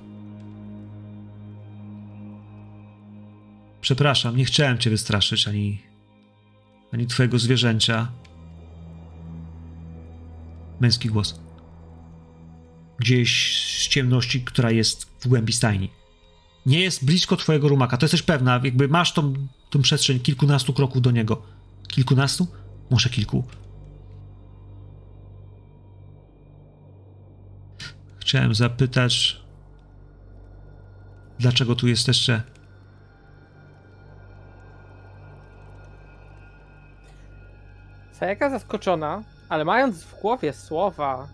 Przepraszam, nie chciałem cię wystraszyć ani ani twojego zwierzęcia. Męski głos. Gdzieś z ciemności, która jest w głębi stajni nie jest blisko twojego rumaka. To jesteś pewna, jakby masz tą, tą przestrzeń kilkunastu kroków do niego. Kilkunastu? Może kilku. Chciałem zapytać, dlaczego tu jesteście?
Sajaka zaskoczona, ale mając w głowie słowa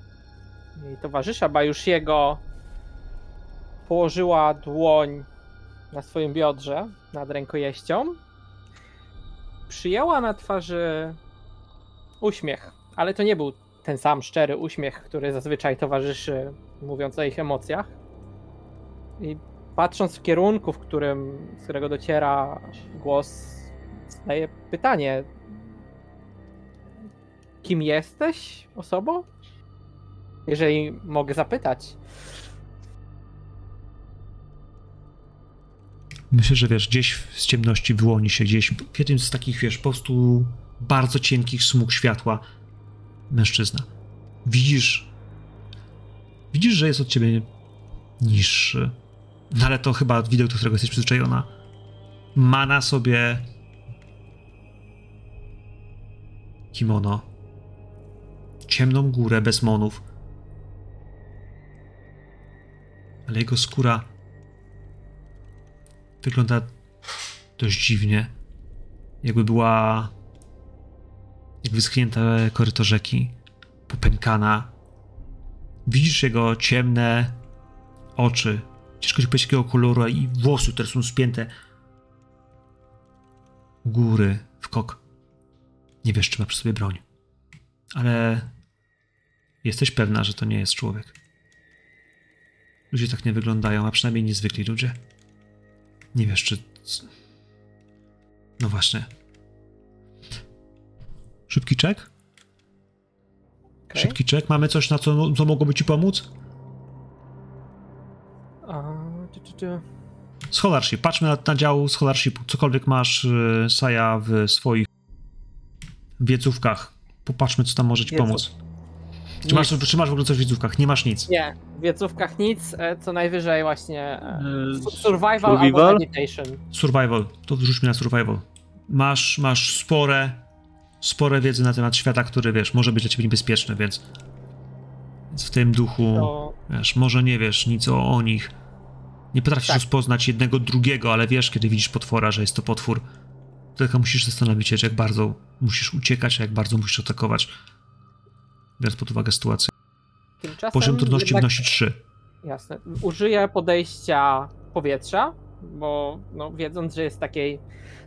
jej towarzysza Bajusziego, położyła dłoń na swoim biodrze nad rękojeścią. Przyjęła na twarzy uśmiech, ale to nie był ten sam szczery uśmiech, który zazwyczaj towarzyszy mówiąc o ich emocjach. I patrząc w kierunku, w którym, z którego dociera głos, zadaje pytanie: Kim jesteś osobą? Jeżeli mogę zapytać.
Myślę, że wiesz, gdzieś z ciemności wyłoni się gdzieś w jednym z takich, wiesz, po prostu bardzo cienkich smug światła mężczyzna. Widzisz, widzisz, że jest od ciebie niższy, no ale to chyba widok, do którego jesteś przyzwyczajona. Ma na sobie kimono, ciemną górę bez monów, ale jego skóra wygląda dość dziwnie. Jakby była. Jak wyschnięte koryto rzeki, popękana. Widzisz jego ciemne oczy, ciężko ci powiedzieć jakiego koloru, i włosy, które są spięte góry, w kok. Nie wiesz, czy ma przy sobie broń. Ale jesteś pewna, że to nie jest człowiek. Ludzie tak nie wyglądają, a przynajmniej niezwykli ludzie. Nie wiesz, czy. No właśnie. Szybki czek?
Okej.
Szybki czek. Mamy coś, na co, co mogłoby ci pomóc? Scholarship. Patrzmy na, na dział scholarshipu. Cokolwiek masz, y, Saja, w swoich wiedzówkach. Popatrzmy, co tam może ci pomóc. Czy masz, czy masz w ogóle coś w wiedzówkach? Nie masz nic.
Nie, w wiedzówkach nic, e, co najwyżej właśnie e,
Yy,
survival, albo
survival?
meditation.
Survival. To wrzućmy na survival. Masz, masz spore, spore wiedzy na temat świata, który, wiesz, może być dla ciebie niebezpieczny, więc, więc w tym duchu,
To
wiesz, może nie wiesz nic o, o nich. Nie potrafisz
Tak.
rozpoznać jednego drugiego, ale wiesz, kiedy widzisz potwora, że jest to potwór, tylko musisz zastanowić się, jak bardzo musisz uciekać, a jak bardzo musisz atakować. Biorąc pod uwagę sytuację.
tymczasem
Poziom trudności
jednak,
wnosi 3.
Jasne. Użyję podejścia powietrza, bo no, wiedząc, że jest takiej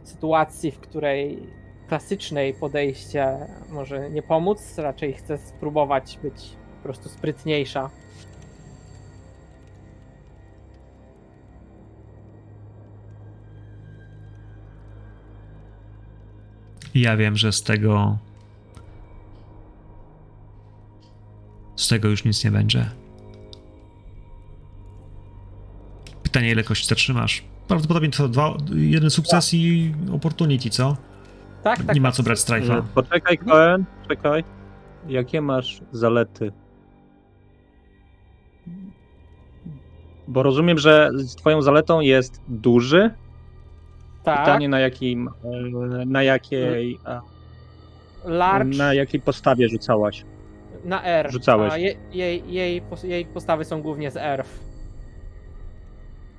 sytuacji, w której klasycznej podejście może nie pomóc, raczej chcę spróbować być po prostu sprytniejsza.
I ja wiem, że z tego. Z tego już nic nie będzie. Pytanie, ile kości zatrzymasz? Prawdopodobnie to dwa, jeden sukces i opportunity, co?
Tak, tak.
Nie ma
tak.
co brać strajfa.
E, Poczekaj, Koen, czekaj. Jakie masz zalety? Bo rozumiem, że twoją zaletą jest duży.
Tak.
Pytanie na jakim, e, na jakiej,
Large
na jakiej podstawie rzucałaś?
na R.
rzucałeś.
A je, jej, jej, jej postawy są głównie z R,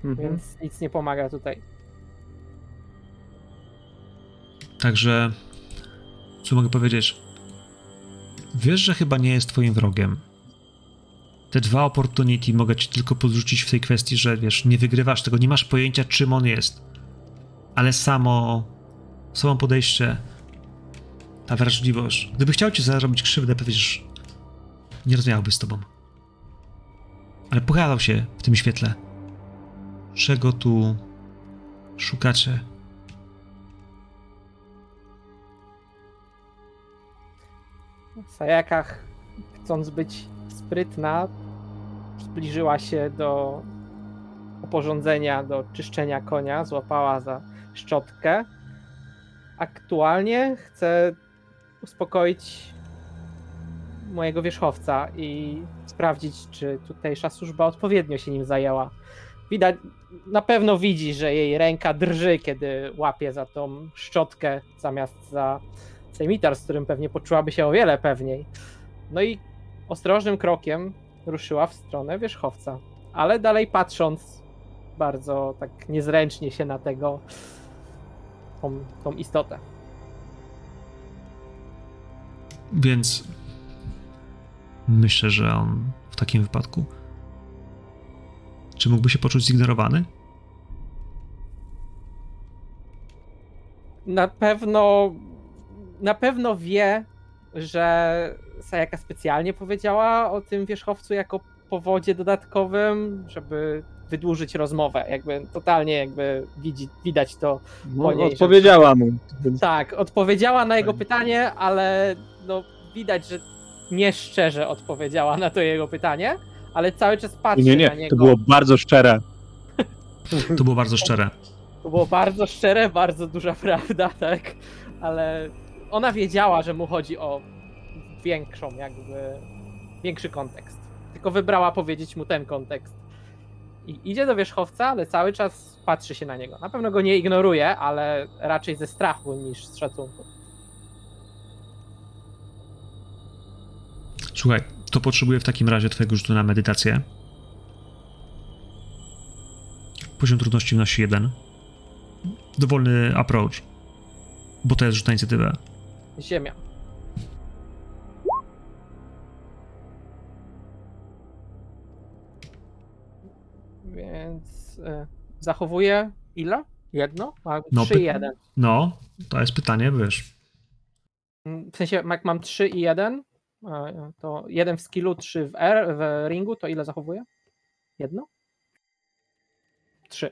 Mhm.
więc nic nie pomaga tutaj.
Także, co mogę powiedzieć? Wiesz, że chyba nie jest twoim wrogiem. Te dwa opportunity mogę ci tylko podrzucić w tej kwestii, że wiesz, nie wygrywasz tego, nie masz pojęcia, czym on jest. Ale samo, samo podejście, ta wrażliwość. Gdyby chciał ci zarobić krzywdę, pewnie nie rozmawiałby z tobą. Ale pogadał się w tym świetle. Czego tu szukacie?
Sajakach, chcąc być sprytna, zbliżyła się do oporządzenia do czyszczenia konia, złapała za szczotkę. Aktualnie chcę uspokoić mojego wierzchowca i sprawdzić, czy tutejsza służba odpowiednio się nim zajęła. Widać, na pewno widzi, że jej ręka drży, kiedy łapie za tą szczotkę zamiast za sejmitar, z którym pewnie poczułaby się o wiele pewniej. No i ostrożnym krokiem ruszyła w stronę wierzchowca, ale dalej patrząc bardzo tak niezręcznie się na tego tą, tą istotę.
Więc myślę, że on w takim wypadku. Czy mógłby się poczuć zignorowany?
Na pewno na pewno wie, że Sayaka specjalnie powiedziała o tym wierzchowcu jako powodzie dodatkowym, żeby wydłużyć rozmowę. Jakby totalnie jakby widzi, widać to
No,
po niej, że-
odpowiedziała mu. Więc
Tak, odpowiedziała na jego pytanie, ale no, widać, że nie szczerze odpowiedziała na to jego pytanie, ale cały czas patrzy
nie,
na
nie,
niego.
to było bardzo szczere.
To było bardzo szczere.
To było bardzo szczere, bardzo duża prawda, tak, ale ona wiedziała, że mu chodzi o większą, jakby większy kontekst. Tylko wybrała powiedzieć mu ten kontekst. I idzie do wierzchowca, ale cały czas patrzy się na niego. Na pewno go nie ignoruje, ale raczej ze strachu niż z szacunku.
Słuchaj, to potrzebuję w takim razie twojego rzutu na medytację. Poziom trudności wnosi jeden. Dowolny approach. Bo to jest rzut na inicjatywę.
Ziemia. Y, zachowuję ile? Jedno? A,
No,
trzy
py-
i jeden.
No, to jest pytanie, wiesz.
Mm, W sensie, jak mam 3 i 1, to jeden w skillu, 3 w, R, w ringu, to ile zachowuję? Jedno? 3.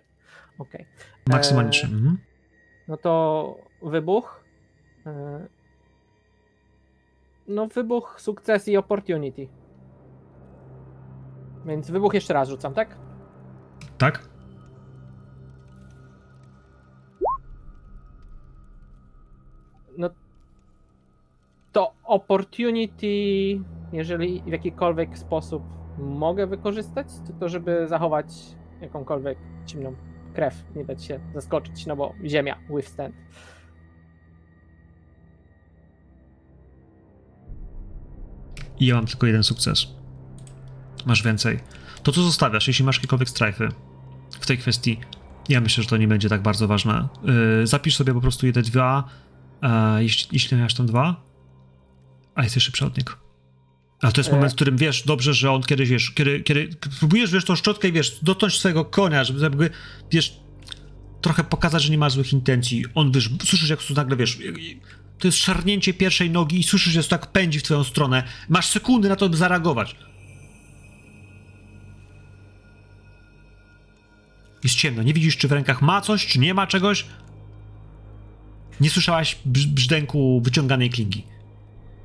Okej.
Maksymalnie
Eee,
trzy. Mhm.
No to wybuch. e, No, wybuch, sukces i opportunity. Więc wybuch jeszcze raz rzucam, tak?
Tak?
To opportunity, jeżeli w jakikolwiek sposób mogę wykorzystać, to to, żeby zachować jakąkolwiek zimną krew, nie dać się zaskoczyć, no bo ziemia, withstand.
I ja mam tylko jeden sukces. Masz więcej. To co zostawiasz, jeśli masz jakiekolwiek strajfy w tej kwestii, ja myślę, że to nie będzie tak bardzo ważne. Yy, zapisz sobie po prostu je dwa, jeśli, jeśli masz tam dwa, a jesteś szybszy od niego. Ale to jest
E.
moment, w którym wiesz dobrze, że on kiedyś, wiesz, kiedy, kiedy próbujesz, wiesz, tą szczotkę i wiesz, dotknąć swojego konia, żeby wiesz, trochę pokazać, że nie ma złych intencji. On, wiesz, słyszysz jak tu nagle, wiesz, to jest szarnięcie pierwszej nogi i słyszysz, że to tak pędzi w twoją stronę. Masz sekundy na to, by zareagować. Jest ciemno, nie widzisz, czy w rękach ma coś, czy nie ma czegoś. Nie słyszałaś brz- brzdęku wyciąganej klingi.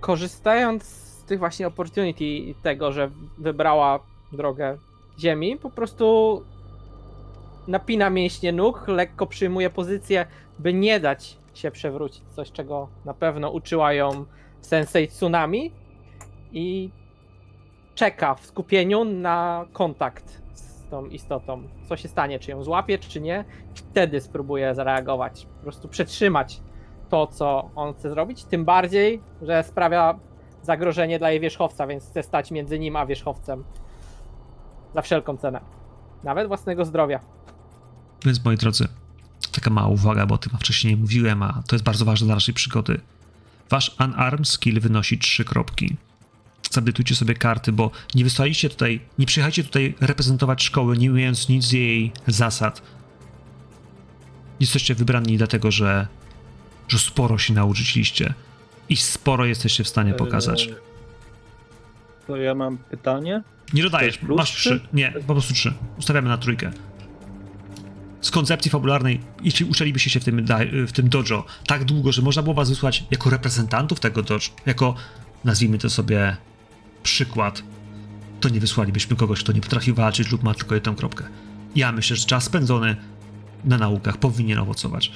Korzystając z tych właśnie opportunity tego, że wybrała drogę ziemi, po prostu napina mięśnie nóg, lekko przyjmuje pozycję, by nie dać się przewrócić. Coś, czego na pewno uczyła ją Sensei Tsunami. I czeka w skupieniu na kontakt z tą istotą. Co się stanie, czy ją złapie, czy nie. Wtedy spróbuje zareagować. Po prostu przetrzymać to, co on chce zrobić. Tym bardziej, że sprawia zagrożenie dla jej wierzchowca, więc chce stać między nim a wierzchowcem. Za wszelką cenę. Nawet własnego zdrowia.
Więc moi drodzy, taka mała uwaga, bo o tym wcześniej nie mówiłem, a to jest bardzo ważne dla naszej przygody. Wasz unarmed skill wynosi 3 kropki. Zabytujcie sobie karty, bo nie wysłaliście tutaj, nie przyjechajcie tutaj reprezentować szkoły, nie umiejąc nic z jej zasad. Jesteście wybrani dlatego, że, że sporo się nauczyliście i sporo jesteście w stanie pokazać.
Eee, To ja mam pytanie.
Nie dodajesz, masz
trzy?
Nie, po prostu trzy. Ustawiamy na trójkę. Z koncepcji fabularnej, jeśli uczylibyście się w tym, w tym dojo tak długo, że można było was wysłać jako reprezentantów tego dojo, jako, nazwijmy to sobie, przykład, to nie wysłalibyśmy kogoś, kto nie potrafi walczyć lub ma tylko jedną kropkę. Ja myślę, że czas spędzony na naukach powinien owocować.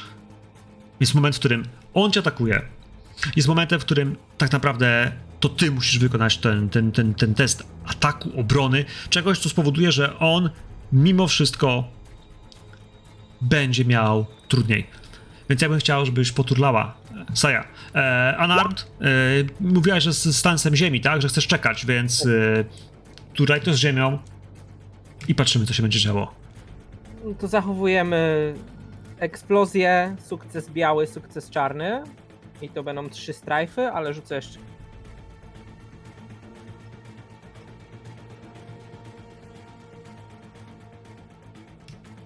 Jest moment, w którym on cię atakuje. Jest momentem, w którym tak naprawdę to ty musisz wykonać ten, ten, ten, ten test ataku, obrony, czegoś, co spowoduje, że on mimo wszystko będzie miał trudniej. Więc ja bym chciał, żebyś poturlała. Saja. E, unarmed, e, mówiłaś, że z stansem ziemi, tak? Że chcesz czekać, więc e, tutaj to z ziemią i patrzymy, co się będzie działo.
To zachowujemy eksplozję, sukces biały, sukces czarny. I to będą trzy strajfy, ale rzucę jeszcze.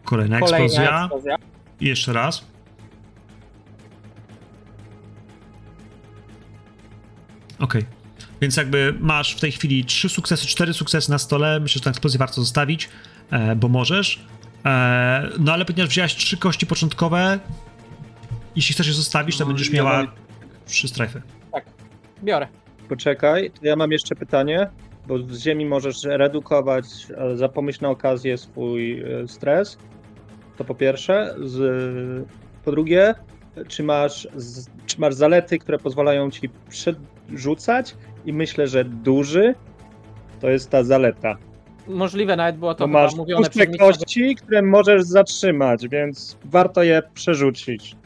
Kolejna
Kolejna
eksplozja.
eksplozja.
I jeszcze raz. Okej. Więc jakby masz w tej chwili trzy sukcesy, cztery sukcesy na stole. Myślę, że tę eksplozję warto zostawić, e, bo możesz. E, no ale ponieważ wziąłeś trzy kości początkowe, jeśli chcesz je zostawić, to
No,
będziesz miała trzy strajfy.
Biorę.
Poczekaj, to ja mam jeszcze pytanie, bo z ziemi możesz redukować za pomyślną okazję swój e, stres. To po pierwsze. Z, po drugie, czy masz, z, czy masz zalety, które pozwalają ci przerzucać? I myślę, że duży to jest ta zaleta.
Możliwe nawet było to
To masz
mówione
puste
przez
kości, które możesz zatrzymać, więc warto je przerzucić.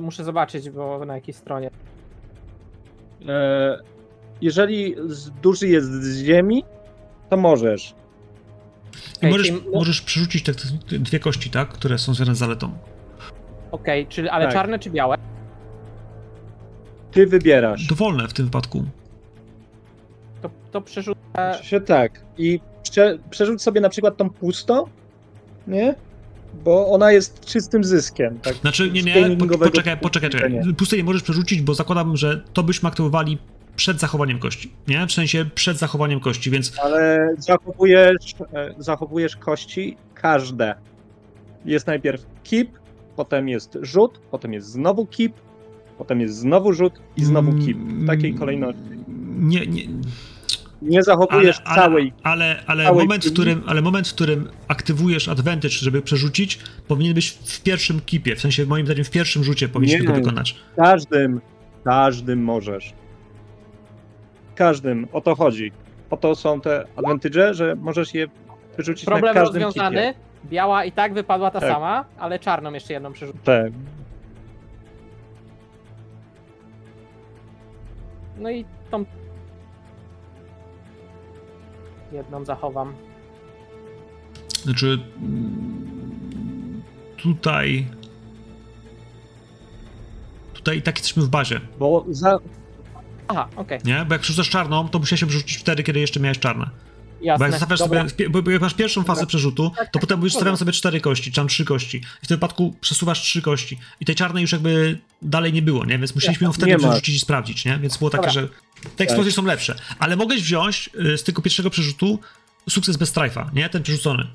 Muszę zobaczyć, bo na jakiej stronie.
E, jeżeli z- duży jest z ziemi, to możesz.
I
Okej,
możesz,
czyli-
możesz przerzucić te, te dwie kości, tak? Które są związane z zaletą.
Okej, czyli ale
Tak.
czarne czy białe?
Ty wybierasz.
Dowolne w tym wypadku.
To, to przerzucę.
Się tak. I prze, przerzuć sobie na przykład tą pustą, nie? Bo ona jest czystym zyskiem. Tak?
Znaczy, nie, nie, po, poczekaj, poczekaj, czekaj. Pustej nie możesz przerzucić, bo zakładam, że to byśmy aktywowali przed zachowaniem kości, nie? W sensie przed zachowaniem kości, więc
Ale zachowujesz, e, zachowujesz kości każde. Jest najpierw keep, potem jest rzut, potem jest znowu keep, potem jest znowu rzut i znowu keep. W takiej
Mm,
kolejności.
Nie, nie,
Nie zachowujesz
ale,
całej.
ale, ale,
całej
moment, w którym, ale moment, w którym aktywujesz advantage, żeby przerzucić, powinien być w pierwszym kipie, w sensie moim zdaniem w pierwszym rzucie powinniśmy
Nie.
go wykonać.
Każdym, każdym możesz. Każdym, o to chodzi. O to są te advantage, że możesz je na
Problem
każdym
rozwiązany.
kipie.
Biała i tak wypadła ta
Tak.
sama, ale czarną jeszcze jedną przerzucę.
Tak.
No i tą. Jedną zachowam.
Znaczy mm, tutaj tutaj i tak jesteśmy w bazie,
Bo za,
Aha, okej,
nie? Bo jak przerzucasz czarną, to musiałeś się przerzucić wtedy, kiedy jeszcze miałeś czarne. Bo
jasne.
jak zostawiasz
Dobra.
sobie, bo bo jak masz pierwszą fazę przerzutu,
Tak,
to
tak,
potem mówisz,
dobra.
stawiam sobie cztery kości, czy tam trzy kości. I w tym wypadku przesuwasz trzy kości. I tej czarnej już jakby dalej nie było, nie? Więc musieliśmy ją wtedy przerzucić i sprawdzić, nie? Więc było takie,
Dobra.
że te eksplozje są lepsze. Ale mogłeś wziąć y, z tego pierwszego przerzutu sukces bez strajfa, nie? Ten przerzucony.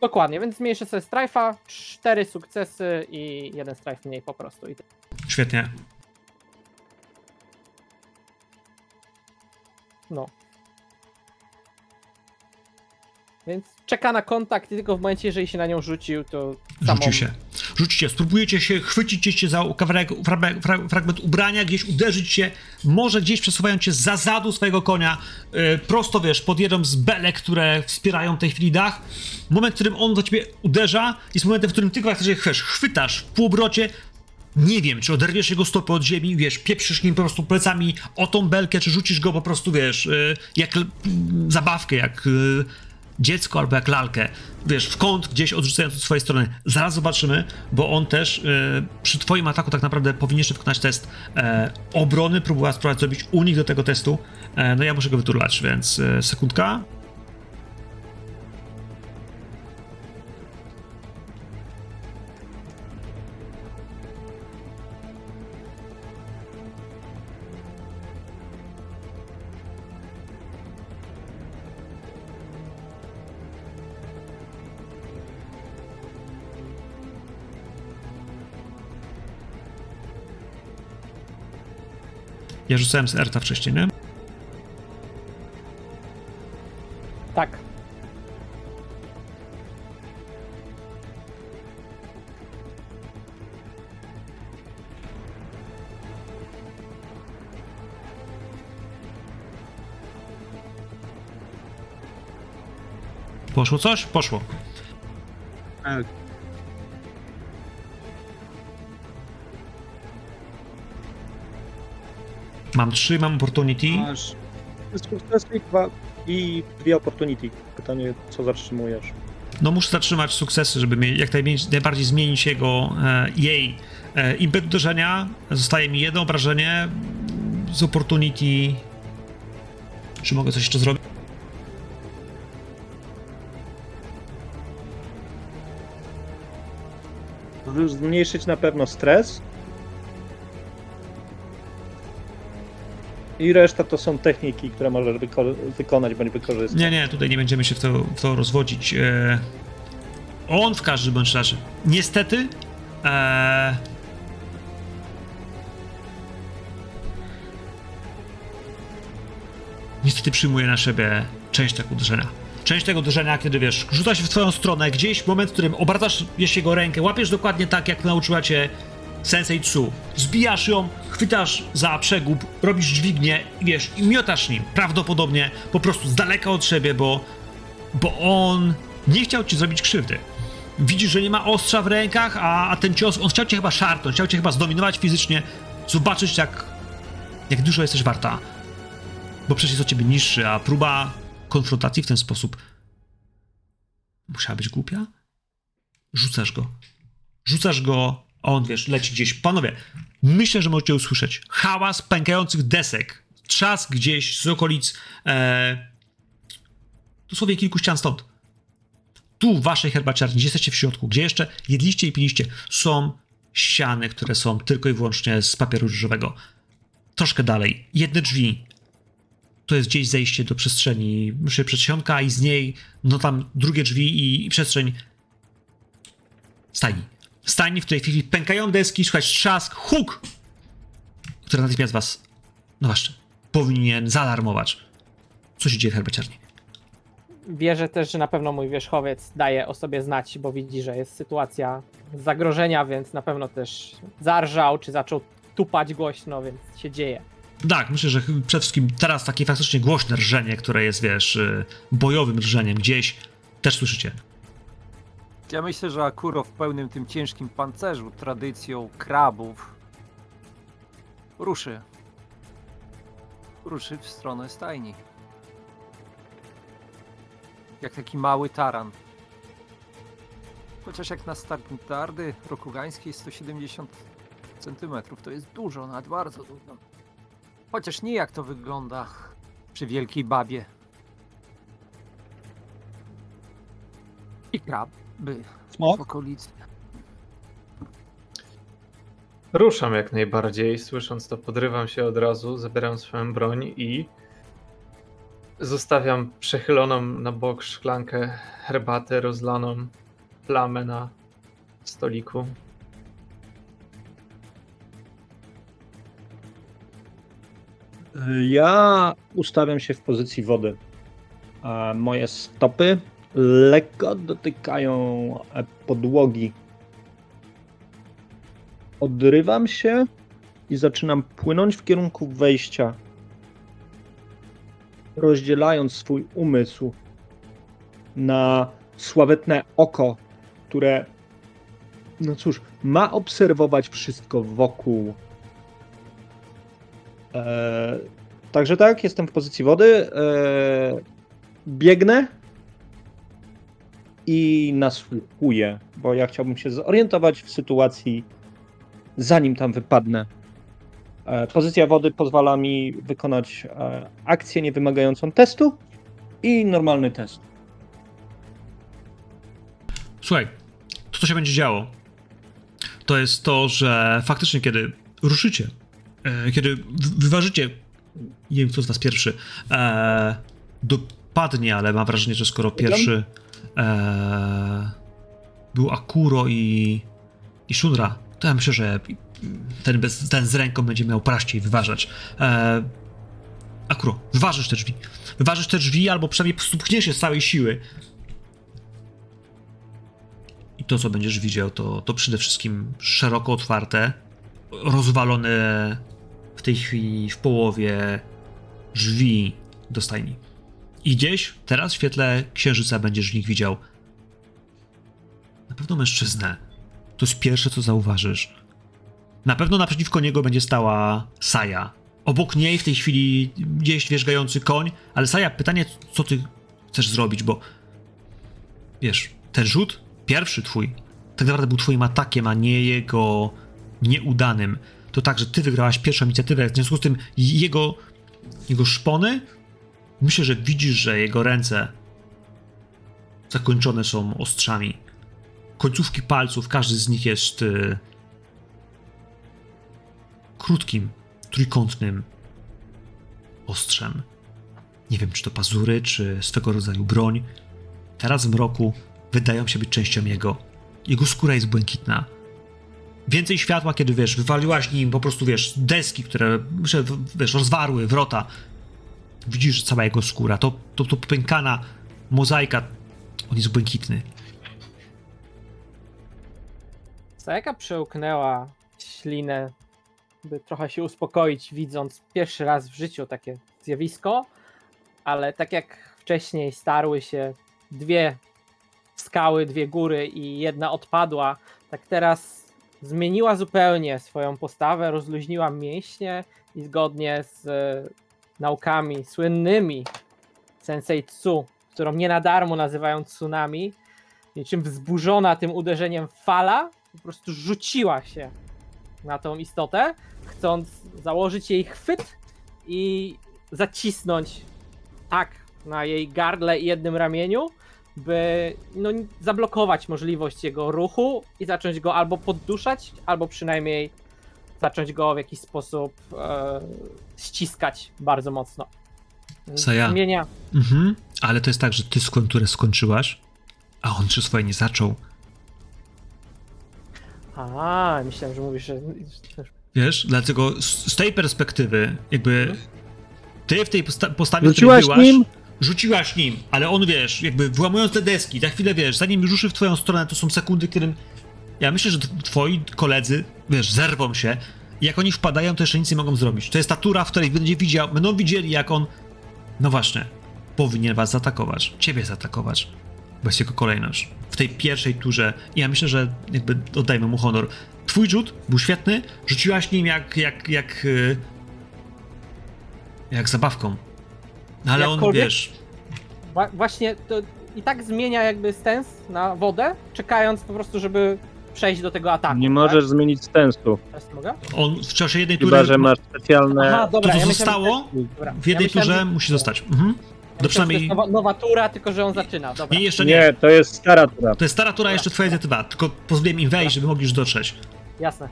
Dokładnie, więc zmniejszę sobie strajfa, cztery sukcesy i jeden strajf mniej po prostu. I.
Świetnie.
no. Więc czeka na kontakt i tylko w momencie, jeżeli się na nią rzucił, to samą...
Rzucił się. Rzucicie, spróbujecie się, chwycić się za kawałek, fra- fra- fragment ubrania, gdzieś uderzyć się, może gdzieś przesuwając się za zadu swojego konia, yy, prosto wiesz, pod jedną z belek, które wspierają w tej chwili dach. Moment, w którym on do ciebie uderza, jest momentem, w którym ty go chcesz, chwytasz w półobrocie, nie wiem, czy oderwiesz jego stopę od ziemi, wiesz, pieprzysz nim po prostu plecami o tą belkę, czy rzucisz go po prostu, wiesz, yy, jak zabawkę, jak yy, dziecko albo jak lalkę, wiesz, w kąt gdzieś odrzucając od swojej strony. Zaraz zobaczymy, bo on też yy, przy twoim ataku tak naprawdę powinien jeszcze wykonać test e, obrony, próbować spróbować zrobić unik do tego testu. E, no ja muszę go wyturlać, więc e, sekundka. Ja rzucałem z Erta wcześniej, nie?
Tak.
Poszło coś? Poszło. Mam trzy, mam opportunity.
Masz sukcesy i dwa- i dwie opportunity. Pytanie, co zatrzymujesz?
No muszę zatrzymać sukcesy, żeby jak najbardziej zmienić jego, e, jej e, impet uderzenia. Zostaje mi jedno obrażenie z opportunity. Czy mogę coś jeszcze zrobić?
Zmniejszyć na pewno stres. I reszta to są techniki, które możesz wyko- wykonać bądź wykorzystać.
Nie, nie, tutaj nie będziemy się w to, w to rozwodzić. E, on w każdym bądź razie. Niestety. E, niestety przyjmuje na siebie część tego uderzenia. Część tego uderzenia, kiedy wiesz, rzuca się w twoją stronę, gdzieś moment, w którym obracasz jego rękę, łapiesz dokładnie tak, jak nauczyła cię Sensei Tsu. Zbijasz ją, chwytasz za przegub, robisz dźwignię i wiesz, i miotasz nim. Prawdopodobnie po prostu z daleka od siebie, bo, bo on nie chciał ci zrobić krzywdy. Widzisz, że nie ma ostrza w rękach, a, a ten cios, on chciał cię chyba szarpnąć, chciał cię chyba zdominować fizycznie, zobaczyć jak, jak dużo jesteś warta. Bo przecież jest od ciebie niższy, a próba konfrontacji w ten sposób musiała być głupia? Rzucasz go. Rzucasz go, on, wiesz, leci gdzieś. Panowie, myślę, że możecie usłyszeć hałas pękających desek. Trzask gdzieś z okolic e, dosłownie kilku ścian stąd. Tu w waszej herbaciarni, gdzie jesteście w środku, gdzie jeszcze jedliście i piliście, są ściany, które są tylko i wyłącznie z papieru ryżowego. Troszkę dalej, jedne drzwi. To jest gdzieś zejście do przestrzeni przedsionka i z niej, no tam drugie drzwi i, i przestrzeń stajni. Stajni, w której w tej chwili pękają deski, słychać trzask, huk, który natychmiast was, no właśnie, powinien zaalarmować. Co się dzieje w herbaciarni?
Wierzę też, że na pewno mój wierzchowiec daje o sobie znać, bo widzi, że jest sytuacja zagrożenia, więc na pewno też zarżał, czy zaczął tupać głośno, więc się dzieje.
Tak, myślę, że przede wszystkim teraz takie faktycznie głośne rżenie, które jest, wiesz, y, bojowym rżeniem gdzieś, też słyszycie.
Ja myślę, że Akuro w pełnym tym ciężkim pancerzu, tradycją krabów, ruszy. Ruszy w stronę stajni. Jak taki mały taran. Chociaż jak na standardy rokugańskie 170 cm to jest dużo, nawet bardzo dużo. Chociaż nie jak to wygląda przy wielkiej babie. I kraby w
Smok?
okolicy.
Ruszam jak najbardziej, słysząc to podrywam się od razu, zabieram swoją broń i zostawiam przechyloną na bok szklankę herbaty rozlaną, plamę na stoliku.
Ja ustawiam się w pozycji wody. Moje stopy lekko dotykają podłogi. Odrywam się i zaczynam płynąć w kierunku wejścia, rozdzielając swój umysł na sławetne oko, które, no cóż, ma obserwować wszystko wokół. E, także tak, jestem w pozycji wody. E, biegnę i nasłuchuję, bo ja chciałbym się zorientować w sytuacji, zanim tam wypadnę. E, Pozycja wody pozwala mi wykonać e, akcję niewymagającą testu i normalny test.
Słuchaj, to co się będzie działo, to jest to, że faktycznie kiedy ruszycie, e, kiedy wyważycie, nie wiem kto z was pierwszy, dopadnie, ale mam wrażenie, że skoro pierwszy e, był Akuro i, i Shunra, to ja myślę, że ten, bez, ten z ręką będzie miał praściej wyważać. E, Akuro, wyważysz te drzwi. Wyważysz te drzwi, albo przynajmniej pchniesz je z całej siły. I to, co będziesz widział, to, to przede wszystkim szeroko otwarte, rozwalone w tej chwili w połowie drzwi do stajni. I gdzieś teraz w świetle księżyca będziesz w nich widział na pewno mężczyznę. To jest pierwsze, co zauważysz. Na pewno naprzeciwko niego będzie stała Saja. Obok niej w tej chwili gdzieś wierzgający koń, ale Saja, pytanie, co ty chcesz zrobić, bo wiesz, ten rzut, pierwszy twój, tak naprawdę był twoim atakiem, a nie jego nieudanym. To tak, że ty wygrałaś pierwszą inicjatywę, w związku z tym jego, jego szpony, myślę, że widzisz, że jego ręce zakończone są ostrzami. Końcówki palców, każdy z nich jest y, krótkim, trójkątnym ostrzem. Nie wiem, czy to pazury, czy swego rodzaju broń. Teraz w mroku wydają się być częścią jego. Jego skóra jest błękitna. Więcej światła, kiedy wiesz, wywaliłaś nim po prostu, wiesz, deski, które wiesz, rozwarły wrota. Widzisz cała jego skóra, to, to, to mozaika. On jest błękitny.
Sajaka przełknęła ślinę, by trochę się uspokoić, widząc pierwszy raz w życiu takie zjawisko, ale tak jak wcześniej starły się dwie skały, dwie góry i jedna odpadła, tak teraz zmieniła zupełnie swoją postawę, rozluźniła mięśnie i zgodnie z naukami słynnymi Sensei Tsu, którą nie na darmo nazywają tsunami, niczym wzburzona tym uderzeniem fala, po prostu rzuciła się na tą istotę, chcąc założyć jej chwyt i zacisnąć tak na jej gardle i jednym ramieniu, by no, zablokować możliwość jego ruchu i zacząć go albo podduszać, albo przynajmniej zacząć go w jakiś sposób e, ściskać bardzo mocno.
Saja.
Zmienia,
Mhm, ale to jest tak, że ty skąd skończyłaś, a on czy swoje nie zaczął.
A, myślałem, że mówisz, że.
Wiesz, dlatego z, z tej perspektywy, jakby ty w tej posta- postawie,
Rzuciłaś
byłaś,
nim?
rzuciłaś nim, ale on, wiesz, jakby włamując te deski, za chwilę, wiesz, zanim ruszy w twoją stronę, to są sekundy, którym ja myślę, że twoi koledzy, wiesz, zerwą się. I jak oni wpadają, to jeszcze nic nie mogą zrobić. To jest ta tura, w której będzie widział, będą widzieli, jak on, no właśnie, powinien was zaatakować, ciebie zaatakować, bo jest jego kolejność. W tej pierwszej turze, i ja myślę, że jakby oddajmy mu honor, twój rzut był świetny, rzuciłaś nim jak, jak, jak, y, jak zabawką. No ale on, wiesz,
Wa- właśnie to i tak zmienia jakby stens na wodę, czekając po prostu, żeby przejść do tego ataku.
Nie
tak?
możesz zmienić stensu,
Teraz mogę?
on w czasie jednej tury,
chyba że masz specjalne...
Aha,
to
dobra,
co
ja myślałem,
zostało,
że- dobra.
w jednej
ja myślałem,
turze
że-
musi zostać. Mhm.
Ja
To
myślałem, że to
przynajmniej...
jest nowa, nowa tura, tylko że on zaczyna. Dobra.
Nie, jeszcze nie.
Nie, to jest stara tura.
To jest stara tura, jeszcze twoja inicjatywa, tylko pozwoliłem im wejść, żeby mogli już dotrzeć.
Jasne.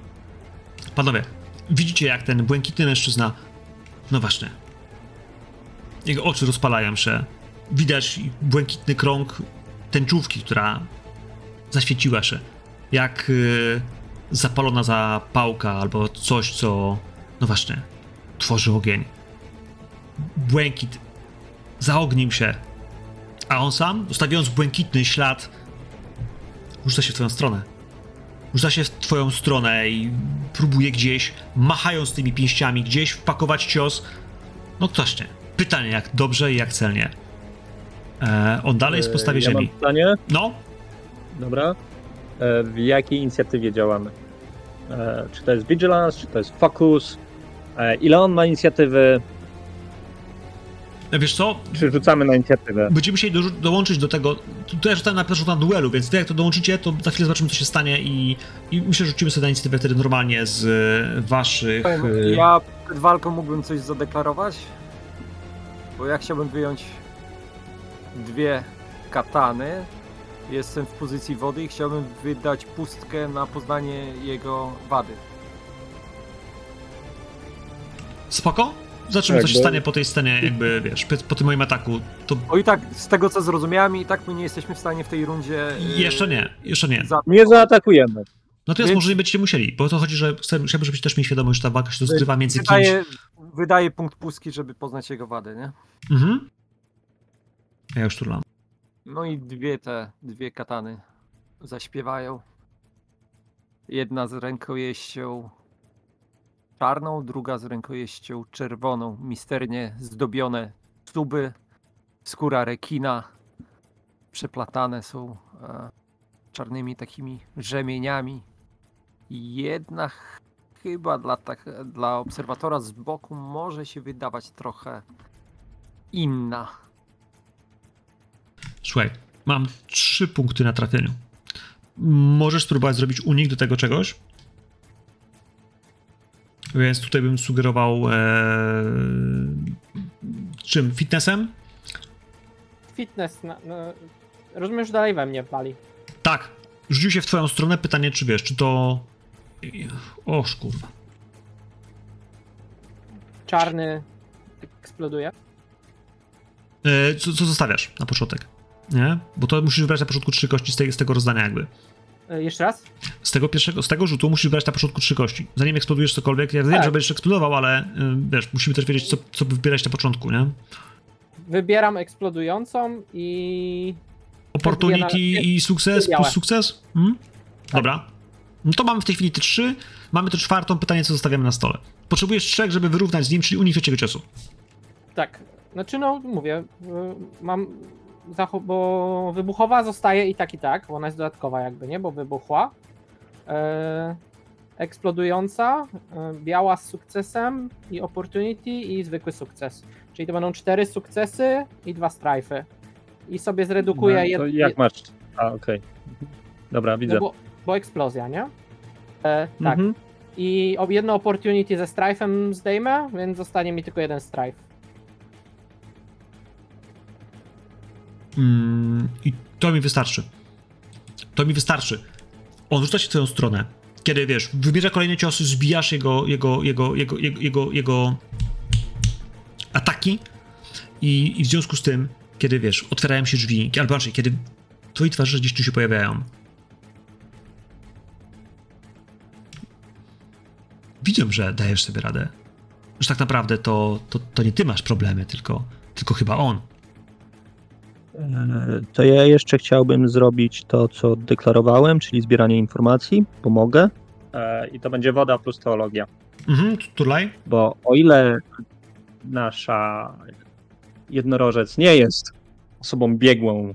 Panowie, widzicie jak ten błękitny mężczyzna, no właśnie, jego oczy rozpalają się, widać błękitny krąg tęczówki, która zaświeciła się, jak y, zapalona zapałka albo coś, co, no właśnie, tworzy ogień. Błękit zaognił się A on sam, zostawiając błękitny ślad, rzuca się w twoją stronę. Rzuca się w twoją stronę i próbuje gdzieś, machając tymi pięściami, gdzieś wpakować cios. No ktoś nie. Pytanie, jak dobrze i jak celnie. E, on dalej jest w podstawie
E, ja
ziemi.
Mam pytanie.
No,
Dobra. E, W jakiej inicjatywie działamy? E, Czy to jest Vigilance, czy to jest Focus? E, Ile on ma inicjatywy?
wiesz co?
Czy rzucamy na inicjatywę?
Będziemy musieli do, dołączyć do tego. Tutaj rzucałem na pierwszą na duelu, więc wy jak to dołączycie, to za chwilę zobaczymy, co się stanie i, i myślę, że rzucimy sobie na inicjatywę wtedy normalnie z waszych.
Powiem, Ja przed walką mógłbym coś zadeklarować, bo ja chciałbym wyjąć dwie katany. Jestem w pozycji wody i chciałbym wydać pustkę na poznanie jego wady.
Spoko? Zobaczymy,
Tak,
co się stanie po tej scenie, jakby wiesz, po, tym moim ataku. To
O i tak, z tego co zrozumiałem, i tak my nie jesteśmy w stanie w tej rundzie. yy,
jeszcze nie, jeszcze nie.
za-
Nie zaatakujemy.
Natomiast
Więc-
może nie będziecie musieli, bo o to chodzi, że chciałbym, żebyście też mieli świadomość, że ta walka się rozgrywa między kimś.
Wydaje, wydaje punkt pustki, żeby poznać jego wadę, nie?
Mhm. Ja już turlam.
No i dwie te, dwie katany zaśpiewają. Jedna z rękojeścią czarną, druga z rękojeścią czerwoną. Misternie zdobione tuby, skóra rekina. Przeplatane są e, czarnymi takimi rzemieniami. Jedna ch- chyba dla, tak, dla obserwatora z boku może się wydawać trochę inna.
Słuchaj, mam trzy punkty na trafieniu. Możesz spróbować zrobić unik do tego czegoś. Więc tutaj bym sugerował e, czym? Fitnessem?
Fitness, na, no, rozumiem, że dalej we mnie wali.
Tak. Rzucił się w twoją stronę. Pytanie, czy wiesz, czy to... Oż kurwa.
Czarny eksploduje.
E, co, co zostawiasz na początek? Nie? Bo to musisz wybrać na początku trzy kości z, z tego rozdania jakby.
E, Jeszcze raz?
Z tego pierwszego, z tego rzutu musisz wybrać na początku trzy kości. Zanim eksplodujesz cokolwiek, ja wiem,
Tak.
że będziesz eksplodował, ale y, wiesz, musimy też wiedzieć, co, co wybierać na początku, nie?
Wybieram eksplodującą i
Opportunity
na-
i sukces plus sukces? Hmm? Dobra. No to mamy w tej chwili te trzy. Mamy tę czwartą. Pytanie, co zostawiamy na stole. Potrzebujesz trzech, żeby wyrównać z nim, czyli unik trzeciego ciosu.
tak. Znaczy, no mówię, y, mam. Bo wybuchowa zostaje i tak, i tak, bo ona jest dodatkowa, jakby, nie? Bo wybuchła. E, eksplodująca, e, biała z sukcesem i opportunity i zwykły sukces. Czyli to będą cztery sukcesy i dwa strajfy. I sobie zredukuję
No,
jed-
jak masz? A, okej. Dobra, widzę.
No bo, bo eksplozja, nie? E, tak.
Mhm.
I jedno opportunity ze strife'em zdejmę, więc zostanie mi tylko jeden strife.
Mm, I to mi wystarczy. To mi wystarczy. On rzuca się w twoją stronę. Kiedy wiesz, wybierze kolejne ciosy, zbijasz jego, jego, jego, jego, jego, jego, jego ataki i, i w związku z tym, kiedy wiesz, otwierają się drzwi, albo raczej, kiedy twoi twarze gdzieś tu się pojawiają. Widzę, że dajesz sobie radę. Że tak naprawdę to, to, to nie ty masz problemy, tylko, tylko chyba on.
E, To ja jeszcze chciałbym zrobić to, co deklarowałem, czyli zbieranie informacji. Pomogę. E, I to będzie woda plus teologia.
Mhm, turlaj.
Bo o ile nasza jednorożec nie jest osobą biegłą,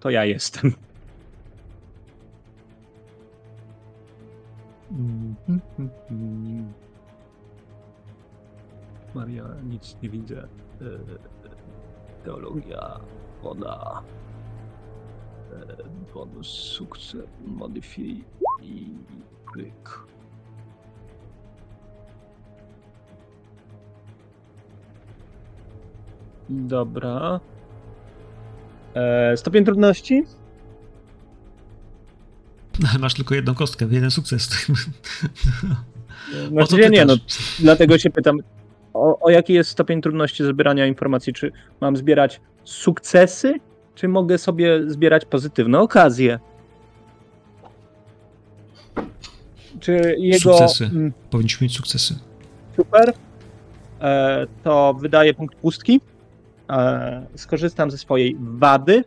to ja jestem. Maria, nic nie widzę. E, Teologia, woda, bonus, sukces, modyfikuj i klik. Dobra. E, stopień trudności?
Masz tylko jedną kostkę, jeden sukces.
Znaczy, nie, no, dlatego się pytam, o, o jaki jest stopień trudności zbierania informacji? Czy mam zbierać sukcesy, czy mogę sobie zbierać pozytywne okazje? Czy jego.
Sukcesy.
mm,
Powinniśmy mieć sukcesy.
Super. E, to wydaje punkt pustki. e, skorzystam ze swojej wady.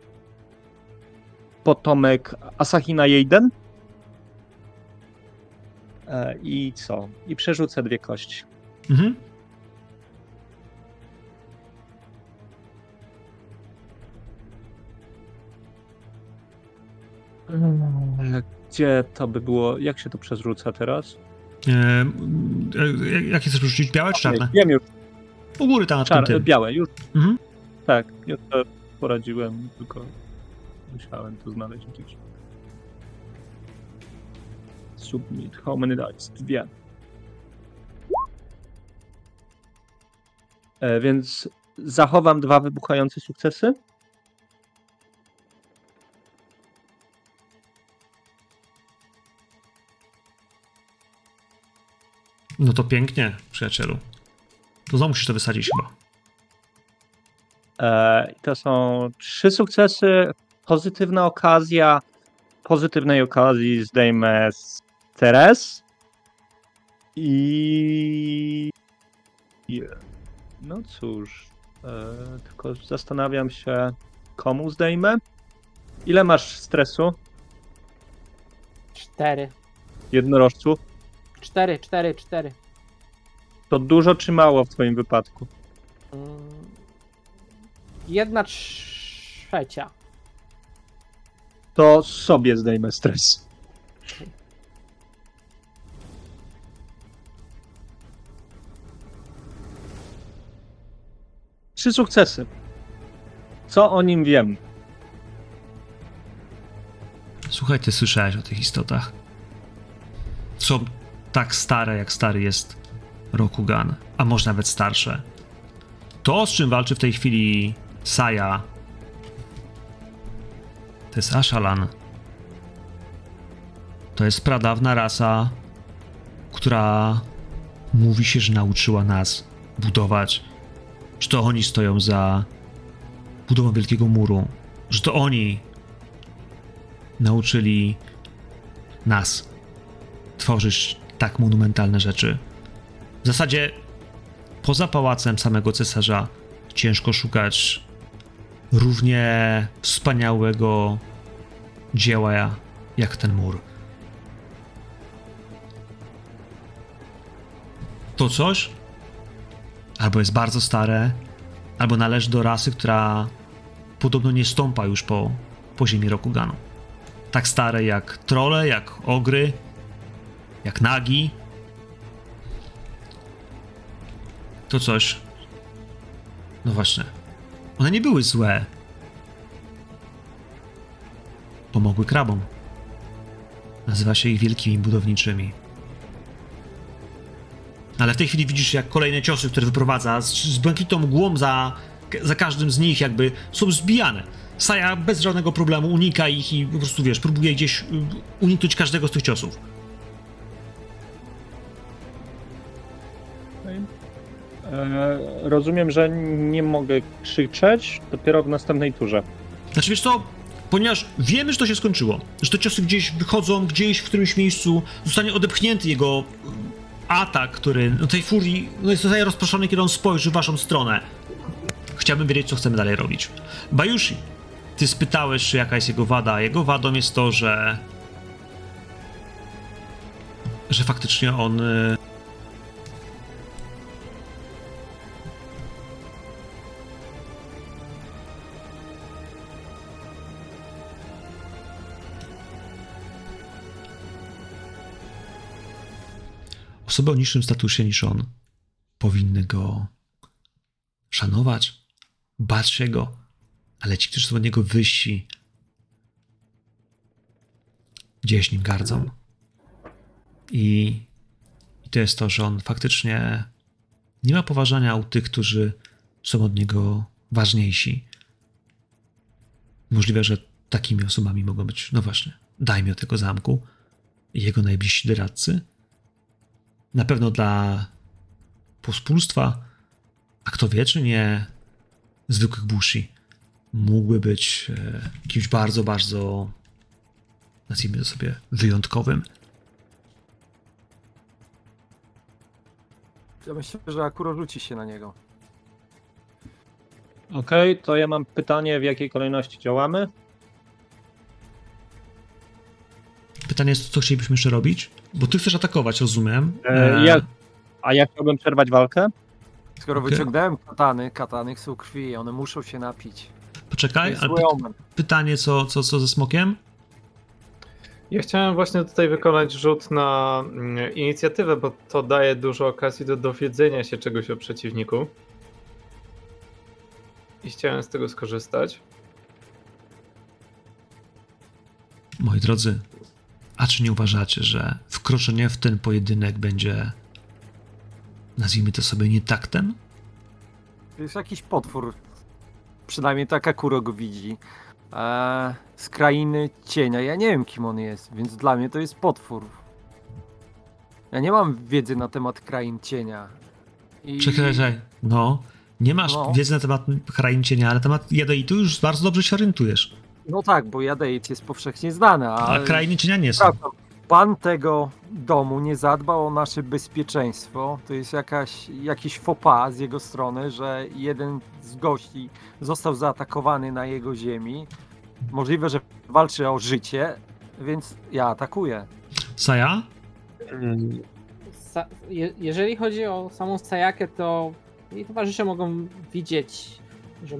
Potomek Asahina Jeiden. E, I co? I przerzucę dwie kości.
Mhm.
Gdzie to by było? Jak się to przerzuca teraz?
E, e, jakie chcesz rzucić? Białe czy czarne?
Wiem już.
U góry tam
Czar,
tym.
białe, już.
Mhm.
Tak, ja to poradziłem, tylko musiałem to znaleźć gdzieś. Submit, how many dice? Dwie. E, więc zachowam dwa wybuchające sukcesy.
No to pięknie, przyjacielu. To znowu musisz to wysadzić chyba.
E, to są trzy sukcesy, pozytywna okazja. Pozytywnej okazji zdejmę z Teres. I. No cóż. E, tylko zastanawiam się, komu zdejmę. Ile masz stresu?
Cztery.
Jednorożcu?
Cztery, cztery, cztery.
To dużo czy mało w Twoim wypadku?
Mm. Jedna trzecia.
To sobie zdejmę stres. Trzy sukcesy. Co o nim wiem?
Słuchaj, ty słyszałeś o tych istotach. Są tak stare, jak stary jest Rokugan, a może nawet starsze. To, z czym walczy w tej chwili Saya, to jest Ashalan. To jest pradawna rasa, która mówi się, że nauczyła nas budować. Że to oni stoją za budową Wielkiego Muru. Że to oni nauczyli nas tworzyć tak monumentalne rzeczy. W zasadzie poza pałacem samego cesarza ciężko szukać równie wspaniałego dzieła jak ten mur. To coś albo jest bardzo stare, albo należy do rasy, która podobno nie stąpa już po, po ziemi Rokuganu tak stare jak trole, jak ogry, jak nagi. To coś. No właśnie. One nie były złe. Pomogły krabom. Nazywa się ich wielkimi budowniczymi. Ale w tej chwili widzisz, jak kolejne ciosy, które wyprowadza z, z błękitą mgłą za, za każdym z nich, jakby są zbijane. Saja bez żadnego problemu unika ich i po prostu wiesz, próbuje gdzieś y, uniknąć każdego z tych ciosów.
Rozumiem, że nie mogę krzyczeć dopiero w następnej turze.
Znaczy wiesz co, ponieważ wiemy, że to się skończyło, że te ciosy gdzieś wychodzą, gdzieś w którymś miejscu zostanie odepchnięty jego y, atak, który, no tej furii, no jest zostaje rozproszony, kiedy on spojrzy w waszą stronę. Chciałbym wiedzieć, co chcemy dalej robić. Bajushi, ty spytałeś, jaka jest jego wada, jego wadą jest to, że że faktycznie on osoby o niższym statusie niż on powinny go szanować, bać się go, ale ci, którzy są od niego wyżsi, gdzieś nim gardzą. I, I to jest to, że on faktycznie nie ma poważania u tych, którzy są od niego ważniejsi. Możliwe, że takimi osobami mogą być, no właśnie, dajmy tego zamku jego najbliżsi doradcy. Na pewno dla pospólstwa, a kto wie, czy nie zwykłych bushi mógłby być e, kimś bardzo, bardzo nazwijmy to sobie wyjątkowym.
Ja myślę, że Akuro rzuci się na niego.
Okej, to ja mam pytanie, w jakiej kolejności działamy?
Pytanie jest, co chcielibyśmy jeszcze robić? Bo ty chcesz atakować, rozumiem.
E, ja- A ja chciałbym przerwać walkę?
Skoro
Okej.
wyciągnąłem katany, katany chcą krwi, one muszą się napić.
Poczekaj, ale py- pytanie, co, co, co ze smokiem?
Ja chciałem właśnie tutaj wykonać rzut na mm, inicjatywę, bo to daje dużo okazji do dowiedzenia się czegoś o przeciwniku. I chciałem z tego skorzystać.
Moi drodzy, a czy nie uważacie, że wkroczenie w ten pojedynek będzie, nazwijmy to sobie, nietaktem?
To jest jakiś potwór. Przynajmniej tak Akuro go widzi. Eee, z krainy cienia. Ja nie wiem, kim on jest, więc dla mnie to jest potwór. Ja nie mam wiedzy na temat krain cienia. I...
Czekaj, czekaj. No, nie masz
No.
wiedzy na temat krain cienia, ale na temat jadeitu już bardzo dobrze się orientujesz.
No tak, bo jadeit jest powszechnie znany,
A
ale...
krainy cienia nie są.
Przepraszam, Pan tego domu nie zadbał o nasze bezpieczeństwo. To jest jakaś, jakiś faux pas z jego strony, że jeden z gości został zaatakowany na jego ziemi. Możliwe, że walczy o życie, więc ja atakuję.
Saja?
Sa- je, jeżeli chodzi o samą Sajakę, to jej towarzysze mogą widzieć, że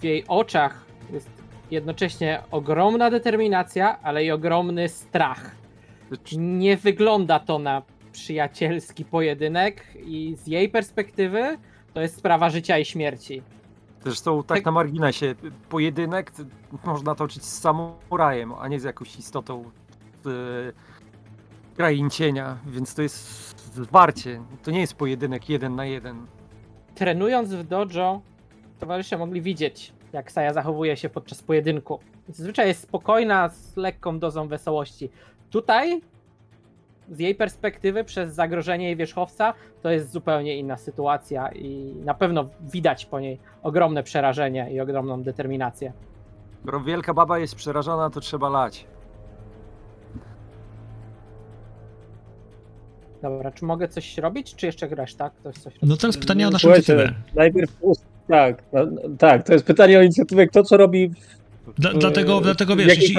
w jej oczach jest jednocześnie ogromna determinacja, ale i ogromny strach. Nie wygląda to na przyjacielski pojedynek i z jej perspektywy to jest sprawa życia i śmierci.
Zresztą tak
Tak-
na marginesie, pojedynek można toczyć z samurajem, a nie z jakąś istotą w krain cienia, więc to jest zwarcie. To nie jest pojedynek jeden na jeden.
trenując w dojo, towarzysze mogli widzieć, jak Saja zachowuje się podczas pojedynku. Zazwyczaj jest spokojna, z lekką dozą wesołości. Tutaj, z jej perspektywy, przez zagrożenie jej wierzchowca, to jest zupełnie inna sytuacja i na pewno widać po niej ogromne przerażenie i ogromną determinację.
Skoro wielka baba jest przerażona, to trzeba lać.
Dobra, czy mogę coś robić, czy jeszcze reszta? Ktoś coś robi?
No teraz pytanie o naszą
Słuchajcie. Najpierw ust- tak, no, tak, to jest pytanie o inicjatywę, kto co robi. w-
Dla, dlatego, dlatego wiesz, jeśli,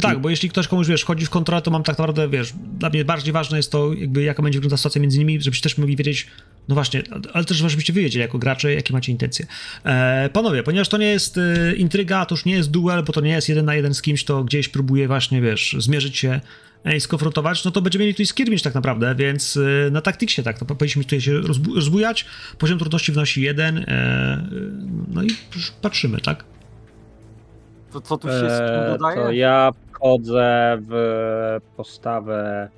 tak, bo jeśli ktoś komuś wiesz, wchodzi w kontrolę, to mam tak naprawdę, wiesz, dla mnie bardziej ważne jest to, jakby jaka będzie wyglądała sytuacja między nimi, żebyście też mogli wiedzieć, no właśnie, ale też żebyście wy wiedzieli jako gracze, jakie macie intencje. E, panowie, ponieważ to nie jest e, intryga, to już nie jest duel, bo to nie jest jeden na jeden z kimś, to gdzieś próbuje właśnie, wiesz, zmierzyć się skonfrontować, no to będziemy mieli tutaj skirmish tak naprawdę, więc e, na taktyksie tak, to powinniśmy tutaj się rozbu- rozbujać, poziom trudności wnosi jeden, e, e, no i już patrzymy, tak?
To co tu się z czym
E,
dodaje?
to ja wchodzę w postawę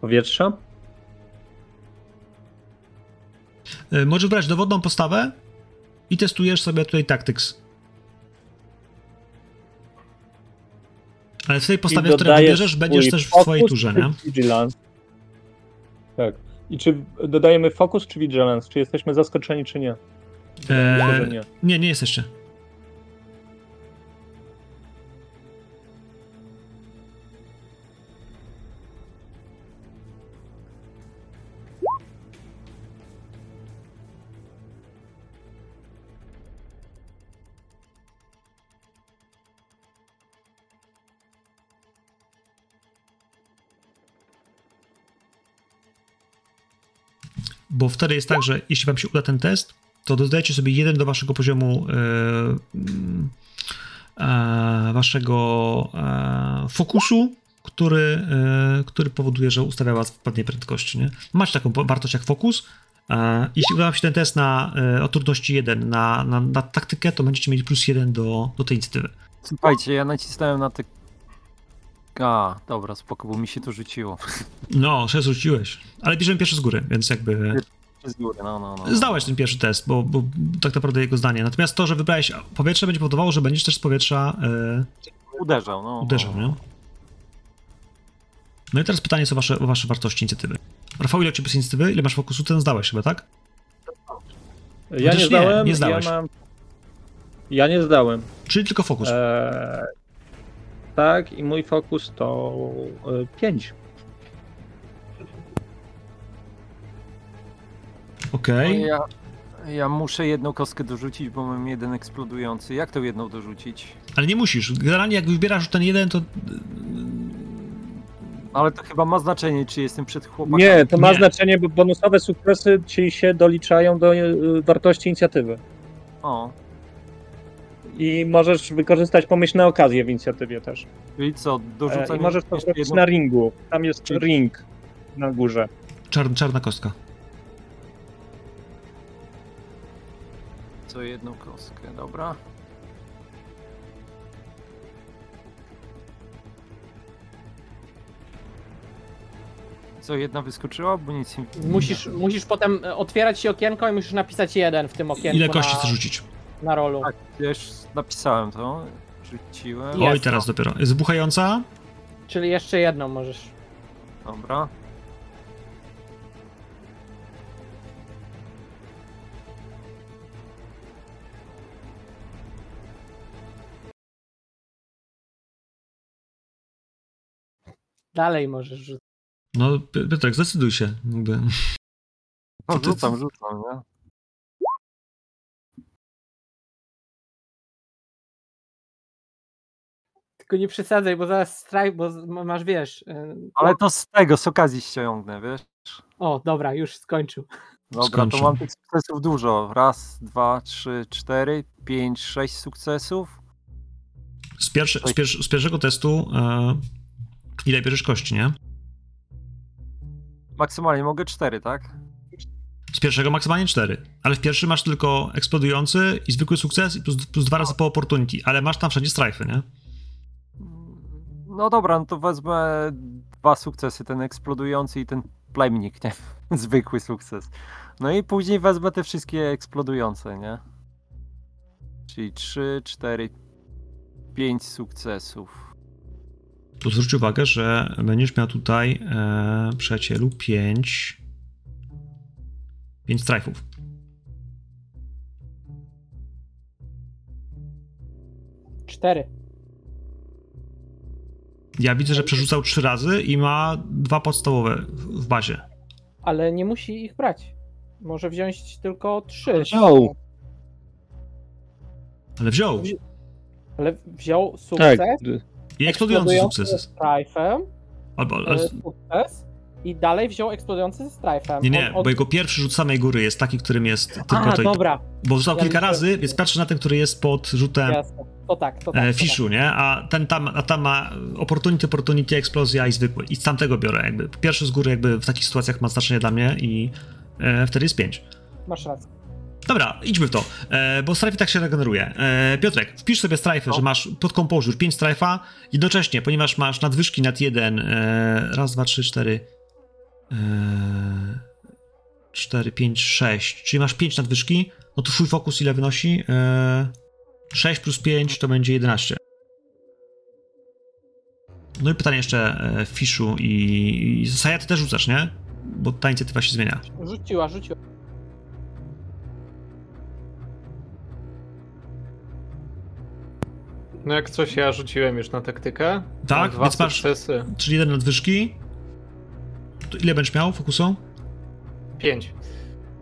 powietrza.
Y, Możesz brać dowodną postawę i testujesz sobie tutaj tactics. Ale w tej postawie,
I
w której
dodajesz
wybierzesz, będziesz też w swojej
focus
turze, nie?
Vigilance. Tak. I czy dodajemy focus czy vigilance? Czy jesteśmy zaskoczeni, czy nie?
Eee,
nie.
nie, nie jesteście. Bo wtedy jest tak, że jeśli wam się uda ten test, to dodajecie sobie jeden do waszego poziomu e, mm, e, waszego e, fokusu, który, e, który powoduje, że ustawia was w pewnej prędkości. Nie? Macie taką wartość jak fokus. E, jeśli uda wam się ten test na, e, o trudności 1 na, na, na taktykę, to będziecie mieli plus 1 do, do tej inicjatywy.
Słuchajcie, ja nacisnąłem na te... A, dobra, spoko, bo mi się to rzuciło.
No, 6 rzuciłeś. Ale bierzemy pierwszy z góry, więc jakby
Z góry, no, no, no.
zdałeś ten pierwszy test, bo, bo tak naprawdę jego zdanie. Natomiast to, że wybrałeś powietrze, będzie powodowało, że będziesz też z powietrza e,
Uderzał, no.
uderzał, nie? No i teraz pytanie, co wasze, o wasze wartości inicjatywy. Rafał, ile ci bez inicjatywy? Ile masz fokusu? Ten zdałeś chyba, tak?
Ja
Chociaż
nie
nie,
zdałem.
nie zdałeś.
Ja, mam... ja nie zdałem.
Czyli tylko fokus.
Eee, tak, i mój fokus to 5.
Okej.
No, ja, Ja muszę jedną kostkę dorzucić, bo mam jeden eksplodujący. Jak tą jedną dorzucić?
Ale nie musisz. Generalnie jak wybierasz ten jeden, to
Ale to chyba ma znaczenie, czy jestem przed chłopakiem.
Nie, to ma
Nie.
znaczenie, bo bonusowe sukcesy ci się doliczają do y, wartości inicjatywy.
O,
I możesz wykorzystać pomyślne okazje w inicjatywie też.
czyli co,
E,
dorzucam
I możesz to zrobić na ringu. Tam jest
Czyli-
ring na górze.
czar, czarna kostka.
Co jedną kostkę, dobra. Co, jedna wyskoczyła, bo nic nie...
Musisz, musisz potem e, otwierać się okienko i musisz napisać jeden w tym okienku
Ile kości
na,
chcesz rzucić?
Na rolu.
Tak, już napisałem to. Rzuciłem.
Jest.
Oj, teraz dopiero. Jest wybuchająca.
Czyli jeszcze jedną możesz.
Dobra.
Dalej możesz rzucać.
No, Pi- Piotrek, zdecyduj się. Jakby.
No, rzucam, rzucam, nie?
Tylko nie przesadzaj, bo zaraz strajk, bo masz, wiesz... e,
Ale to z tego, z okazji ściągnę, wiesz?
O, dobra, już skończył.
Dobra,
Skończę.
to mam tych sukcesów dużo. Raz, dwa, trzy, cztery, pięć, sześć sukcesów.
Z, pierwszy, z, pierwszy, z pierwszego testu e, ile bierzesz kości, nie?
Maksymalnie mogę cztery, tak?
Z pierwszego maksymalnie 4, ale w pierwszym masz tylko eksplodujący i zwykły sukces i plus, plus dwa razy po opportunity, ale masz tam wszędzie strajfy, nie?
No dobra, no to wezmę dwa sukcesy, ten eksplodujący i ten plemnik, nie? Zwykły sukces. No i później wezmę te wszystkie eksplodujące, nie? Czyli trzy, cztery, pięć sukcesów.
To zwróć uwagę, że będziesz miał tutaj, e, przyjacielu, 5 5 strajfów.
Cztery.
Ja widzę, że przerzucał 3 razy i ma dwa podstawowe w bazie.
Ale nie musi ich brać. Może wziąć tylko trzy.
Wziął.
Ale wziął.
Ale wziął sukces,
Tak.
I eksplodujący
eksplodujący
sukces.
strajfem,
Albo,
e,
ale,
sukces i dalej wziął eksplodujący ze strajfem.
nie, nie,
od-
bo jego pierwszy rzut samej góry jest taki, którym jest tylko
A,
to.
dobra,
Bo rzucał
Ja
kilka
myślę-
razy, więc patrzy na ten, który jest pod rzutem
jasne. To tak, to tak.
e,
to tak.
fiszu, nie? A ten tam, a tam ma opportunity, opportunity, eksplozja i zwykły. I z tamtego biorę jakby. Pierwszy z góry jakby w takich sytuacjach ma znaczenie dla mnie i e, wtedy jest 5.
Masz rację.
Dobra, idźmy w to, e, bo strajfy tak się regeneruje. E, Piotrek, wpisz sobie strajfy,
No.
że masz pod composure 5 strajfa, jednocześnie, ponieważ masz nadwyżki nad 1, e, raz, dwa, trzy, cztery, e, 4, 5, 6, czyli masz 5 nadwyżki, no to twój fokus ile wynosi? E, 6 plus 5 to będzie 11. No i pytanie jeszcze e, Fiszu i, i Saja, ty też rzucasz, nie? Bo ta inicjatywa się zmienia.
Rzuciła, rzuciła.
No jak coś ja rzuciłem już na taktykę.
Tak,
dwa
więc masz-
sukcesy.
Czyli jeden nadwyżki. To ile będziesz miał fokusu?
Pięć.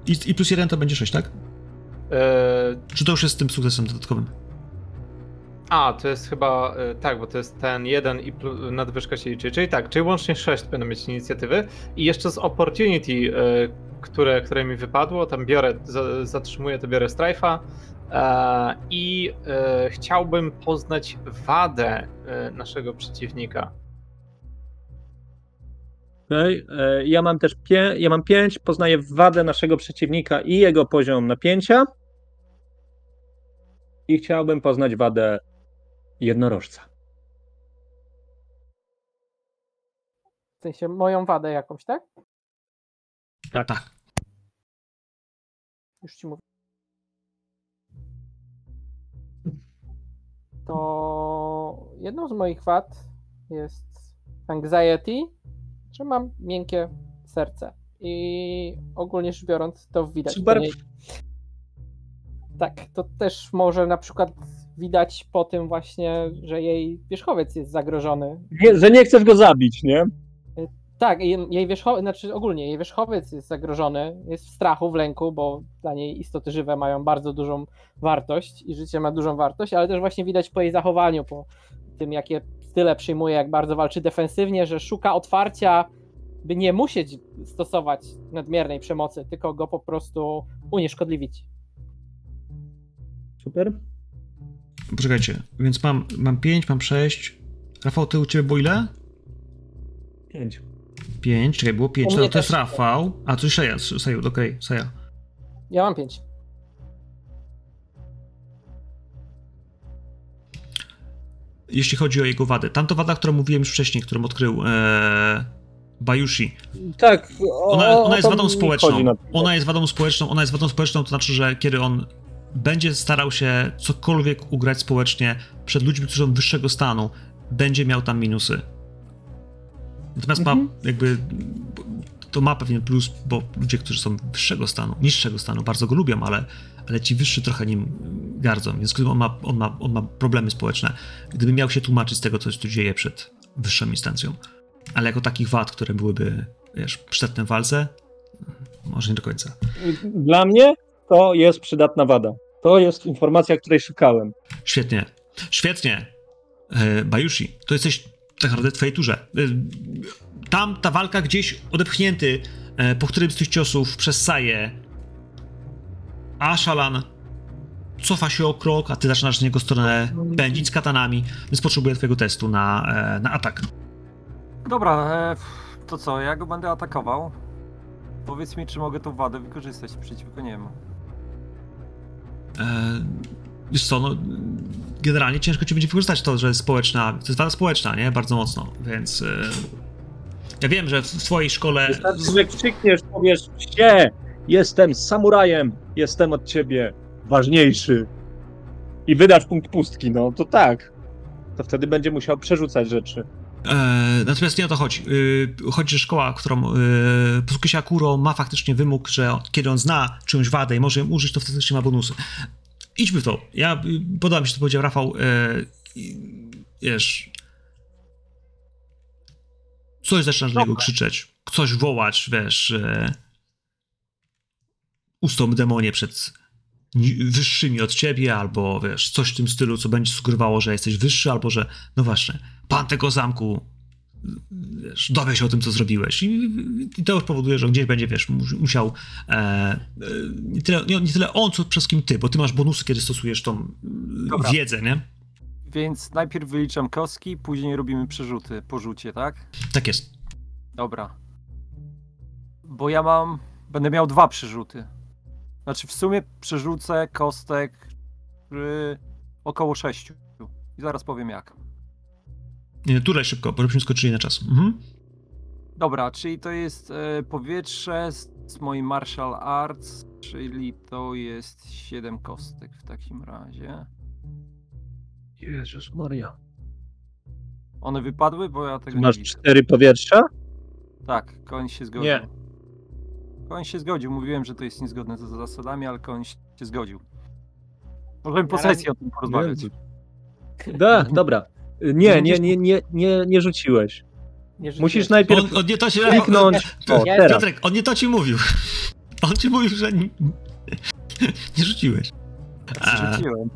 I, I plus jeden to będzie 6, tak?
Eee,
Czy to już jest z tym sukcesem dodatkowym?
a, to jest chyba, e, tak, bo to jest ten jeden i nadwyżka się liczy. Czyli tak, czyli łącznie sześć będą mieć inicjatywy. I jeszcze z Opportunity, e, które, które mi wypadło, tam biorę, za, zatrzymuję, to biorę Strife'a. I chciałbym poznać wadę naszego przeciwnika.
Okej, e, Ja mam też pię- ja mam pięć, poznaję wadę naszego przeciwnika i jego poziom napięcia. I chciałbym poznać wadę jednorożca.
W sensie moją wadę jakąś, tak?
Tak.
Już ci mówię. To jedną z moich wad jest anxiety, że mam miękkie serce. I ogólnie rzecz biorąc, to widać.
Super.
po niej. Tak, to też może na przykład widać po tym właśnie, że jej wierzchowiec jest zagrożony.
Nie, że nie chcesz go zabić, nie?
Tak, jej, jej wierzchowiec, znaczy ogólnie jej wierzchowiec jest zagrożony, jest w strachu, w lęku, bo dla niej istoty żywe mają bardzo dużą wartość i życie ma dużą wartość, ale też właśnie widać po jej zachowaniu, po tym jakie style przyjmuje, jak bardzo walczy defensywnie, że szuka otwarcia, by nie musieć stosować nadmiernej przemocy, tylko go po prostu unieszkodliwić.
Super.
Poczekajcie, więc mam, mam 5, mam 6. Rafał, ty u ciebie było ile?
Pięć.
5, czekaj, było 5,
U
to,
mnie
to jest. Rafał. A, jest Seja, Sejut, okej, Seja.
Ja mam pięć.
Jeśli chodzi o jego wadę, tamto wada, którą mówiłem już wcześniej, którą odkrył e, Bayushi,
Tak. O,
ona,
o
ona jest wadą społeczną. Ona jest wadą społeczną, ona jest wadą społeczną, to znaczy, że kiedy on będzie starał się cokolwiek ugrać społecznie przed ludźmi, którzy są wyższego stanu, będzie miał tam minusy. Natomiast ma
Mhm.
jakby. To ma pewien plus, bo ludzie, którzy są wyższego stanu, niższego stanu, bardzo go lubią, ale, ale ci wyższy trochę nim gardzą, więc on ma, on, ma, on ma problemy społeczne. Gdyby miał się tłumaczyć z tego, co się tu dzieje przed wyższą instancją. Ale jako takich wad, które byłyby, wiesz, przydatne w walce, może nie do końca.
Dla mnie to jest przydatna wada. To jest informacja, której szukałem.
Świetnie. Świetnie. E, Bajushi, to jesteś tak naprawdę w twojej turze. E, tam ta walka gdzieś odepchnięty e, po którymś z tych ciosów przez Saję. Ashalan cofa się o krok, a ty zaczynasz z niego stronę pędzić z katanami, więc potrzebuję twojego testu na, e, na atak.
Dobra, e, to co, ja go będę atakował. Powiedz mi, czy mogę tą wadę wykorzystać przeciwko niemu.
E, wiesz co, no, generalnie ciężko ci będzie wykorzystać to, że jest społeczna, to jest wada społeczna, nie? Bardzo mocno, więc... E, ja wiem, że w w twojej szkole...
Wystarczy, że krzykniesz, powiesz się, jestem samurajem, jestem od ciebie ważniejszy. I wydasz punkt pustki, no to tak. To wtedy będzie musiał przerzucać rzeczy.
E, natomiast nie o to chodzi. E, chodzi, że szkoła, którą e, posługuje się Akuro, ma faktycznie wymóg, że kiedy on zna czyjąś wadę i może ją użyć, to faktycznie ma bonusy. Idźmy w to. Ja y, podoba mi się, co powiedział Rafał. E, wiesz. Coś zaczynasz do niego krzyczeć. Coś wołać, wiesz. E, ustąp demonie przed wyższymi od ciebie, albo wiesz, coś w tym stylu, co będzie sugerowało, że jesteś wyższy, albo że, no właśnie, pan tego zamku, wiesz, dowie się o tym, co zrobiłeś. I, i to już powoduje, że gdzieś będzie, wiesz, mu- musiał e, e, nie, tyle, nie, nie tyle on, co przede wszystkim ty, bo ty masz bonusy, kiedy stosujesz tą
Dobra.
wiedzę, nie?
Więc najpierw wyliczam kostki, później robimy przerzuty po rzucie, tak?
Tak jest.
Dobra. Bo ja mam. Będę miał dwa przerzuty. Znaczy, w sumie przerzucę kostek przy około sześciu. I zaraz powiem jak.
Nie, tutaj szybko, bo żebyśmy skoczyli na czas. Mhm.
Dobra, czyli to jest e, powietrze z, z moim martial arts, czyli to jest 7 kostek w takim razie.
Jezus Maria.
One wypadły, bo ja tego
Masz
nie widzę.
cztery powietrza?
Tak, koń się zgodził.
Nie.
Koń się zgodził. Mówiłem, że to jest niezgodne z zasadami, ale koń się zgodził. Możemy po sesji o tym porozmawiać.
Da, dobra. Nie, nie, nie, nie, nie, nie rzuciłeś.
Nie
Musisz najpierw
On, on nie to się...
kliknąć. O.
Piotrek, on nie to ci mówił. On ci mówił, że nie, nie rzuciłeś. A,
Rzuciłem.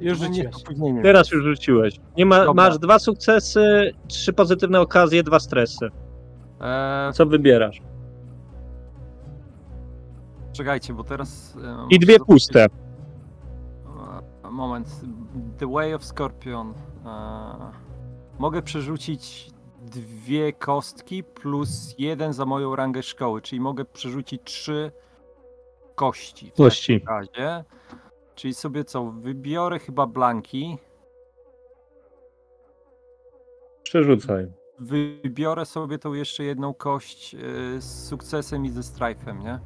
Już
No
rzuciłeś.
Teraz już rzuciłeś. Nie ma,
Dobra.
masz dwa sukcesy, trzy pozytywne okazje, dwa stresy.
Eee,
Co wybierasz?
Czekajcie, bo teraz... e,
I
muszę
dwie
zobaczyć-
puste.
E, Moment. The Way of Scorpion. E, mogę przerzucić dwie kostki plus jeden za moją rangę szkoły, czyli mogę przerzucić trzy kości. W
Kości.
takim razie. Czyli sobie co? Wybiorę chyba blanki.
Przerzucaj.
Wybiorę sobie tą jeszcze jedną kość e, z sukcesem i ze strajfem, nie?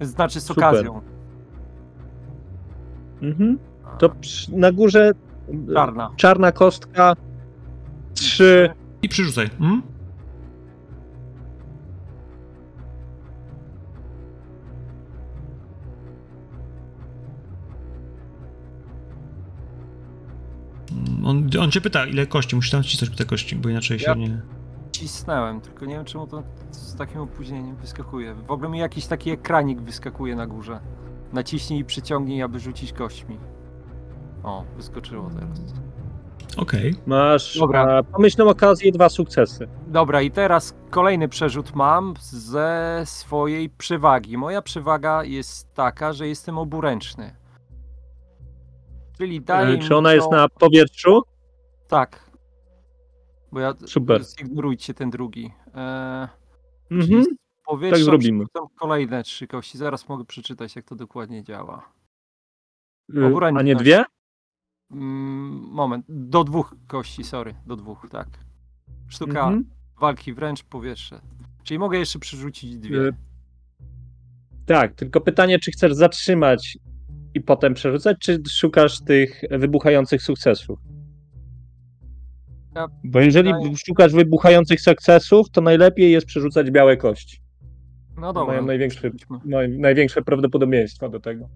Znaczy z
Super.
okazją.
Mhm. To przy- na górze
Czarna.
czarna kostka. Trzy.
I przyrzucaj. Mhm. On, on cię pyta, ile kości, musisz tam wcisnąć te kości, bo inaczej się
Ja-
nie...
wcisnąłem, tylko nie wiem czemu to z takim opóźnieniem wyskakuje. W ogóle mi jakiś taki ekranik wyskakuje na górze. Naciśnij i przyciągnij, aby rzucić kośćmi. O, wyskoczyło teraz.
Okej.
Masz
Dobra.
e, pomyślną okazję i dwa sukcesy.
Dobra, i teraz kolejny przerzut mam ze swojej przewagi. Moja przewaga jest taka, że jestem oburęczny. Czyli
E,
mi
Czy ona jest na powietrzu?
Tak. Bo ja...
Super.
Zignorujcie ten drugi. Eee,
Mhm. tak zrobimy.
kolejne trzy kości. Zaraz mogę przeczytać, jak to dokładnie działa.
Y, A nie dwie?
Mm, moment. Do dwóch kości, sorry. Do dwóch, tak. Sztuka
Mhm.
walki wręcz powietrze. Czyli mogę jeszcze przerzucić dwie.
Y, Tak, tylko pytanie, czy chcesz zatrzymać i potem przerzucać, czy szukasz tych wybuchających sukcesów?
Ja
Bo jeżeli szukasz wybuchających sukcesów, to najlepiej jest przerzucać białe kości.
No dobra.
Mają największy-
Przerzućmy,
Naj, największe prawdopodobieństwo do tego.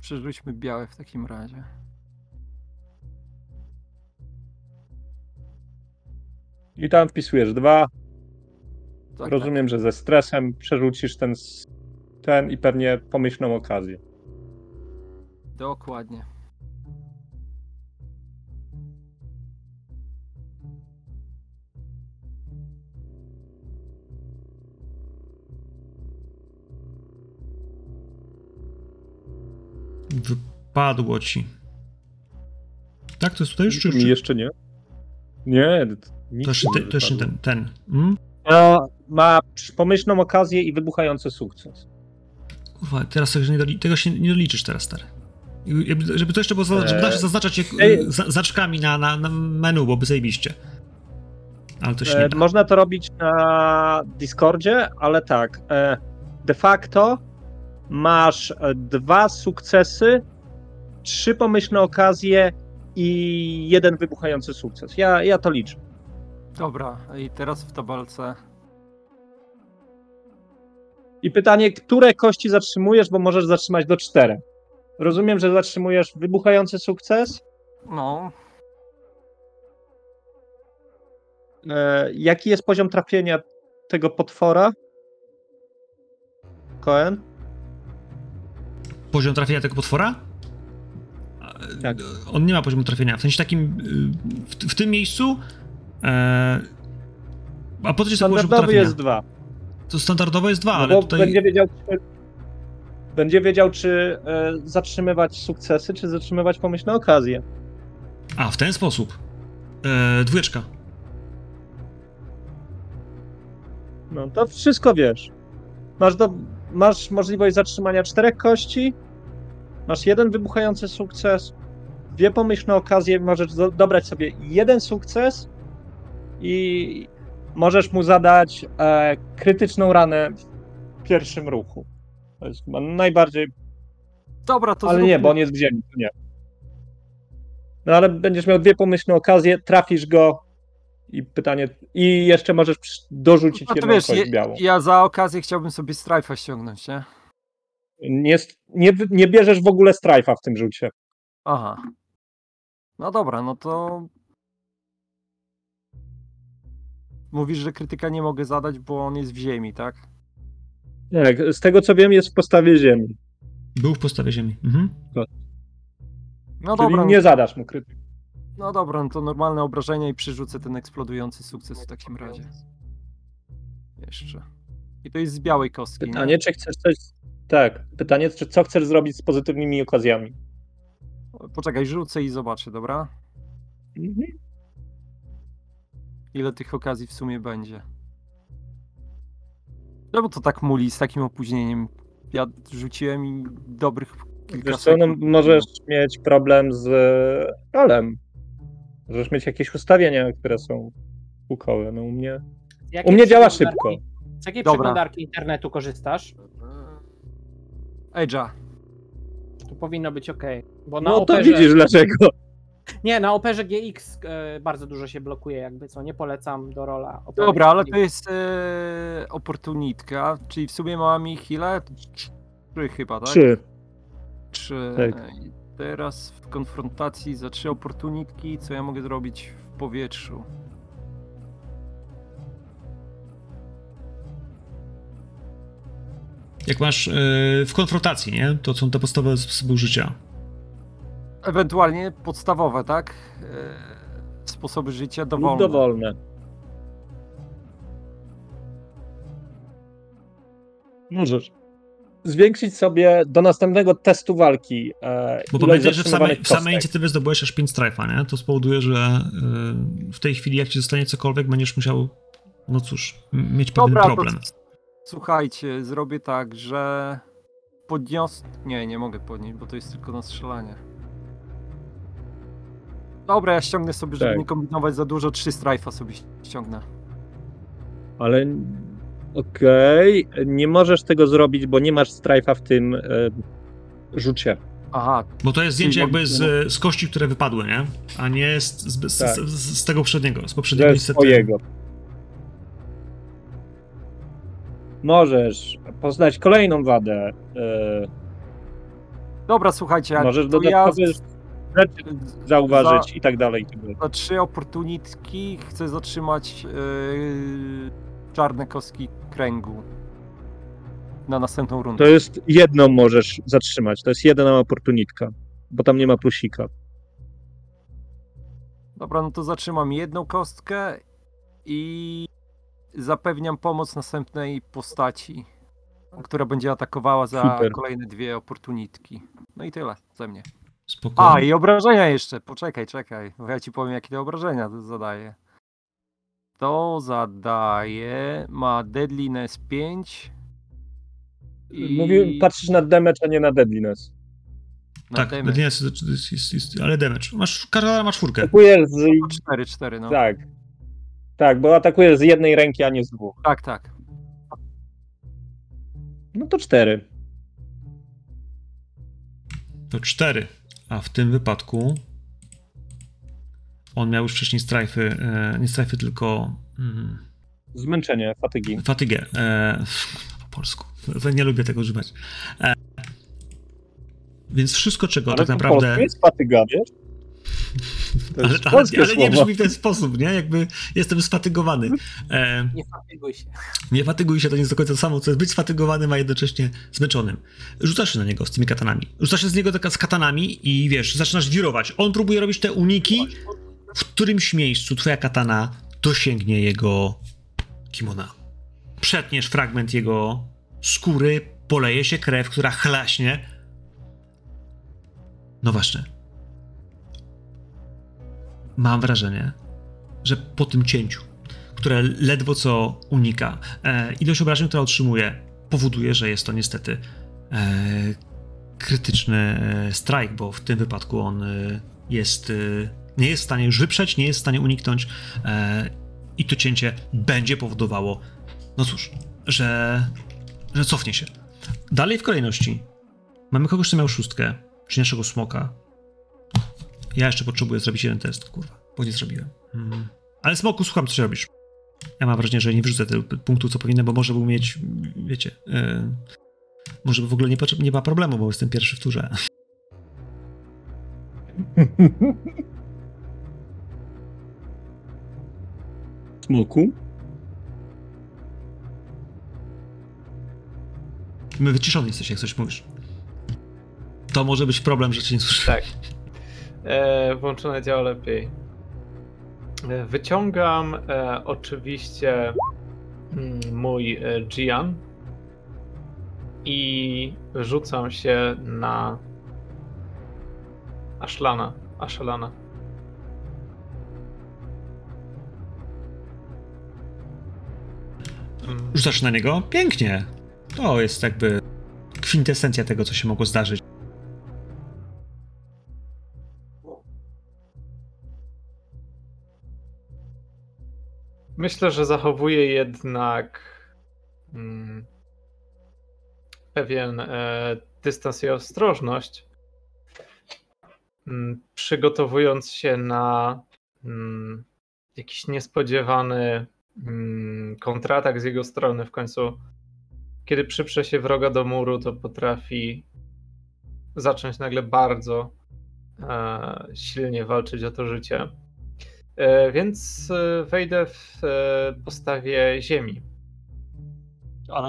przerzućmy białe w takim razie.
I tam wpisujesz dwa.
Tak,
Rozumiem, że ze stresem przerzucisz ten, s- ten i pewnie pomyślną okazję.
Tak, dokładnie.
Wypadło ci. Tak, to jest tutaj już? Czy,
jeszcze nie. Nie, nic
to jeszcze,
nie
ten, to jeszcze ten. ten. Mm?
No, ma pomyślną okazję i wybuchający sukces.
Kurwa, teraz tego się nie, doli, tego się nie doliczysz teraz, stary. Jakby- Żeby to jeszcze było, za- żeby
Eee,
eee, zaznaczać jak, za, zaczkami na, na, na menu, byłoby zajebiście. Ale to się nie
E,
da.
można to robić na Discordzie, ale tak. E, de facto masz e, dwa sukcesy, trzy pomyślne okazje i jeden wybuchający sukces. Ja, ja to liczę.
Dobra, i teraz w tabelce.
I pytanie, które kości zatrzymujesz, bo możesz zatrzymać do czterech. Rozumiem, że zatrzymujesz wybuchający sukces.
No,
E, jaki jest poziom trafienia tego potwora? Koen?
Poziom trafienia tego potwora?
Tak.
On nie ma poziomu trafienia. W sensie takim, y, w, w tym miejscu. E, a po co poziom
Standardowy jest dwa.
To standardowo jest dwa,
No
ale tutaj.
będzie wiedział, czy, będzie wiedział, czy e, zatrzymywać sukcesy, czy zatrzymywać pomyślne okazje.
A, w ten sposób. E, dwójeczka.
No to wszystko wiesz. Masz, do, masz możliwość zatrzymania czterech kości, masz jeden wybuchający sukces, dwie pomyślne okazje, możesz do, dobrać sobie jeden sukces i możesz mu zadać e, krytyczną ranę w pierwszym ruchu. To jest chyba najbardziej
dobra, to
ale
zróbmy...
nie, bo on jest w ziemi, to nie. No ale będziesz miał dwie pomyślne okazje, trafisz go i pytanie, i jeszcze możesz dorzucić
No
jedną
wiesz,
kość
ja,
białą.
ja za okazję chciałbym sobie strajfa ściągnąć, nie?
Nie, nie, nie bierzesz w ogóle strajfa w tym rzucie.
Aha. No dobra, no to. Mówisz, że krytyka nie mogę zadać, bo on jest w ziemi, tak?
Tak, z tego co wiem jest w postawie ziemi.
Był w postawie ziemi. Mhm.
No
Czyli
dobra,
nie zadasz mu krytyki.
no dobra, no to normalne obrażenia i przerzucę ten eksplodujący sukces w takim razie. Jeszcze. I to jest z białej kostki.
Pytanie,
nie?
czy chcesz coś... Tak, pytanie, czy co chcesz zrobić z pozytywnymi okazjami.
Poczekaj, rzucę i zobaczę, dobra?
Mhm.
Ile tych okazji w sumie będzie? Czemu to tak muli z takim opóźnieniem? Ja rzuciłem i dobrych kilka
Wiesz co, no, możesz mieć problem z rolem. Możesz mieć jakieś ustawienia, które są pukowe. No u mnie...
Z jakiej
U mnie działa szybko.
Z jakiej
Dobra.
przeglądarki internetu korzystasz?
Edge'a.
Tu powinno być ok. Bo na
No to
operze...
widzisz dlaczego.
Nie, na operze GX e, bardzo dużo się blokuje, jakby co. Nie polecam do rola. Opery
Dobra, ale to
GX.
jest e, oportunitka, czyli w sumie mam ich ile? Trzy chyba, tak?
Trzy.
Trzy.
Tak.
I teraz w konfrontacji za trzy oportunitki, co ja mogę zrobić w powietrzu?
Jak masz yy, w konfrontacji, nie? To są te podstawowe sposoby życia.
Ewentualnie podstawowe, tak? E, Sposoby życia
Lub
dowolne.
dowolne. Możesz. Zwiększyć sobie do następnego testu walki. E,
Bo pamiętaj, że w samej, w samej inicjatywie zdobyłeś aż 5 strajfa, nie? To spowoduje, że yy, w tej chwili, jak ci zostanie cokolwiek, będziesz musiał, no cóż, mieć pewien
Dobra,
problem.
Słuchajcie, zrobię tak, że podnios... Nie, nie mogę podnieść, bo to jest tylko na strzelanie. Dobra, ja ściągnę sobie, żeby
Tak.
nie kombinować za dużo, trzy strajfa sobie ściągnę.
Ale okej, nie możesz tego zrobić, bo nie masz strajfa w tym e, rzucie.
Aha,
Bo to jest zdjęcie jakby z, z kości, które wypadły, nie? A nie z, z, z,
Tak.
z, z, tego poprzedniego. Z
Ze
poprzedniego niestety.
swojego. Możesz poznać kolejną wadę. E,
dobra, słuchajcie,
możesz
to ja
dodatkowe rzeczy zauważyć i tak dalej. I tak dalej.
za trzy opportunitki chcę zatrzymać yy, czarne kostki kręgu na następną rundę.
To jest jedną możesz zatrzymać. To jest jedna oportunitka, bo tam nie ma plusika.
Dobra, no to zatrzymam jedną kostkę i zapewniam pomoc następnej postaci, która będzie atakowała za
Super.
kolejne dwie opportunitki. No i tyle ze mnie.
Spokojnie.
A, i obrażenia jeszcze. Poczekaj, czekaj, bo ja ci powiem, jakie te obrażenia to zadaje. To zadaje, ma deadliness 5. I
Mówię, patrzysz na damage, a nie na deadliness.
na
tak,
damage.
nie, jest, jest, jest, jest, ale damage. Masz, każda ma czwórkę.
Atakujesz z...
4, 4, no.
Tak. Tak, bo atakujesz z jednej ręki, a nie z dwóch.
Tak, tak.
No to cztery.
To cztery. A w tym wypadku on miał już wcześniej strajfy, e, nie strajfy, tylko mm,
Zmęczenie, fatygi.
fatygę. E, po polsku. Nie lubię tego używać. E, więc wszystko, czego
Ale
tak naprawdę...
polsku jest fatyga, wiesz?
Ale, ale, ale nie
słowo.
brzmi w ten sposób, nie? Jakby jestem sfatygowany. E,
Nie fatyguj się.
nie fatyguj się, to nie jest do końca to samo, co jest być sfatygowanym, a jednocześnie zmęczonym. Rzucasz się na niego z tymi katanami. Rzucasz się z niego z katanami i wiesz, zaczynasz wirować. On próbuje robić te uniki, w którymś miejscu twoja katana dosięgnie jego kimona. Przetniesz fragment jego skóry, poleje się krew, która chlaśnie. No właśnie. Mam wrażenie, że po tym cięciu, które ledwo co unika, e, ilość obrażeń, która otrzymuje, powoduje, że jest to niestety e, krytyczny e, strajk, bo w tym wypadku on e, jest, e, nie jest w stanie już wyprzeć, nie jest w stanie uniknąć e, i to cięcie będzie powodowało, no cóż, że, że cofnie się. Dalej w kolejności mamy kogoś, kto miał szóstkę, czy naszego smoka. Ja jeszcze potrzebuję zrobić jeden test, kurwa, bo nie zrobiłem. Mm. Ale smoku, słucham, co robisz. Ja mam wrażenie, że nie wyrzucę tego punktu, co powinienem, bo może był mieć, wiecie, yy, może by w ogóle nie, nie ma problemu, bo jestem pierwszy w turze.
Smoku?
My wyciszony jesteś, jak coś mówisz. To może być problem, że cię nie słyszę.
Tak. E, włączone działa lepiej. E, wyciągam e, oczywiście mm, mój Gian i rzucam się na Ashlana. Ashelana. Mm,
Rzucasz na niego? Pięknie. To jest jakby kwintesencja tego, co się mogło zdarzyć.
Myślę, że zachowuję jednak mm, pewien e, dystans i ostrożność, mm, przygotowując się na mm, jakiś niespodziewany mm, kontratak z jego strony. W końcu, kiedy przyprze się wroga do muru, to potrafi zacząć nagle bardzo e, silnie walczyć o to życie. E, Więc e, wejdę w e, postawie ziemi.
Ale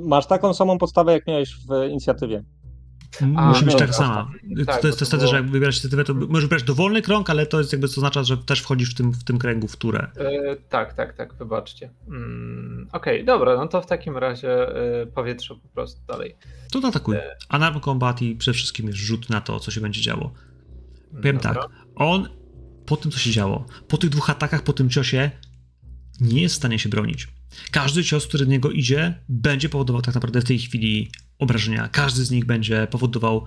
masz taką samą podstawę, jak miałeś w inicjatywie.
M-
A,
Musi być
dobra.
taka sama.
Tak,
to jest to wtedy, że
było-
jak wybierasz inicjatywę, to możesz wybrać dowolny krąg, ale to jest jakby to oznacza, że też wchodzisz w tym, w tym kręgu, w turę.
E, tak, tak, tak, wybaczcie. Mm, Okej, dobra, no to w takim razie e, powietrze po prostu dalej.
To atakuj.
E.
Alarm Combat i przede wszystkim jest rzut na to, co się będzie działo. Powiem
Dobra.
tak, on po tym, co się działo, po tych dwóch atakach, po tym ciosie, nie jest w stanie się bronić. Każdy cios, który do niego idzie, będzie powodował tak naprawdę w tej chwili obrażenia. Każdy z nich będzie powodował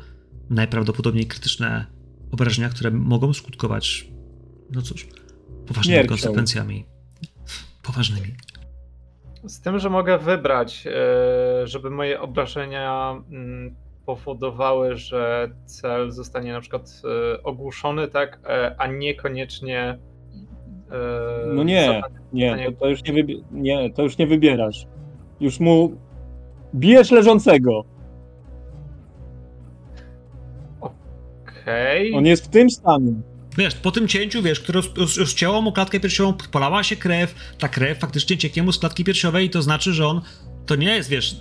najprawdopodobniej krytyczne obrażenia, które mogą skutkować, no cóż, poważnymi konsekwencjami. Poważnymi.
Z tym, że mogę wybrać, e, żeby moje obrażenia mm, powodowały, że cel zostanie na przykład e, ogłuszony, tak, e, a niekoniecznie. e,
No nie, nie, to, to, już nie, wybi- nie, to już nie wybierasz. Już mu bijesz leżącego.
Okej.
On jest w tym stanie.
Wiesz, po tym cięciu, wiesz, które roz, roz, rozcięło mu klatkę piersiową, polała się krew, ta krew faktycznie cieknie mu z klatki piersiowej i to znaczy, że on, to nie jest, wiesz,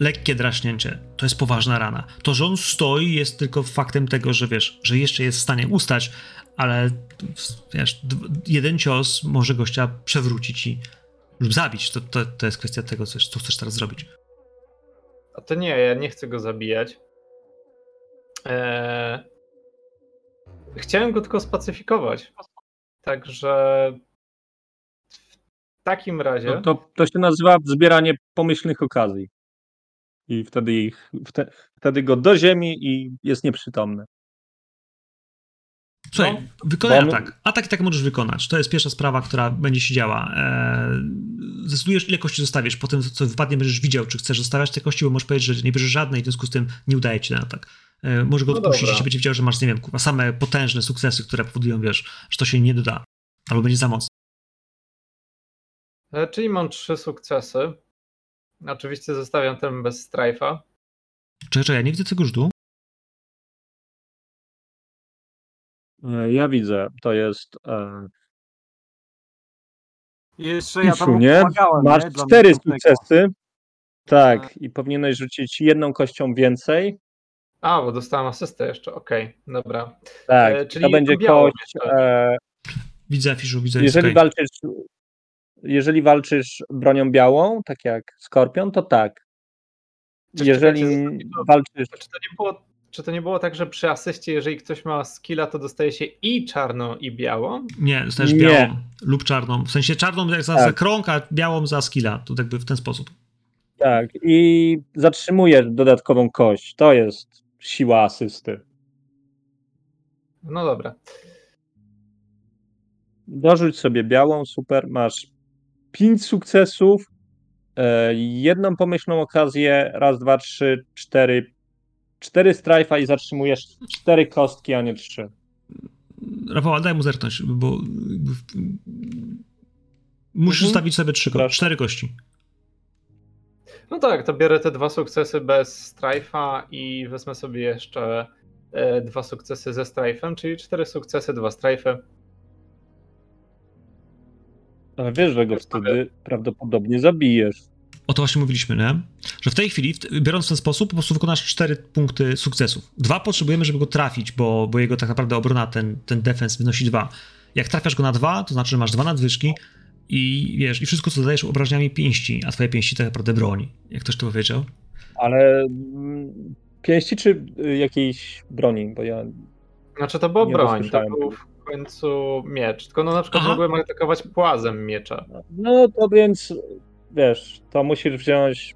lekkie draśnięcie, to jest poważna rana. To, że on stoi jest tylko faktem tego, że wiesz, że jeszcze jest w stanie ustać, ale wiesz, jeden cios może gościa przewrócić i lub zabić. To, to, to jest kwestia tego, co, co chcesz teraz zrobić.
A to nie, ja nie chcę go zabijać. Eee, chciałem go tylko spacyfikować. Także w takim razie.
No to, to się nazywa zbieranie pomyślnych okazji. I wtedy, ich, wte, wtedy go do ziemi i jest nieprzytomny.
Słuchaj,
No,
wykonaj
bo
atak. Atak i tak możesz wykonać. To jest pierwsza sprawa, która będzie się działa. Eee, zdecydujesz, ile kości zostawisz. Po tym, co wypadnie, będziesz widział, czy chcesz zostawiać te kości, bo możesz powiedzieć, że nie bierzesz żadnej, w związku z tym nie udaje ci ten atak. Eee, może go
No
odpuścić,
dobra.
jeśli będzie widział, że masz, nie wiem, kurwa, same potężne sukcesy, które powodują, wiesz, że to się nie doda. Albo będzie za mocno.
E, Czyli mam trzy sukcesy. Oczywiście zostawiam ten bez strajfa.
Czekaj, czekaj, ja nie widzę tego rzutu.
E, Ja widzę, to jest. E,
Jeszcze ja tam
nie?
pomagałem,
Masz
nie?
Cztery sukcesy. Tak, i powinieneś rzucić jedną kością więcej.
A, bo dostałem asystę jeszcze. Okej, dobra.
Tak,
E,
to
czyli
będzie
białą
kość. E,
Widzę, Fiszu, widzę.
jeżeli walczysz. Jeżeli walczysz bronią białą, tak jak Skorpion, to tak.
Czekaj,
Jeżeli
to-
walczysz.
Czy to, nie było, czy to nie było tak, że przy asyście, jeżeli ktoś ma skilla, to dostaje się i czarną, i białą?
Nie, dostajesz
Nie.
białą lub czarną. W sensie czarną jak za,
Tak.
za krąg, a białą za skilla. To jakby w ten sposób.
Tak, i zatrzymujesz dodatkową kość. To jest siła asysty.
No dobra.
Dorzuć sobie białą, super, masz pięć sukcesów, e, jedną pomyślną okazję, raz, dwa, trzy, cztery, cztery strajfa i zatrzymujesz cztery kostki, a nie trzy.
Rafał, daj mu zerknąć, bo musisz
Mhm.
zostawić sobie trzy, ko- cztery kości.
No tak, to biorę te dwa sukcesy bez strajfa i wezmę sobie jeszcze e, dwa sukcesy ze strajfem, czyli cztery sukcesy, dwa strajfy.
Ale wiesz, że go wtedy prawdopodobnie zabijesz.
O to właśnie mówiliśmy, nie? Że w tej chwili, biorąc w ten sposób, po prostu wykonasz cztery punkty sukcesów. Dwa potrzebujemy, żeby go trafić, bo, bo jego tak naprawdę obrona, ten, ten defens wynosi dwa. Jak trafiasz go na dwa, to znaczy, że masz dwa nadwyżki i wiesz, i wszystko, co dodajesz obrażeniami pięści, a twoje pięści tak naprawdę broni, jak ktoś to powiedział.
Ale mm, pięści czy y, jakiejś broni? Bo ja.
Znaczy to było
Nie
broń, to był końcu miecz. Tylko no na przykład
Aha.
mogłem atakować płazem miecza.
No to więc wiesz, to musisz wziąć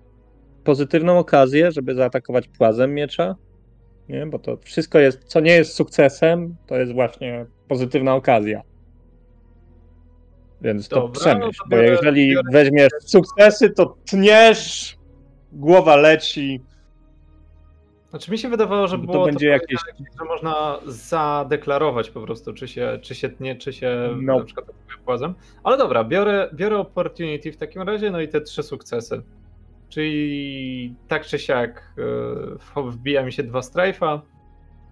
pozytywną okazję, żeby zaatakować płazem miecza. Nie, bo to wszystko jest, co nie jest sukcesem, to jest właśnie pozytywna okazja. Więc to
Dobra,
przemyśl,
no to
bo jeżeli
biorę-
weźmiesz sukcesy, to tniesz, głowa leci.
Znaczy mi się wydawało, że
Bo to
było
będzie
to
jakieś-
powiedziane, że można zadeklarować po prostu, czy się, czy się tnie, czy się
No.
na przykład atakuje płazem. Ale dobra, biorę, biorę opportunity w takim razie, no i te trzy sukcesy. Czyli tak czy siak e, wbija mi się dwa strajfa,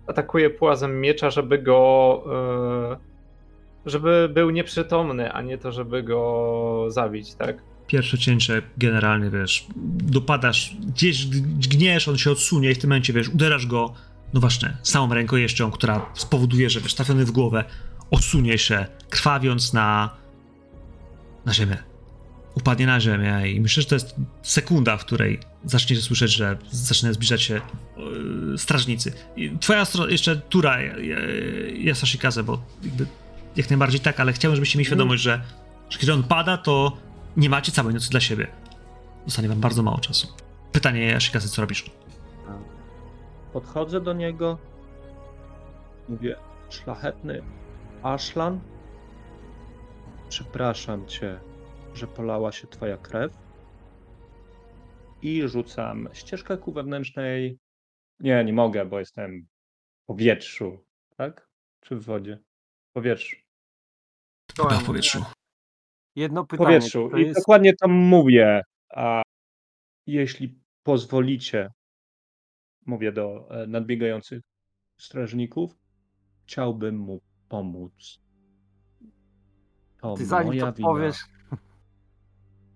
atakuję płazem miecza, żeby go e, żeby był nieprzytomny, a nie to, żeby go zabić, tak?
Pierwsze cięcie generalnie, wiesz, dopadasz, gdzieś gniesz, on się odsunie i w tym momencie, wiesz, uderzasz go, no właśnie, samą rękojeścią, która spowoduje, że wiesz, trafiony w głowę, odsunie się, krwawiąc na, na ziemię. Upadnie na ziemię i myślę, że to jest sekunda, w której zaczniecie słyszeć, że zaczynają zbliżać się yy, strażnicy. I twoja jeszcze tura jest Ashikaze, bo jakby jak najbardziej tak, ale chciałem, żebyście mieli świadomość, że, że kiedy on pada, to nie macie całej nocy dla siebie. Zostanie wam bardzo mało czasu. Pytanie, Ashikaze, co robisz?
Podchodzę do niego. Mówię, szlachetny Ashlan, przepraszam cię, że polała się twoja krew. I rzucam ścieżkę ku wewnętrznej. Nie, nie mogę, bo jestem w powietrzu, tak? Czy w wodzie? W powietrzu.
Chyba w powietrzu.
Jedno pytanie.
powietrzu. I
jest...
dokładnie to mówię. A jeśli pozwolicie, mówię do e, nadbiegających strażników, chciałbym mu pomóc. To
Ty zanim
moja
to
wina.
powiesz,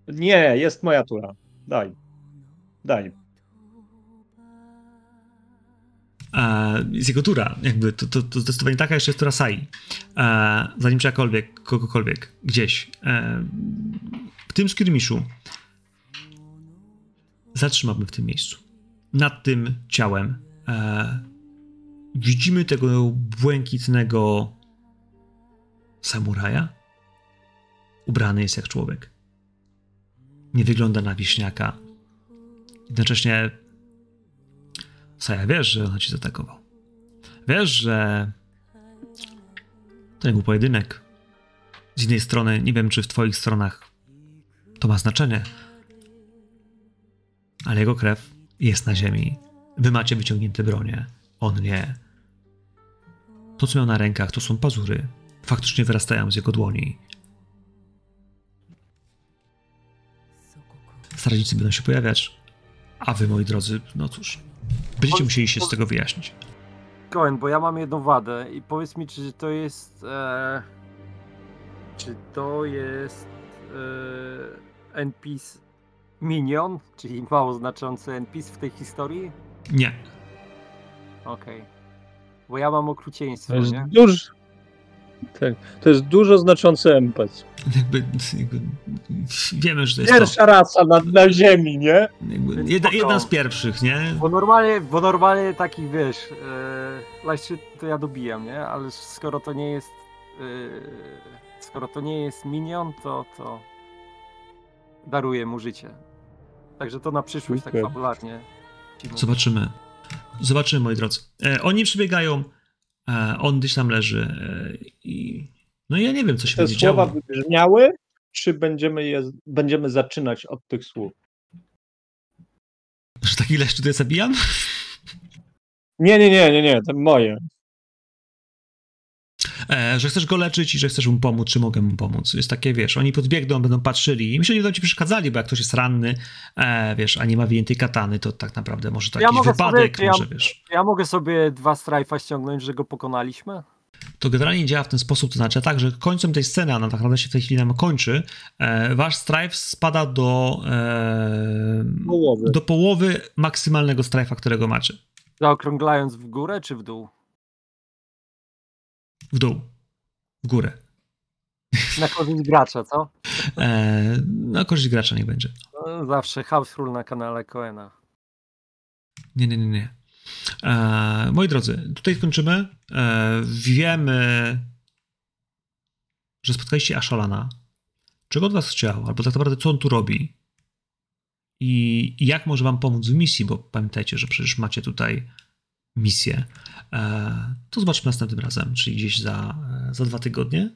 Nie, jest moja tura. Daj. Daj.
Jest jego tura, jakby to, to, to zdecydowanie taka jeszcze jest tura Sai. E, zanim czegokolwiek, kogokolwiek, gdzieś. E, w tym skirmiszu zatrzymamy w tym miejscu. Nad tym ciałem e, widzimy tego błękitnego samuraja. Ubrany jest jak człowiek. Nie wygląda na wieśniaka. Jednocześnie Saja, wiesz, że on ci zaatakował. Wiesz, że to nie był pojedynek. Z innej strony, nie wiem, czy w twoich stronach to ma znaczenie, ale jego krew jest na ziemi. Wy macie wyciągnięte bronie, on nie. To, co miał na rękach, to są pazury. Faktycznie wyrastają z jego dłoni. Strażnicy będą się pojawiać, a wy, moi drodzy, no cóż, będziecie musieli się z tego wyjaśnić.
Cohen, bo ja mam jedną wadę i powiedz mi, czy to jest. E, czy to jest e, NPC Minion, czyli mało znaczący NPC w tej historii?
Nie.
Okej. Bo ja mam okrucieństwo,
To jest
nie?
duży. Tak, to jest dużo znaczący NPC.
Jakby, jakby wiemy, że to jest to.
Pierwsza rasa na, na ziemi, nie?
Jakby jedna, jedna z pierwszych, nie?
Bo normalnie, bo normalnie takich wiesz, e, lajszy to ja dobijam, nie? Ale skoro to nie jest. E, skoro to nie jest minion, to, to daruję mu życie. Także to na przyszłość tak fabularnie. ci mówię.
Zobaczymy. Zobaczymy, moi drodzy. E, oni przybiegają, on gdzieś tam leży e, i... No ja nie wiem, co się
Te
będzie
słowa
działo.
wybrzmiały, czy będziemy, je, będziemy zaczynać od tych słów?
Że taki leszcz tutaj zabijam?
Nie, nie, nie, nie, nie, to moje.
E, że chcesz go leczyć i że chcesz mu pomóc, czy mogę mu pomóc. Jest takie, wiesz, oni podbiegną, będą patrzyli i myślę, że nie będą ci przeszkadzali, bo jak ktoś jest ranny, e, wiesz, a nie ma wyjętej katany, to tak naprawdę może to
Ja
wypadek,
sobie- ja-
może, wiesz...
Ja mogę sobie dwa strajfa ściągnąć, że go pokonaliśmy?
to generalnie działa w ten sposób, to znaczy tak, że końcem tej sceny, ona tak naprawdę się w tej chwili nam kończy, e, wasz strife spada do, e,
Połowy.
do połowy maksymalnego strajfa, którego macie.
Zaokrąglając w górę czy w dół?
W dół. W górę.
Na korzyść gracza, co?
E, na korzyść gracza nie będzie.
No, Zawsze house rule na kanale Coena.
Nie, nie, nie, nie. E, moi drodzy, tutaj skończymy. E, wiemy, że spotkaliście Asholana. Czego od was chciał, albo tak naprawdę co on tu robi i i jak może wam pomóc w misji, bo pamiętajcie, że przecież macie tutaj misję. E, to zobaczmy następnym razem, czyli gdzieś za, za dwa tygodnie.